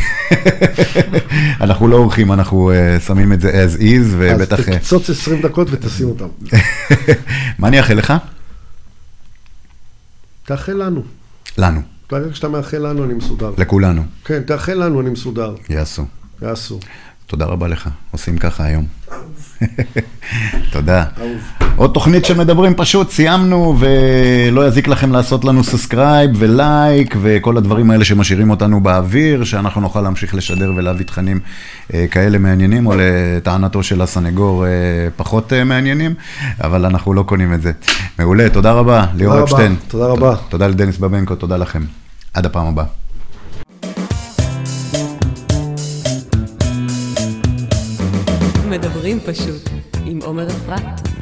אנחנו לא עורכים, אנחנו שמים את זה as is, אז ובטח... אה, תקצוץ 20 דקות ותשים אותם. מה אני אאחל לך? תאחל לנו. לנו, ברגע שאתה מאחל לנו, אני מסודר. לכולנו, כן, תאחל לנו, אני מסודר. יעשו. יעשו. תודה רבה לך, עושים ככה היום. תודה. עוד תוכנית שמדברים פשוט, סיימנו, ולא יזיק לכם לעשות לנו subscribe ולייק וכל הדברים האלה שמשאירים אותנו באוויר, שאנחנו נוכל להמשיך לשדר ולהביא תכנים אה, כאלה מעניינים, או לטענתו של הסנגור אה, פחות אה, מעניינים, אבל אנחנו לא קונים את זה. מעולה, תודה רבה, ליאור אפשטיין. תודה רבה. תודה לדניס בבנקו, תודה לכם. עד הפעם הבאה. מדברים פשוט עם עומר אפרת.